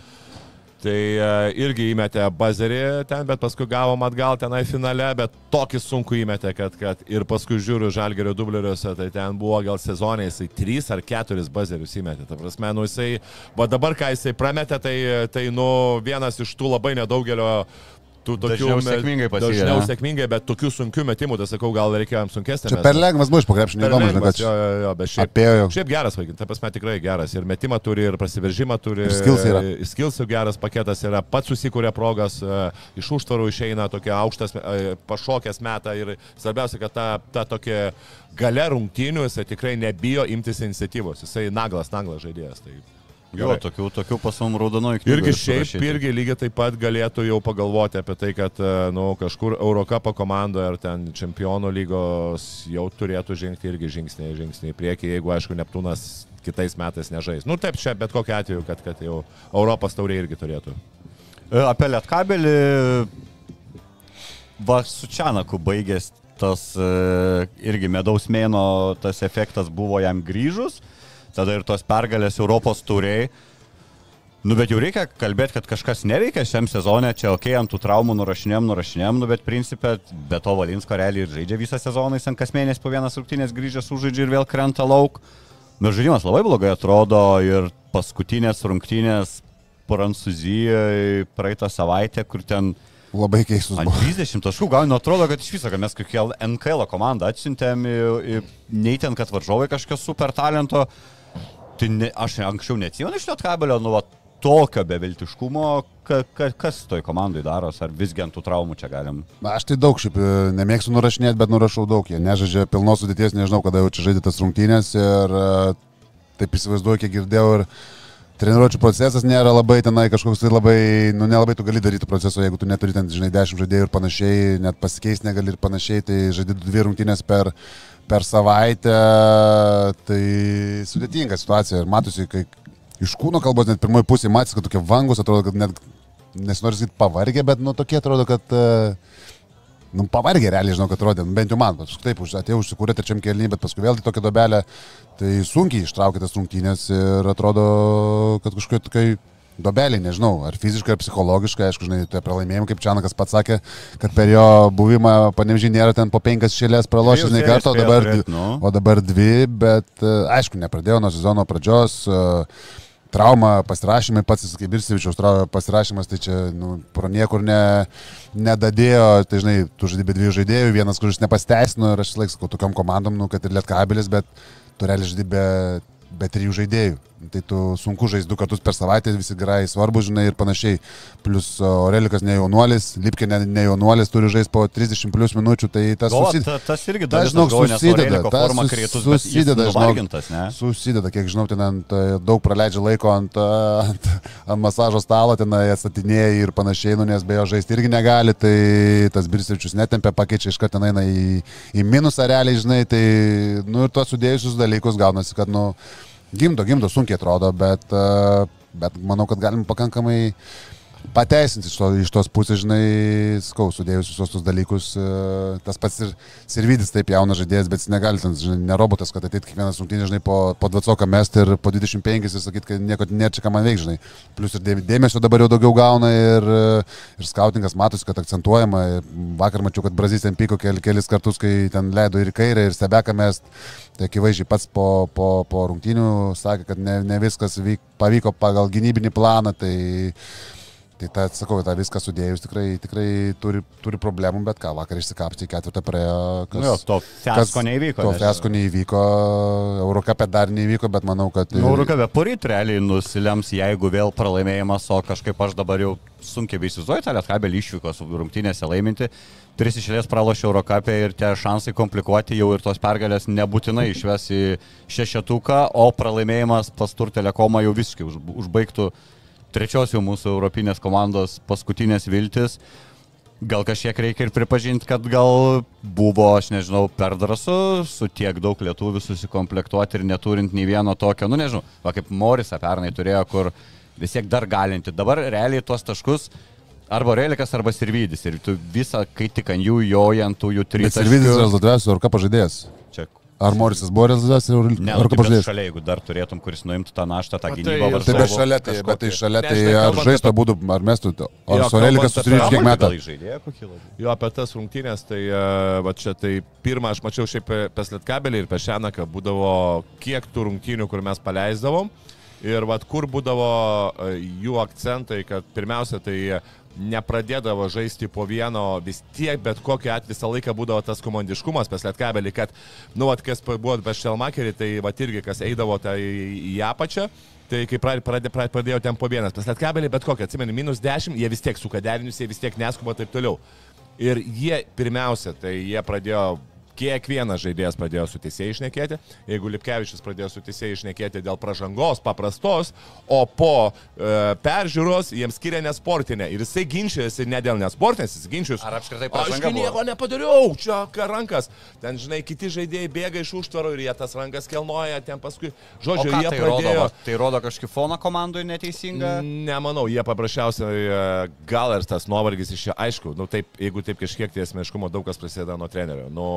Tai e, irgi įmetė bazerį ten, bet paskui gavom atgal tenai finale, bet tokį sunku įmetė, kad, kad ir paskui žiūriu žalgerio dubleriuose, tai ten buvo gal sezonai, jisai 3 ar 4 bazerius įmetė. Ta prasme, nu jisai, va dabar ką jisai prametė, tai, tai nu vienas iš tų labai nedaugelio tų tokių Dažniau sėkmingai pasiėmė, Dažniau sėkmingai, bet tokių sunkių metimų, tai sakau, gal reikėjo jam sunkesnį. Čia per lengvas buvo iš pakrepšinio, Per įdomu, žinai, lengvas, kad jo, jo, jo, bet šiaip, apėjo. šiaip geras vaikinas, ta prasme tikrai geras. Ir metimą turi, ir prasiveržimą turi. Ir skillsai yra. ir Skillsų geras paketas yra, pats susikūrė progas, e, iš užtvarų išeina tokia aukštas, e, pašokęs metą ir svarbiausia, kad ta, ta tokia gale rungtynių jisai tikrai nebijo imtis iniciatyvos. Jisai naglas, naglas žaidėjas. Tai Jo, gerai. tokių, tokių pasom raudonųjų knygų. Irgi ir šiaip, surašyti. irgi lygiai taip pat galėtų jau pagalvoti apie tai, kad e, nu, kažkur Eurocapo komandoje ar ten čempionų lygos jau turėtų žengti irgi žingsnį, žingsnį į priekį, jeigu aišku Neptūnas kitais metais nežais. Nu taip, čia bet kokiu atveju, kad, kad jau Europos taurė irgi turėtų. E, Apie Lietkabelį va su Čianaku baigės tas e, irgi medaus mėno, tas efektas buvo jam grįžus, tada ir tos pergalės Europos turėjai. Nu, bet jau reikia kalbėti, kad kažkas neveikia šiam sezonė, čia ok, ant tų traumų nurašinėm, nurašinėm, nu, bet principė, be to Valinsko realiai ir žaidžia visą sezoną, jis ant kas mėnesį po vienas rungtynės grįžęs užžaidžia ir vėl krenta lauk. Nu, žaidimas labai blogai atrodo ir paskutinės rungtynės Prancūzijoje praeitą savaitę, kur ten Labai buvo. 30 taškų gauni, nu, atrodo, kad iš viso, kad mes kokią NKL komandą į- nei ten, kad varžovai kažkokio super talento. Tai ne, aš anksčiau neatsimenu iš net kabelio, nu, va, tokio beviltiškumo, ka, ka, kas toj komandai daros, ar visgi ant tų traumų čia galim. Aš tai daug šiaip e, nemėgstu nurašinėti, bet nurašau daug. Jie nežaidžia pilnos sudėties, nežinau, kada jau čia žaidė tas rungtynės ir e, taip įsivaizduoju, kiek girdėjau ir treniruočio procesas nėra labai tenai kažkoks tai labai, nu nelabai tu gali daryti proceso, jeigu tu neturi ten, žinai, 10 žaidėjų ir panašiai, net pasikeisti negali ir panašiai, tai žaidži dvi rungtynės per, per savaitę, tai sudėtinga situacija. Ir matosi, kai iš kūno kalbos net pirmoji pusė matys, kad tokie vangus, atrodo, kad net, nesinori sakyti pavargę, bet nu tokie atrodo, kad uh, Nu, pavargė realiai, žinau, kad rodė, nu, bent jau man, paskui taip, atėjau užsikūrė trečiam kelnį, bet paskui vėl į tokią dobelę, tai sunkiai ištraukė tas rungtynės ir atrodo, kad kažkokia tokia dobelė, nežinau, ar fiziškai, ar psichologiškai, aišku, žinai, tai pralaimėjimai, kaip Čianakas pats sakė, kad per jo buvimą panemžiai nėra ten po penkias šėlės pralošęs nei kartą, o dabar, turėt, nu. o dabar dvi, bet e, aišku, nepradėjo nuo sezono pradžios. e, Trauma, pasirašymai, pats kaip ir Sivičiaus pasirašymas, tai čia nu, pro niekur ne, nedadėjo, tai žinai, tu žaidži be dviejų žaidėjų, vienas, kuris nepasteisino ir aš laik sakau tokiam komandom, nu, kad ir lietkabelis, bet tu realiai žaidži be, be trijų žaidėjų. Tai tu sunku žaisti du kartus per savaitę, visi gerai svarbu, žinai, ir panašiai. Plus Orelikas ne jaunuolis, Lipkė ne, ne jaunuolis, turi žaisti po 30 plus minučių, tai tas Gal, susideda. ta, tas irgi galvoju, nes susideda, Aurelijako ta forma sus- susideda, ne? Susideda, kiek žinau, ten ant, e, daug praleidžia laiko ant, e, ant, ant masažo stalo, ten atstatinėja ir panašiai, nu, nes be jo žaisti irgi negali, tai tas Birsevičius netempia, pakeičia iš karto eina į, į minusą realiai, žinai, tai, nu, ir tuos sudėjusius dalykus gaunasi, kad, nu, gimdo, gimdo sunkiai atrodo, bet, e, bet manau, kad galim pakankamai pateisinti iš, to, iš tos pusės, žinai, skau, sudėjus visus tos dalykus, e, tas pats ir Sirvidis taip jaunas žaidėjas, bet jis negali, ten, žinai, ne robotas, kad ateit kiekvienas rungtynės, žinai, po, po 20 mest ir po 25 ir sakyt, kad nieko nėra čia ką man veik, žinai. Plus ir dė- dėmesio dabar jau daugiau gauna ir, e, ir skautingas matosi, kad akcentuojama. Vakar mačiau, kad Brazys ten pyko kel, kelis kartus, kai ten leido ir kairę, ir stebeką mest. Tai akivaizdžiai pats po, po, po rungtynių sakė, kad ne, ne viskas vyk, pavyko pagal gynybinį planą. Tai, Tai tą, sakau, tą viską sudėjus tikrai, tikrai turi, turi problemų, bet ką, vakar išsikapstė į ketvirtą praėjo. Kas, Nu, jo, to fiasko neįvyko, To fiasko neįvyko, Eurocapė dar neįvyko, bet manau, kad... Nu, Rukavė poryt realiai nusilems, jeigu vėl pralaimėjimas, o kažkaip aš dabar jau sunkiai įsivaizduoju tą Lietkabelį išvykos rungtynėse laiminti. Tris išėlės pralošė Eurocapė ir tie šansai komplikuoti jau ir tos pergalės nebūtinai išves į šešetuką, o pralaimėjimas pas Tur Telekomą jau visiškai už- užbaigtų trečios jau mūsų europinės komandos paskutinės viltis. Gal kažkiek reikia ir pripažinti, kad gal buvo, aš nežinau, per drąsu su tiek daug lietuvių susikomplektuoti ir neturint nei vieno tokio, nu nežinau, va kaip Morisa pernai turėjo, kur vis tiek dar galinti. Dabar realiai tuos taškus arba Relikas, arba Sirvidis. Ir tu visą, kai tik ant jų joji ant tų jų trijų. Bet Servidis rezultatas, ar ką pažadėjęs? Ar Morisas buvo rezultatas, Ne, ar nu, ką tai bet pažadėjęs? šalia, jeigu dar turėtum, kuris nuimtų tą naštą, tą tai gynybą Tai varžovų. šalia, tai, bet tai šalia, tai Nežinai, ar žaista būtų, ar mestų, ar Sorelikas kalbant susirinks kiek metų? Jo, apie tas rungtynės, tai e, va čia tai pirmą aš mačiau šiaip per Lietkabelį ir per Šenaką būdavo kiek tų rungtynių, kur mes paleisdavom. Ir vad kur būdavo e, jų akcentai, kad pirmiausia tai nepradėdavo žaisti po vieno, vis tiek bet kokiu atveju visą laiką būdavo tas komandiškumas pas Lietkabelį, kad, nu, vat, kas buvo pas Šelmakerį, tai va irgi kas eidavo tai į apačią. Tai kai pradė, pradė, pradė, pradėjo ten po vienas, pas Lietkabelį bet kokią, atsimeni, minus 10, jie vis tiek suka derinius, jie vis tiek neskuba taip toliau. Ir jie pirmiausia, tai jie pradėjo, kiekvienas žaidėjas pradėjo su teisėjai išnekėti. Jeigu Lipkevičius pradėjo su teisėjai išnekėti dėl pažangos paprastos, o po e, peržiūros jiems skiria nesportinę. Ir jisai ginčiasi ne dėl nesportinės, jis ginčiasi. Ar apskritai Aš pažanga buvo? nieko nepadariau, čia ką rankas. Ten, žinai, kiti žaidėjai bėga iš užtvaro ir jie tas rankas kelnoja, ten paskui, žodžiu, jie tai rodo? pradėjo... Va, Tai rodo kažkokį foną komandui neteisingą. Nemanau, jie paprasčiausiai e, gal ir tas nuovargis iš čia, aišku, nu taip, jeigu taip kažkiek asmeniškumo daug kas prasideda nuo trenerio. Nu,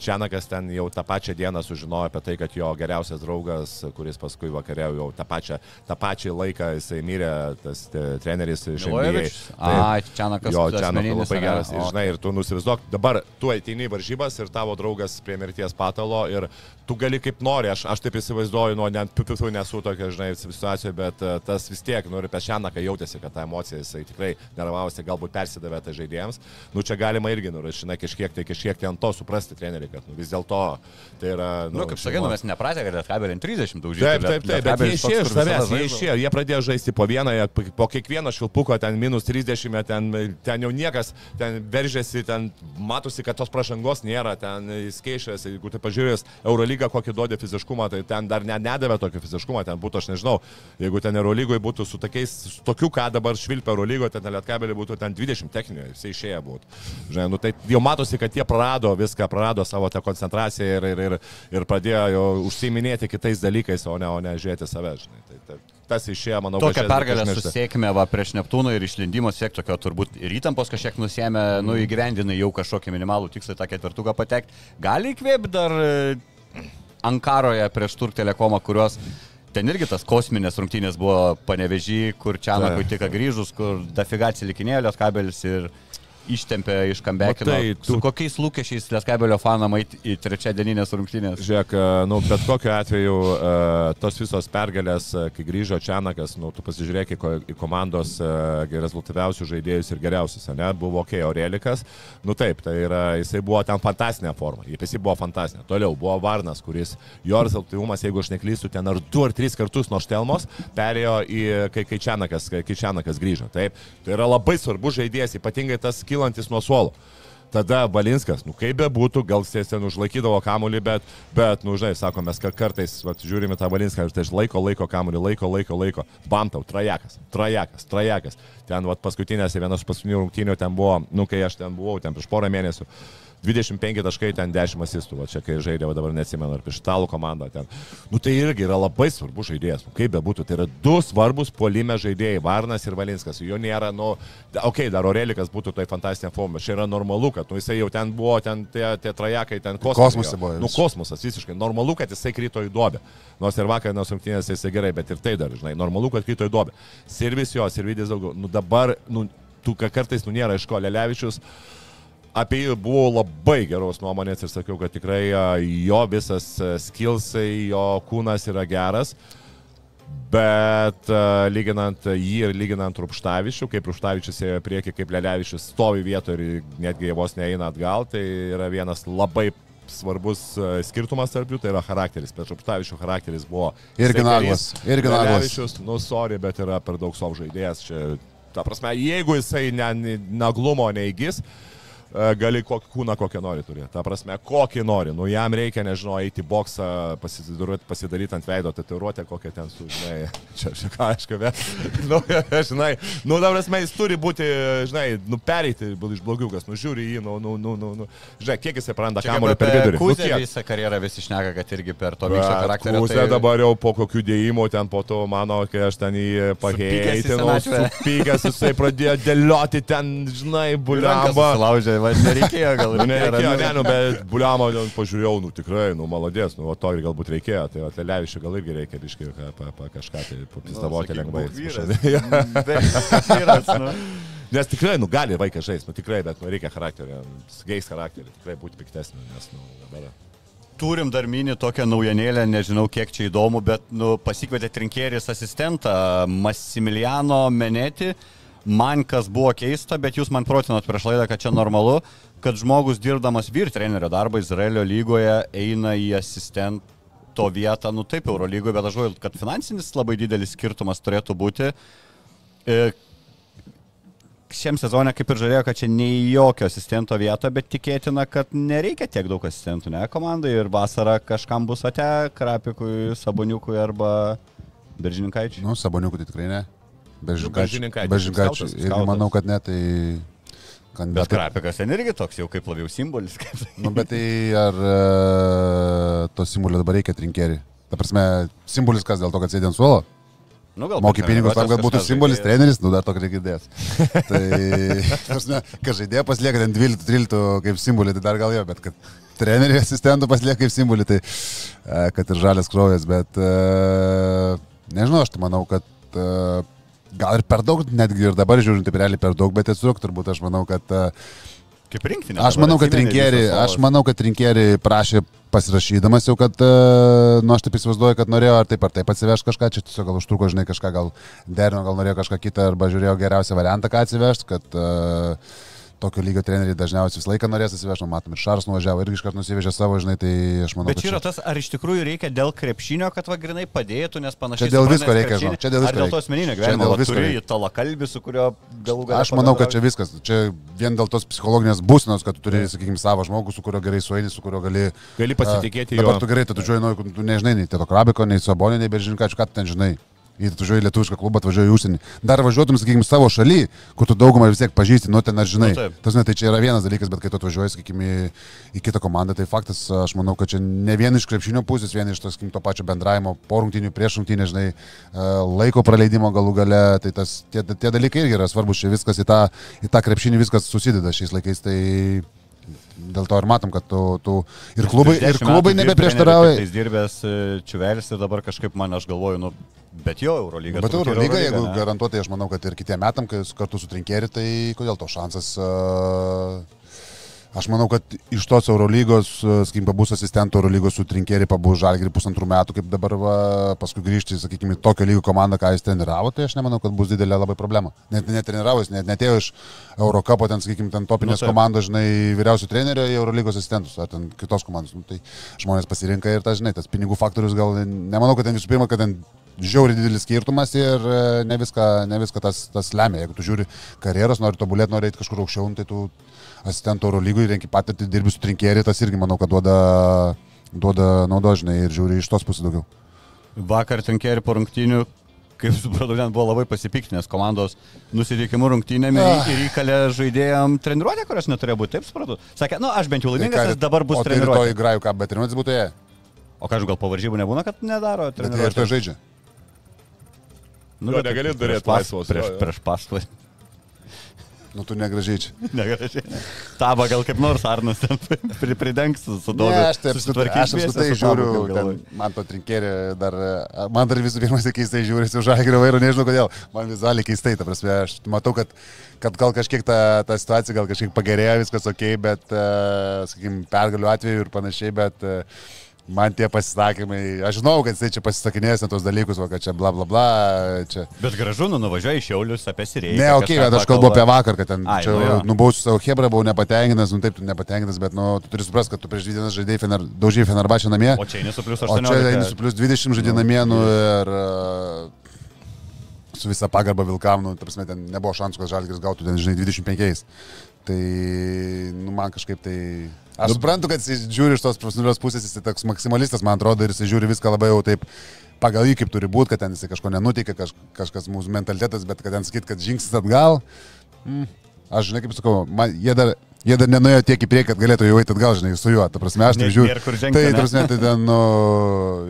Čianakas ten jau tą pačią dieną sužinojo apie tai, kad jo geriausias draugas, kuris paskui vakare jau tą pačią, tą pačią laiką jisai mirė, tas te, treneris iš. Milojevičius? Taip. A, Čianakas Jo, tas čia asmeninis, labai geras. Ir, žinai, ir tu nusivizduok, dabar tu ateini į varžybas ir tavo draugas prie mirties patalo ir tu gali kaip nori, aš, aš taip įsivaizduoju, nu, net pipiu nesu tokia, žinai, situacijoje, bet e, tas vis tiek, nu, ir pešianaką jautėsi, kad ta emocija jisai tikrai nervavosi, galbūt persidavė tai žaidėjams. Nu, čia galima irgi, nu, žinai, kažkiek tai, kažkiek tai ant to suprasti treneriui, kad nu, vis dėlto tai yra... Nu, kaip sakiau, šeimos- mes nepratę, kad Lietkabelį 30 daužyti. Taip, taip, taip, bet jie išėjo iš savęs, jie išėjo, jie pradėjo žaisti po vieną, po- kiekvieno švilpuko ten minus 30, ten, ten jau niekas, ten veržėsi, ten matosi, kad tos pražangos nėra, ten skaičias, jeigu tai pažiūrėjus Eurolygą, kokį duodė fiziškumą, tai ten dar ne, nedavė tokio fiziškumo, ten būtų, aš nežinau, jeigu ten Eurolygoje būtų su tokiais, su tokiu, ką dabar švilpia Eurolygoje, ten Lietkabelį būtų ten 20 techninio, jisai išėję būtų. Žinai, nu, tai jau matosi, kad jie prarado viską, prarado savo tą koncentraciją ir, ir, ir, ir pradėjo jau užsiminėti kitais dalykais, o ne, o ne žiūrėti save. Žinai. Tai, tai, tas išėjo, manau, pergalę užmiršta. susiekime va prieš Neptūną ir išlindimo siek tokio turbūt ir įtampos kažkiek nusėmė, nu įgyvendinai jau kažkokį minimalų tikslą tą ketvirtuką patekti. Gali įkvėpti dar Ankaroje prieš Turk Telekomą, kurios ten irgi tas kosminės rungtynės buvo panevežį, kur Čianakui tik grįžus, kur dafiga atsilikinėjo Lietkabelis ir ištempė iš kambekino. Su tu- kokiais lūkesčiais Lieskabelio fanam į trečią dieninės rungtynės? Žiūrėk, e, nu, bet kokiu atveju e, tos visos pergalės, e, kai grįžo Čianakas, nu, tu pasižiūrėk į ko- į komandos rezultatyviausius žaidėjus ir geriausius, ne? Buvo ok, Aurelikas, nu taip, tai yra, jisai buvo ten fantastinė forma, jis buvo fantastinė. Toliau buvo Varnas, kuris, jo rezultatyvumas, jeigu aš neklystu, ten ar du ar tris kartus nuo Štelmos perėjo į, kai, kai, Čianakas, kai, kai Čianakas grįžo. Taip, tai yra labai svarbus žaidėjas, ypatingai tas kilantis nuo suolo. Tada Balinskas, nu kaip be būtų, gal jis ten užlaikydavo kamuolį, bet, bet, nu žinai, sako, mes kar- kartais vat, žiūrime tą Balinską ir tai laiko, laiko kamuolį, laiko, laiko, laiko. Bamtau, trajekas, trajekas, trajekas. Ten vat, paskutinėse vienas paskutinių rungtynių ten buvo, nu kai aš ten buvau, ten prieš porą mėnesių. 25 taškai, ten 10 asistų, va čia kai žaidė, va dabar neatsimenu, ar prieš italų komandą ten. Nu tai irgi yra labai svarbus žaidėjas, nu, kaip bebūtų, tai yra du svarbus polime žaidėjai, Varnas ir Valinskas, jo nėra, nu, okei, okay, dar Orelikas būtų tai fantastinė forma, čia yra normalu, kad, nu, jisai jau ten buvo, ten tie, tie trajekai, ten kosmose. Kosmose buvo Nu, kosmosas, visiškai, normalu, kad jisai krito į duobę. Nors ir vakar nuo rungtynės jisai gerai, bet ir tai dar, žinai, normalu, kad krito į duobę. Servis jo, servidis daugiau. Nu dabar, nu, tu kartais, nu, nėra iš ko, Lelevičius apie jį buvau labai geros nuomonės ir sakiau, kad tikrai jo visas a, skillsai, jo kūnas yra geras. Bet lyginant jį ir lyginant Rupštavičių, kaip Rupštavičius ėjo į priekį, kaip Lelevičius stovi vietoje ir netgi vos neina atgal, tai yra vienas labai svarbus skirtumas tarp jų, tai yra charakteris. Bet Rupštavičių charakteris buvo... Irgi naglas, irgi naglas. Lelevičius, nu, sorry, bet yra per daug savo žaidėjas. Čia, ta prasme, jeigu jisai ne, ne, naglumo neįgis, e, gali kokį kūną kokią nori turėti. Ta prasme, kokį nori. Nu, jam reikia, nežinau, eiti į boksą, pasidaryti, pasidaryti ant veido tatuiruotę, kokią ten su, žinai, *laughs* čia, čia ką, aišku, bet, *laughs* nu, *laughs* žinai, nu, ta prasme, jis turi būti, žinai, nu, pereiti iš blogiukas, nu, žiūri jį, nu, nu, nu, nu, nu, žinai, kiek jisai praranda kamuolį per vidurį. Nu, Kūzė kiek? visą karjerą visi šneka, kad irgi per to mykščio charakterį. Kūzė dabar jau po kokių dėjimų ten po to mano, kai aš ten jį pageitinau, senatvę. supykęs, jisai pradėjo dėlioti ten, žinai, buliambą. Va, nereikėjo gal Nu, nereikėjo, ne, nu, bet buliamo pažiūrėjau, nu tikrai, nu, maladės, nu, o to ir galbūt reikėjo, tai Atlevišio gal irgi reikia biškai pa, pa, pa, kažką tai papizdavoti lengvai. *laughs* Vyras, nu. Nes tikrai, nu, gali vaikas žaisti, nu, tikrai, bet, nu, reikia charakterio, geis charakterį, tikrai būti piktesniu, nes, nu, dabar. Turim dar mini tokią naujanėlę, nežinau kiek čia įdomu, bet nu, pasikvietė trinkėris asistentą Massimiliano Meneti. Man kas buvo keista, bet jūs man protinot prieš laidą, kad čia normalu, kad žmogus dirbdamas vyr trenerio darbą Izraelio lygoje eina į asistento vietą, nu taip, Euro lygoje, bet aš žinau, kad finansinis labai didelis skirtumas turėtų būti. E, šiam sezonė kaip ir žadėjo, kad čia nei jokio asistento vieto, bet tikėtina, kad nereikia tiek daug asistentų, ne komandai ir vasarą kažkam bus ate, Krapikui, Saboniukui arba Beržininkaičiui. Nu, saboniukų tai tikrai ne. Skautas, Irgi skautas. manau, kad ne, tai... Bet Kandidatai. Krapikas ten irgi toks jau kaip labiau simbolis. Kaip... Nu, bet tai ar e, to simbolio dabar reikia trinkerį? Ta prasme, simbolis kas dėl to, kad sėdė ant suolo? Nu, gal Moki pinigus tam, kad būtų simbolis, treneris. treneris, nu dar to, kad reikia įdės. tai, ta prasme, kad žaidėja paslieka ten 12-13 kaip simbolį, tai dar gal jo, bet kad trenerių asistentų paslieka kaip simbolį, tai e, kad ir žalias kraujas, bet e, nežinau, aš tai manau, kad gal ir per daug, netgi ir dabar žiūrint, taip realiai per daug, bet tiesiog turbūt aš manau, kad e, Kaip rinktinė. Aš manau, kad rinkėri, aš manau, kad rinkėri prašė pasirašydamas jau, kad, e, nu aš taip įsivaizduoju, kad norėjo ar taip ar taip atsivežti kažką, čia tiesiog gal užtruko, žinai, kažką gal derino, gal norėjo kažką kitą, arba žiūrėjo geriausią variantą, ką atsivežti, kad uh, tokio lygio treneriai dažniausiai visą laiką norės atsivežti, nu, matom, ir Šaras nuvažiavo irgi iškart nusivežė savo, žinai, tai aš manau, Bet kad čia yra tas, ar iš tikrųjų reikia dėl krepšinio, kad va grinai padėtų, nes panašiai. Čia dėl visko reikia, žinau, čia dėl visko Ar dėl to asmeninio gyvenimo, dėl visko turi talakalbį, su kurio galų galę. Aš manau, kad čia viskas. Čia vien dėl tos psichologinės būsenos, kad tu turi, sakykime, savo žmogų, su kuriuo gerai sueini, su kuriuo gali... Gali pasitikėti a. Dabar tu gerai, tu žiūri, nu, tu nežinai nei Tėto Krabiko, nei Sabonio, nei Beržinkačių, ką tu ten žinai. Jei tu važiuoji į lietuvišką klubą, atvažiuoji į užsienį. Dar važiuotum, sakykime, savo šaly, kur tu daugumą vis tiek pažįsti, nu ten ar žinai. Nu. Tas, ne, tai čia yra vienas dalykas, bet kai tu atvažiuoji, sakykime, į, į kitą komandą, tai faktas, aš manau, kad čia ne vien iš krepšinio pusės, vien iš to, sakykime, to pačio bendravimo, po rungtinių, prieš rungtinį, žinai, e, laiko praleidimo galų gale, tai tas, tie, tie dalykai irgi yra svarbus, čia viskas į tą, į tą krepšinį viskas susideda šiais laikais, tai dėl to ir matom, kad tu, tu ir klubai, ir klubai nebeprieštarauja. Jis dirbęs e, Čiuvelis ir dabar kažkaip man, aš galvoju, nu, bet jo Eurolyga. Bet yra Eurolyga, jeigu ne? garantuotai, aš manau, kad ir kitiem metam, kai kartu su trinkeri, tai kodėl to šansas... Uh, aš manau, kad iš tos Eurolygos, uh, sakykim, pabus asistentų Eurolygos su trinkeri, pabus žalgri pusantrų metų, kaip dabar, va, paskui grįžti, sakykime, tokio lygio komandą, ką jis treniravo, tai aš nemanau, kad bus didelė labai problema. Net netreniravo, jis net netėjo iš Eurocapo, ten, sakykime, ten topinės Nu, taip. komandos, žinai, vyriausių trenerių į Eurolygos asistentus, ar ten kitos komandos. Nu, tai žmonės pasirinka ir tas, žinai, tas pinigų faktorius gal, nemanau, kad ten visų pirma, kad ten žiauriai didelis skirtumas ir e, ne viską, ne viską tas, tas lemia. Jeigu tu žiūri karjeros, nori tobulėti, nori eiti kažkur aukščiau, nu, tai tu asistentų oro lygui renki patirtį, dirbi su trinkėri, tas irgi manau, kad duoda, duoda naudo, žinai, ir žiūri iš tos pusės daugiau. Vakar Trinkeri po rungtynių, kaip supratau, ten buvo labai pasipiktinęs komandos nusiteikimų rungtynėmi Ah. ir įkalė žaidėjams treniruotę, kurios neturėjo būti, taip supratau. Sakė, nu aš bent jau laimingas, nes dabar bus tai rytoj treniruotė. grajų ką, bet treniruotis būtų jie. O kažkaip gal po varžybų nebūna, kad nedaro jie ir to žaidžia. Nu, Jo, bet negali pas- laisvos, Prieš, prieš pastvą. Nu, tu negražiai čia. *laughs* Negražiai. Taba gal kaip nors Arnas ten *laughs* pri- pridengs su su Ne, aš taip aš apskritai žiūriu, ten, man to trinkėri dar, man dar visų pirma keistai žiūri su žalgerio vairu, nežinau kodėl, man vizualiai keistai, ta prasme, aš matau, kad, kad gal kažkiek ta, ta situacija, gal kažkiek pagerėjo, viskas ok, bet, uh, sakykime, pergalių atveju ir panašiai, bet uh, man tie pasisakymai, aš žinau, kad jisai čia pasisakinės tos dalykus, va, kad čia bla bla bla, čia. Bet gražu, nu nuvažiuoja iš Šiaulius apie Siriją. Ne, okei, okay, bet aš kalbu apie vakar, kad ten, Ai, čia, nu jo. nubausiu savo Hebrą, buvau nepatenkintas, nu taip, tu nepatenkintas, bet, nu, tu turi suprasti, kad tu prieš dvi dienas žaidėjai fener, daužiai Fenerbačią namie, O čia eini su plus o čia eini 18. su plus 20 žaidėjai namie, nu, ir uh, su visa pagarba Vilkam, nu, ta prasme, ten nebuvo šansų, kad Žalgiris gautų ten, žinai, 25. Tai, nu, man kažkaip tai... Aš suprantu, kad jis žiūri iš tos profesionalios pusės, jis toks maksimalistas, man atrodo, ir jis žiūri viską labai jau taip pagal jį, kaip turi būti, kad ten jis kažko nenuteikia, kaž, kažkas mūsų mentalitetas, bet kad ten sakyt, kad žingsnis atgal, mm, aš žinai, kaip sakau, man, jie, dar, jie dar nenuėjo tiek į priekį, kad galėtų jau eiti atgal, žinai, su juo, ta prasme, aš tai žiūriu. Tai, ta prasme, tai ten, nu,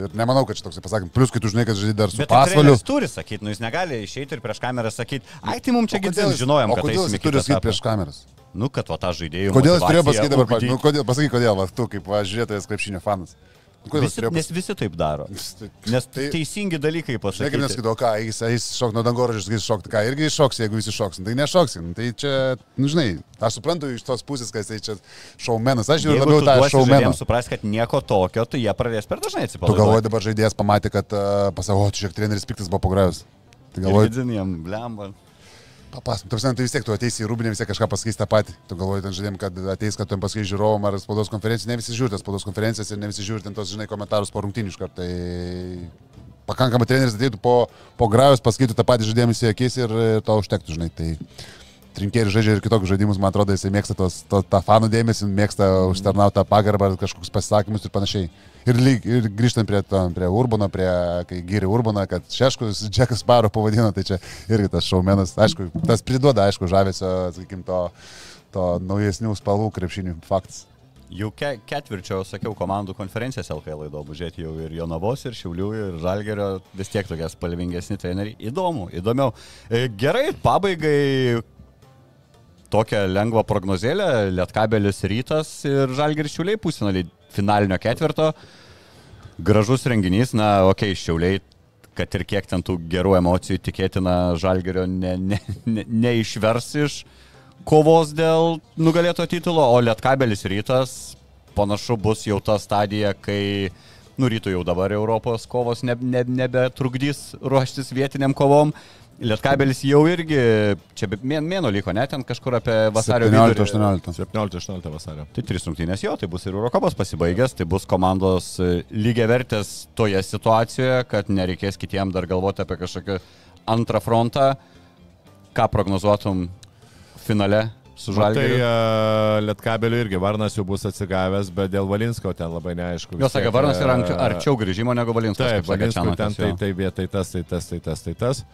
ir nemanau, kad čia toks pasakymas. Plus, kai tu žinai, kad žaidži dar su Bet tai pasvaliu. jis turi sakyti, nu jis negali išeiti ir prieš kamerą sakyti, ai tai mums čia jis- žinojom, kad eisim jis turi sakyti prieš kameras? Nu, kad va tą žaidėjų. Kodėl jis turėjo pasakyti dabar, ugdyt. nu, kodėl, pasakyk, kodėl, va, tu kaip va, žiūrėtojas krepšinio fanas. Nu, Kodėl Visi, turėjo nes visi taip daro. pasakyti? Nes Tai- teisingi dalykai pasakyti. nesakytų, o ką, jis, jis šok nuo dangoraižės, jis šokti, ką, irgi iššoks, jeigu visi šoks, tai nešoks. Nu, tai čia, nu, žinai, aš suprantu iš tos pusės, kad jis čia šaumenas, aš žiūriu labiau tu tą šaumeną. žaidėjams supras, kad nieko tokio, tai jie pradės per dažnai Tu atsipalaiduoti. galvoji dabar žaidėjas pamatė, kad uh, pasako, o, čia treneris piktas buvo pograjus. Tai galvoji, Vidiniem, blemba. Papas, tu prasme, tai vis tiek tu ateisi į rūbinę, vis tiek kažką pasakys tą patį. Tu galvoji ten žaidėjim, kad ateis, kad tu jam pasakys žiūrovom ar spaudos konferenciją, ne visi žiūri tas spaudos konferencijas ir ne visi žiūri ten tos, žinai, komentarus po rungtynių iš karto. Tai pakankamai treneris ateitų po, po grajus, pasakytų tą patį žaidėjimą į akis ir, ir to užtektų, žinai. Tai trinkėri žaidžia ir kitokius žaidimus, man atrodo, jisai mėgsta tos, to, tą fanų dėmesį, mėgsta užtarnautą pagarbą, kažkokius pasisakymus ir panašiai. Ir, lyg, ir grįžtant prie, to, prie Urbano, prie, kai gyrė Urbaną, kad Šeškus, Džekas Paro pavadino, tai čia irgi tas šaumenas, aišku, tas priduoda, aišku, žavesio, sakykim, to, to naujesnių spalvų krepšinių faktas. Jau ke ketvirčio, sakiau, komandų konferencijas LKL įdomu žiūrėti jau ir Jonavos, ir Šiaulių, ir Žalgerio, vis tiek tokie spalvingesni treneriai. Įdomu, įdomiau. E, Gerai, pabaigai tokią lengvą prognozėlę, Lietkabelis rytas ir Žalgeris Šiauliai pusinaliai finalinio ketvirto. Gražus renginys, na, okei, okay, Šiauliai, kad ir kiek ten tų gerų emocijų tikėtina Žalgerio ne, ne, ne, neišvers iš kovos dėl nugalėto titulo, o Lietkabelis rytas panašu bus jau ta stadija, kai nurytų jau dabar Europos kovos ne, ne, nebetrukdys ruoštis vietiniam kovom. Lietkabelis jau irgi, čia mėno liko, net ten kažkur apie vasario 17-18. 17-18 vasario. Tai trys rungtynės jo, tai bus ir Eurokopos pasibaigęs, tai bus komandos lygiai vertės toje situacijoje, kad nereikės kitiem dar galvoti apie kažkokį antrą frontą. Ką prognozuotum finale su Tai Žalgiriu? Lietkabeliu irgi Varnas jau bus atsigavęs, bet dėl Valinsko ten labai neaišku. Jo, vis sakė, Varnas yra e, arčiau grįžimo negu Valinskas. Taip, Valinsko ten Čianakas, tai, jo. tai vietai tas, tai tas, tai tas, tai tas.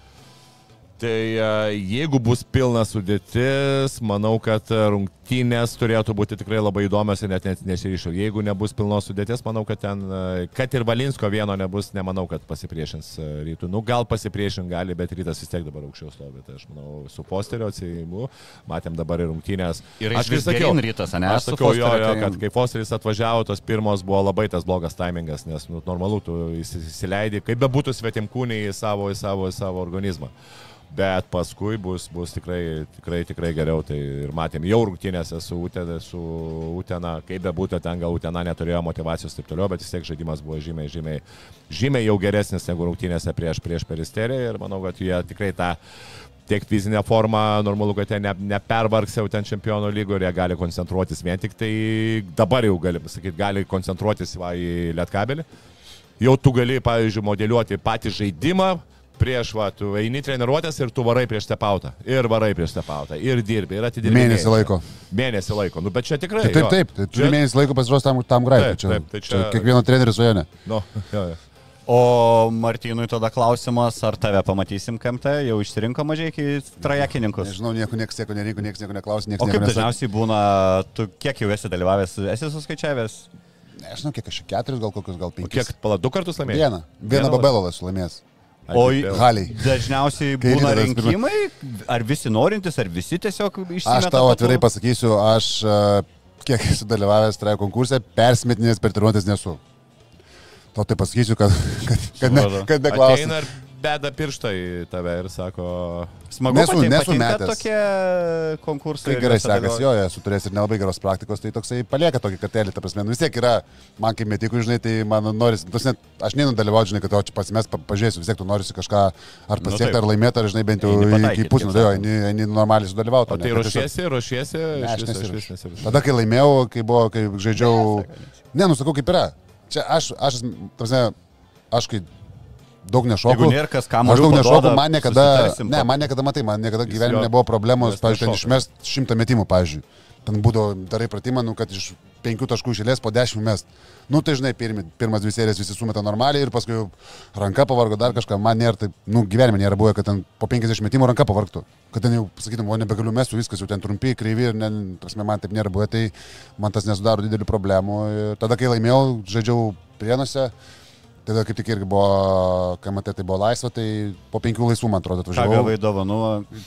Tai e, jeigu bus pilna sudėtis, manau, kad e, rungtynės turėtų būti tikrai labai įdomios ir net, net nesiryšiu. Jeigu nebus pilnos sudėties, manau, kad ten, e, kad ir Valinsko vieno nebus, nemanau, kad pasipriešins rytų. Nu, gal pasipriešint gali, bet rytas vis tiek dabar aukščiau stovi. Tai aš manau, su posterio atsijimu, matėm dabar ir rungtynės. Ir aš vis geryn rytas, ane? Aš sakiau, jo, jo, kad kai Fosteris atvažiavo, tos pirmos buvo labai tas blogas timingas, nes nu, normalu, tu įsi- įsileidi, kaip bebūtų svetimkūniai į savo, į savo, į savo organizmą. Bet paskui bus, bus tikrai, tikrai, tikrai geriau. Tai ir matėm jau rungtynėse su Utena, su Utena kaip bebūtų, ten gal Utena neturėjo motivacijos ir taip toliau, bet vis tiek žaidimas buvo žymiai, žymiai, žymiai jau geresnis negu rungtynėse prieš, prieš peristeriją ir manau, kad jie tikrai tą tiek fizinę formą, normalu, kad jie ne, nepervargs jau ten čempionų lygų ir jie gali koncentruotis vien tik tai dabar jau gali pasakyti, gali koncentruotis va, į lietkabelį. Jau tu gali, pavyzdžiui, modeliuoti patį žaidimą. Prieš, va, tu eini treniruotės ir tu varai prieš stepautą. Ir varai prieš stepautą. Ir dirbi. Ir atidirbi. Mėnesį laiko. Mėnesį laiko. Nu, bet čia tikrai. Tai taip, jo. taip, tai Čia- mėnesį laiko pasiruošti tam, tam graikui. Taip, Čia, taip, tai čia... čia- kiekvieno trenerio svajonė. Nu, *laughs* jo, jo. O Martynui tada klausimas, ar tave pamatysim KMT, jau išsirinko mažai iki trajekininkus. Nežinau, nieko niekas nieko nereikia, niekas nieko neklausė, niekas O kaip nieko nesakė. dažniausiai būna, tu kiek jau esi dalyvavęs, esi suskaičiavęs? Nežinau, kiek aš čia keturis, gal kokius, gal O penkis. kiek, pala, du kartus laimėjai? Vieną. Vieną babelą esu laimėjęs. O Haliai. dažniausiai būna rinkimai, ar visi norintys, ar visi tiesiog išsimeta. Aš tau atvirai pasakysiu, aš a, kiek esu dalyvavęs trajo konkursė, persmetinės per treniruotės nesu. Tau tai pasakysiu, kad, kad, kad, ne, kad neklausiu. Beda pirštą į tave ir sako, Smagu, Nesu- pati- nesu metęs. tokie konkursai. Kai gerai sekasi, jo, esu turėjęs ir nelabai geros praktikos, tai toksai palieka tokį kartelį, ta prasme, nu vis tiek yra, man kaip metikų, žinai, tai man noris, tas net, aš neinu dalyvauti, žinai, kad o čia pasimės, pa, pažiūrėsiu, vis tiek tu norisi kažką ar Nu pasiekti, taip. ar laimėti, ar, žinai, bent jau iki sakoma. eini, normaliai sudalyvauti. o tai ruošiesi, ruošiesi, nesiruošiu. Tada, kai laimėjau, kai buvo, kai žaidžiau... Ne, nusakau, kaip yra. Čia aš, aš, tarsi, aš kai daug kas Aš daug nešoku, paduoda, man niekada, ne, man niekada, matai, man niekada gyvenime nebuvo problemos, pavyzdžiui, ten išmest šimtą metimų, pavyzdžiui. Ten būdavo, darai pratimą, nu, kad iš penkių taškų išėlės po dešimt mest. Nu, tai žinai, pirmi, pirmas dvi serijas visi sumeta normaliai ir paskui ranka pavargo dar kažką. Man nėra taip, nu, gyvenime nėra buvę, kad ten po 50 metimų ranka pavargtų. Kad ten jau, sakytum, o nebegaliu mestų, viskas jau ten trumpi, kreivi ir, ne, prasme, man taip nėra buvę, tai man tas nesudaro didelių problemų. Ir tada, kai laimėjau, žaidžiau prienuose. Tada kaip tik irgi buvo, kai matai, tai buvo laisva, tai po penkių laisvų, man atrodo, Ką atvažiavau. gavai dovanų,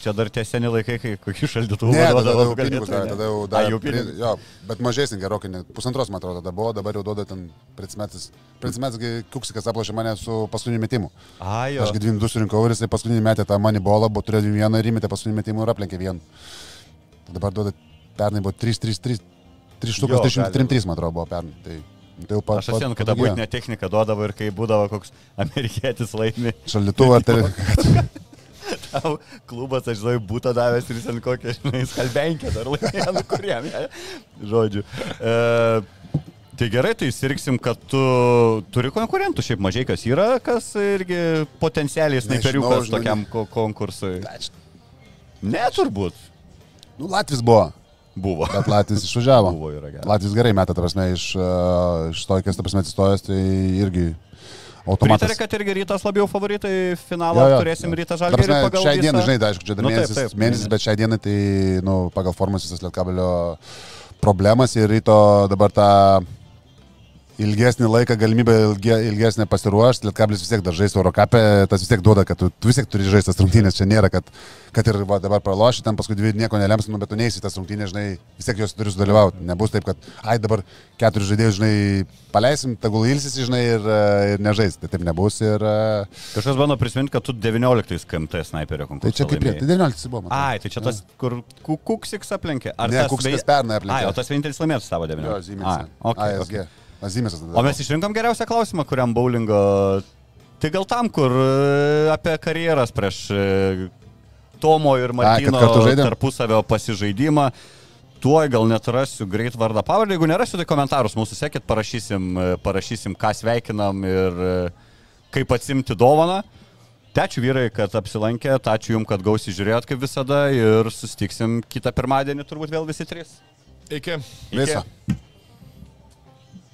čia dar tie seni laikai, kai kokį šaldytuvą Ne, tada duodavo, jau pinigus ne? tada jau A, davė. jau pinigus. Jo, bet mažesnį gerokai, pusantros, man atrodo, tada buvo, dabar jau duoda ten Prinsmetis. Prinsmetis, Kuksikas aplašė mane su paskutiniu metimu. A, jo. Aš dviem du surinkau ir jisai paskutinį metę tą mani bolą, buvo turėjo vieną ir įmetė paskutinį metimą ir aplenkė vieną. Dabar duoda, pernai buvo 3-3-3. 3 štukas, Jo, 303, man atrodo, buvo pernai. Tai, tai pa, Aš atsimenu, kad tą padaugėjo. būtinę techniką duodavo ir kai būdavo koks amerikietis laimi, Šaldytuvą, *laughs* tai tau klubas, aš žinau, būtų davęs ir ant kokią, žinai, skalbenkę dar laimėjo, nu kuriem, ne? žodžiu. E, tai gerai, tai sirgsim, kad tu turi konkurentų, šiaip mažai kas yra, kas irgi potencialiai snaiperiukas tokiam ko konkursui. Ne, turbūt. nu, Latvis buvo, Buvo. bet Latvis išvažiavo. Buvo yra gerai. Latvis gerai metą, ta prasme, iš, uh, iš to, kas, ta prasme, atsistojęs, tai irgi automatas. Pritarė, kad irgi rytas labiau favoritai finalą Jo, jo, turėsim jo. rytą Ta pagal Šiai visą- dienai, žinai, tai aišku, čia dar Nu, taip, mėnesis, taip, mėnesis, mėnesis. bet šiai dienai tai, nu, pagal formas visas Lietkabelio problemas ir ryto dabar tą ilgesnį laiką, galimybę ilge, ilgesnę pasiruošti, Lietkablis vis tiek dar žais Eurocapė, tas vis tiek duoda, kad tu, tu vis tiek turi žaisti tas rungtynės, čia nėra, kad, kad ir va, dabar praloši, ten paskui dvi nieko nelems, nu, bet tu neįsi tas rungtynės, žinai, vis tiek jos turi sudalyvauti. Nebus taip, kad, ai dabar keturis žaidėjus, žinai, paleisim, tegul ilsis, žinai, ir, e, ir nežais. Tai taip nebus ir... e, Kažkas bando prisiminti, kad tu 19 KMT sniperio konkursą. Tai čia kaip, laimėjai. tai 19 buvo. man. Ai, tai čia tas, kur Ku- Kuksiks aplenkė. Ar Ne, Kuksikas vei- pernai aplenkė. Ai, o tas vienintelis laimėtas tavo Jo, 19. Zymės. Ai, okay, ASG. okay. Azymės tada. O mes išrinkom geriausią klausimą, kuriam bowlingo. Tai gal tam, kur e, apie karjeras prieš e, Tomo ir Martino žaidėm? tarpusavio pasižaidimą. Tuoj gal net rasiu greit vardą pavardę. Jeigu nerasiu, tai komentarus mūsų sekit, parašysim, e, parašysim ką sveikinam ir kaip atsimti dovaną. Ačiū vyrai, kad apsilankėt, ačiū jums, kad gausiai žiūrėjot kaip visada ir sustiksim kitą pirmadienį turbūt vėl visi trys. Iki. Visą. Bet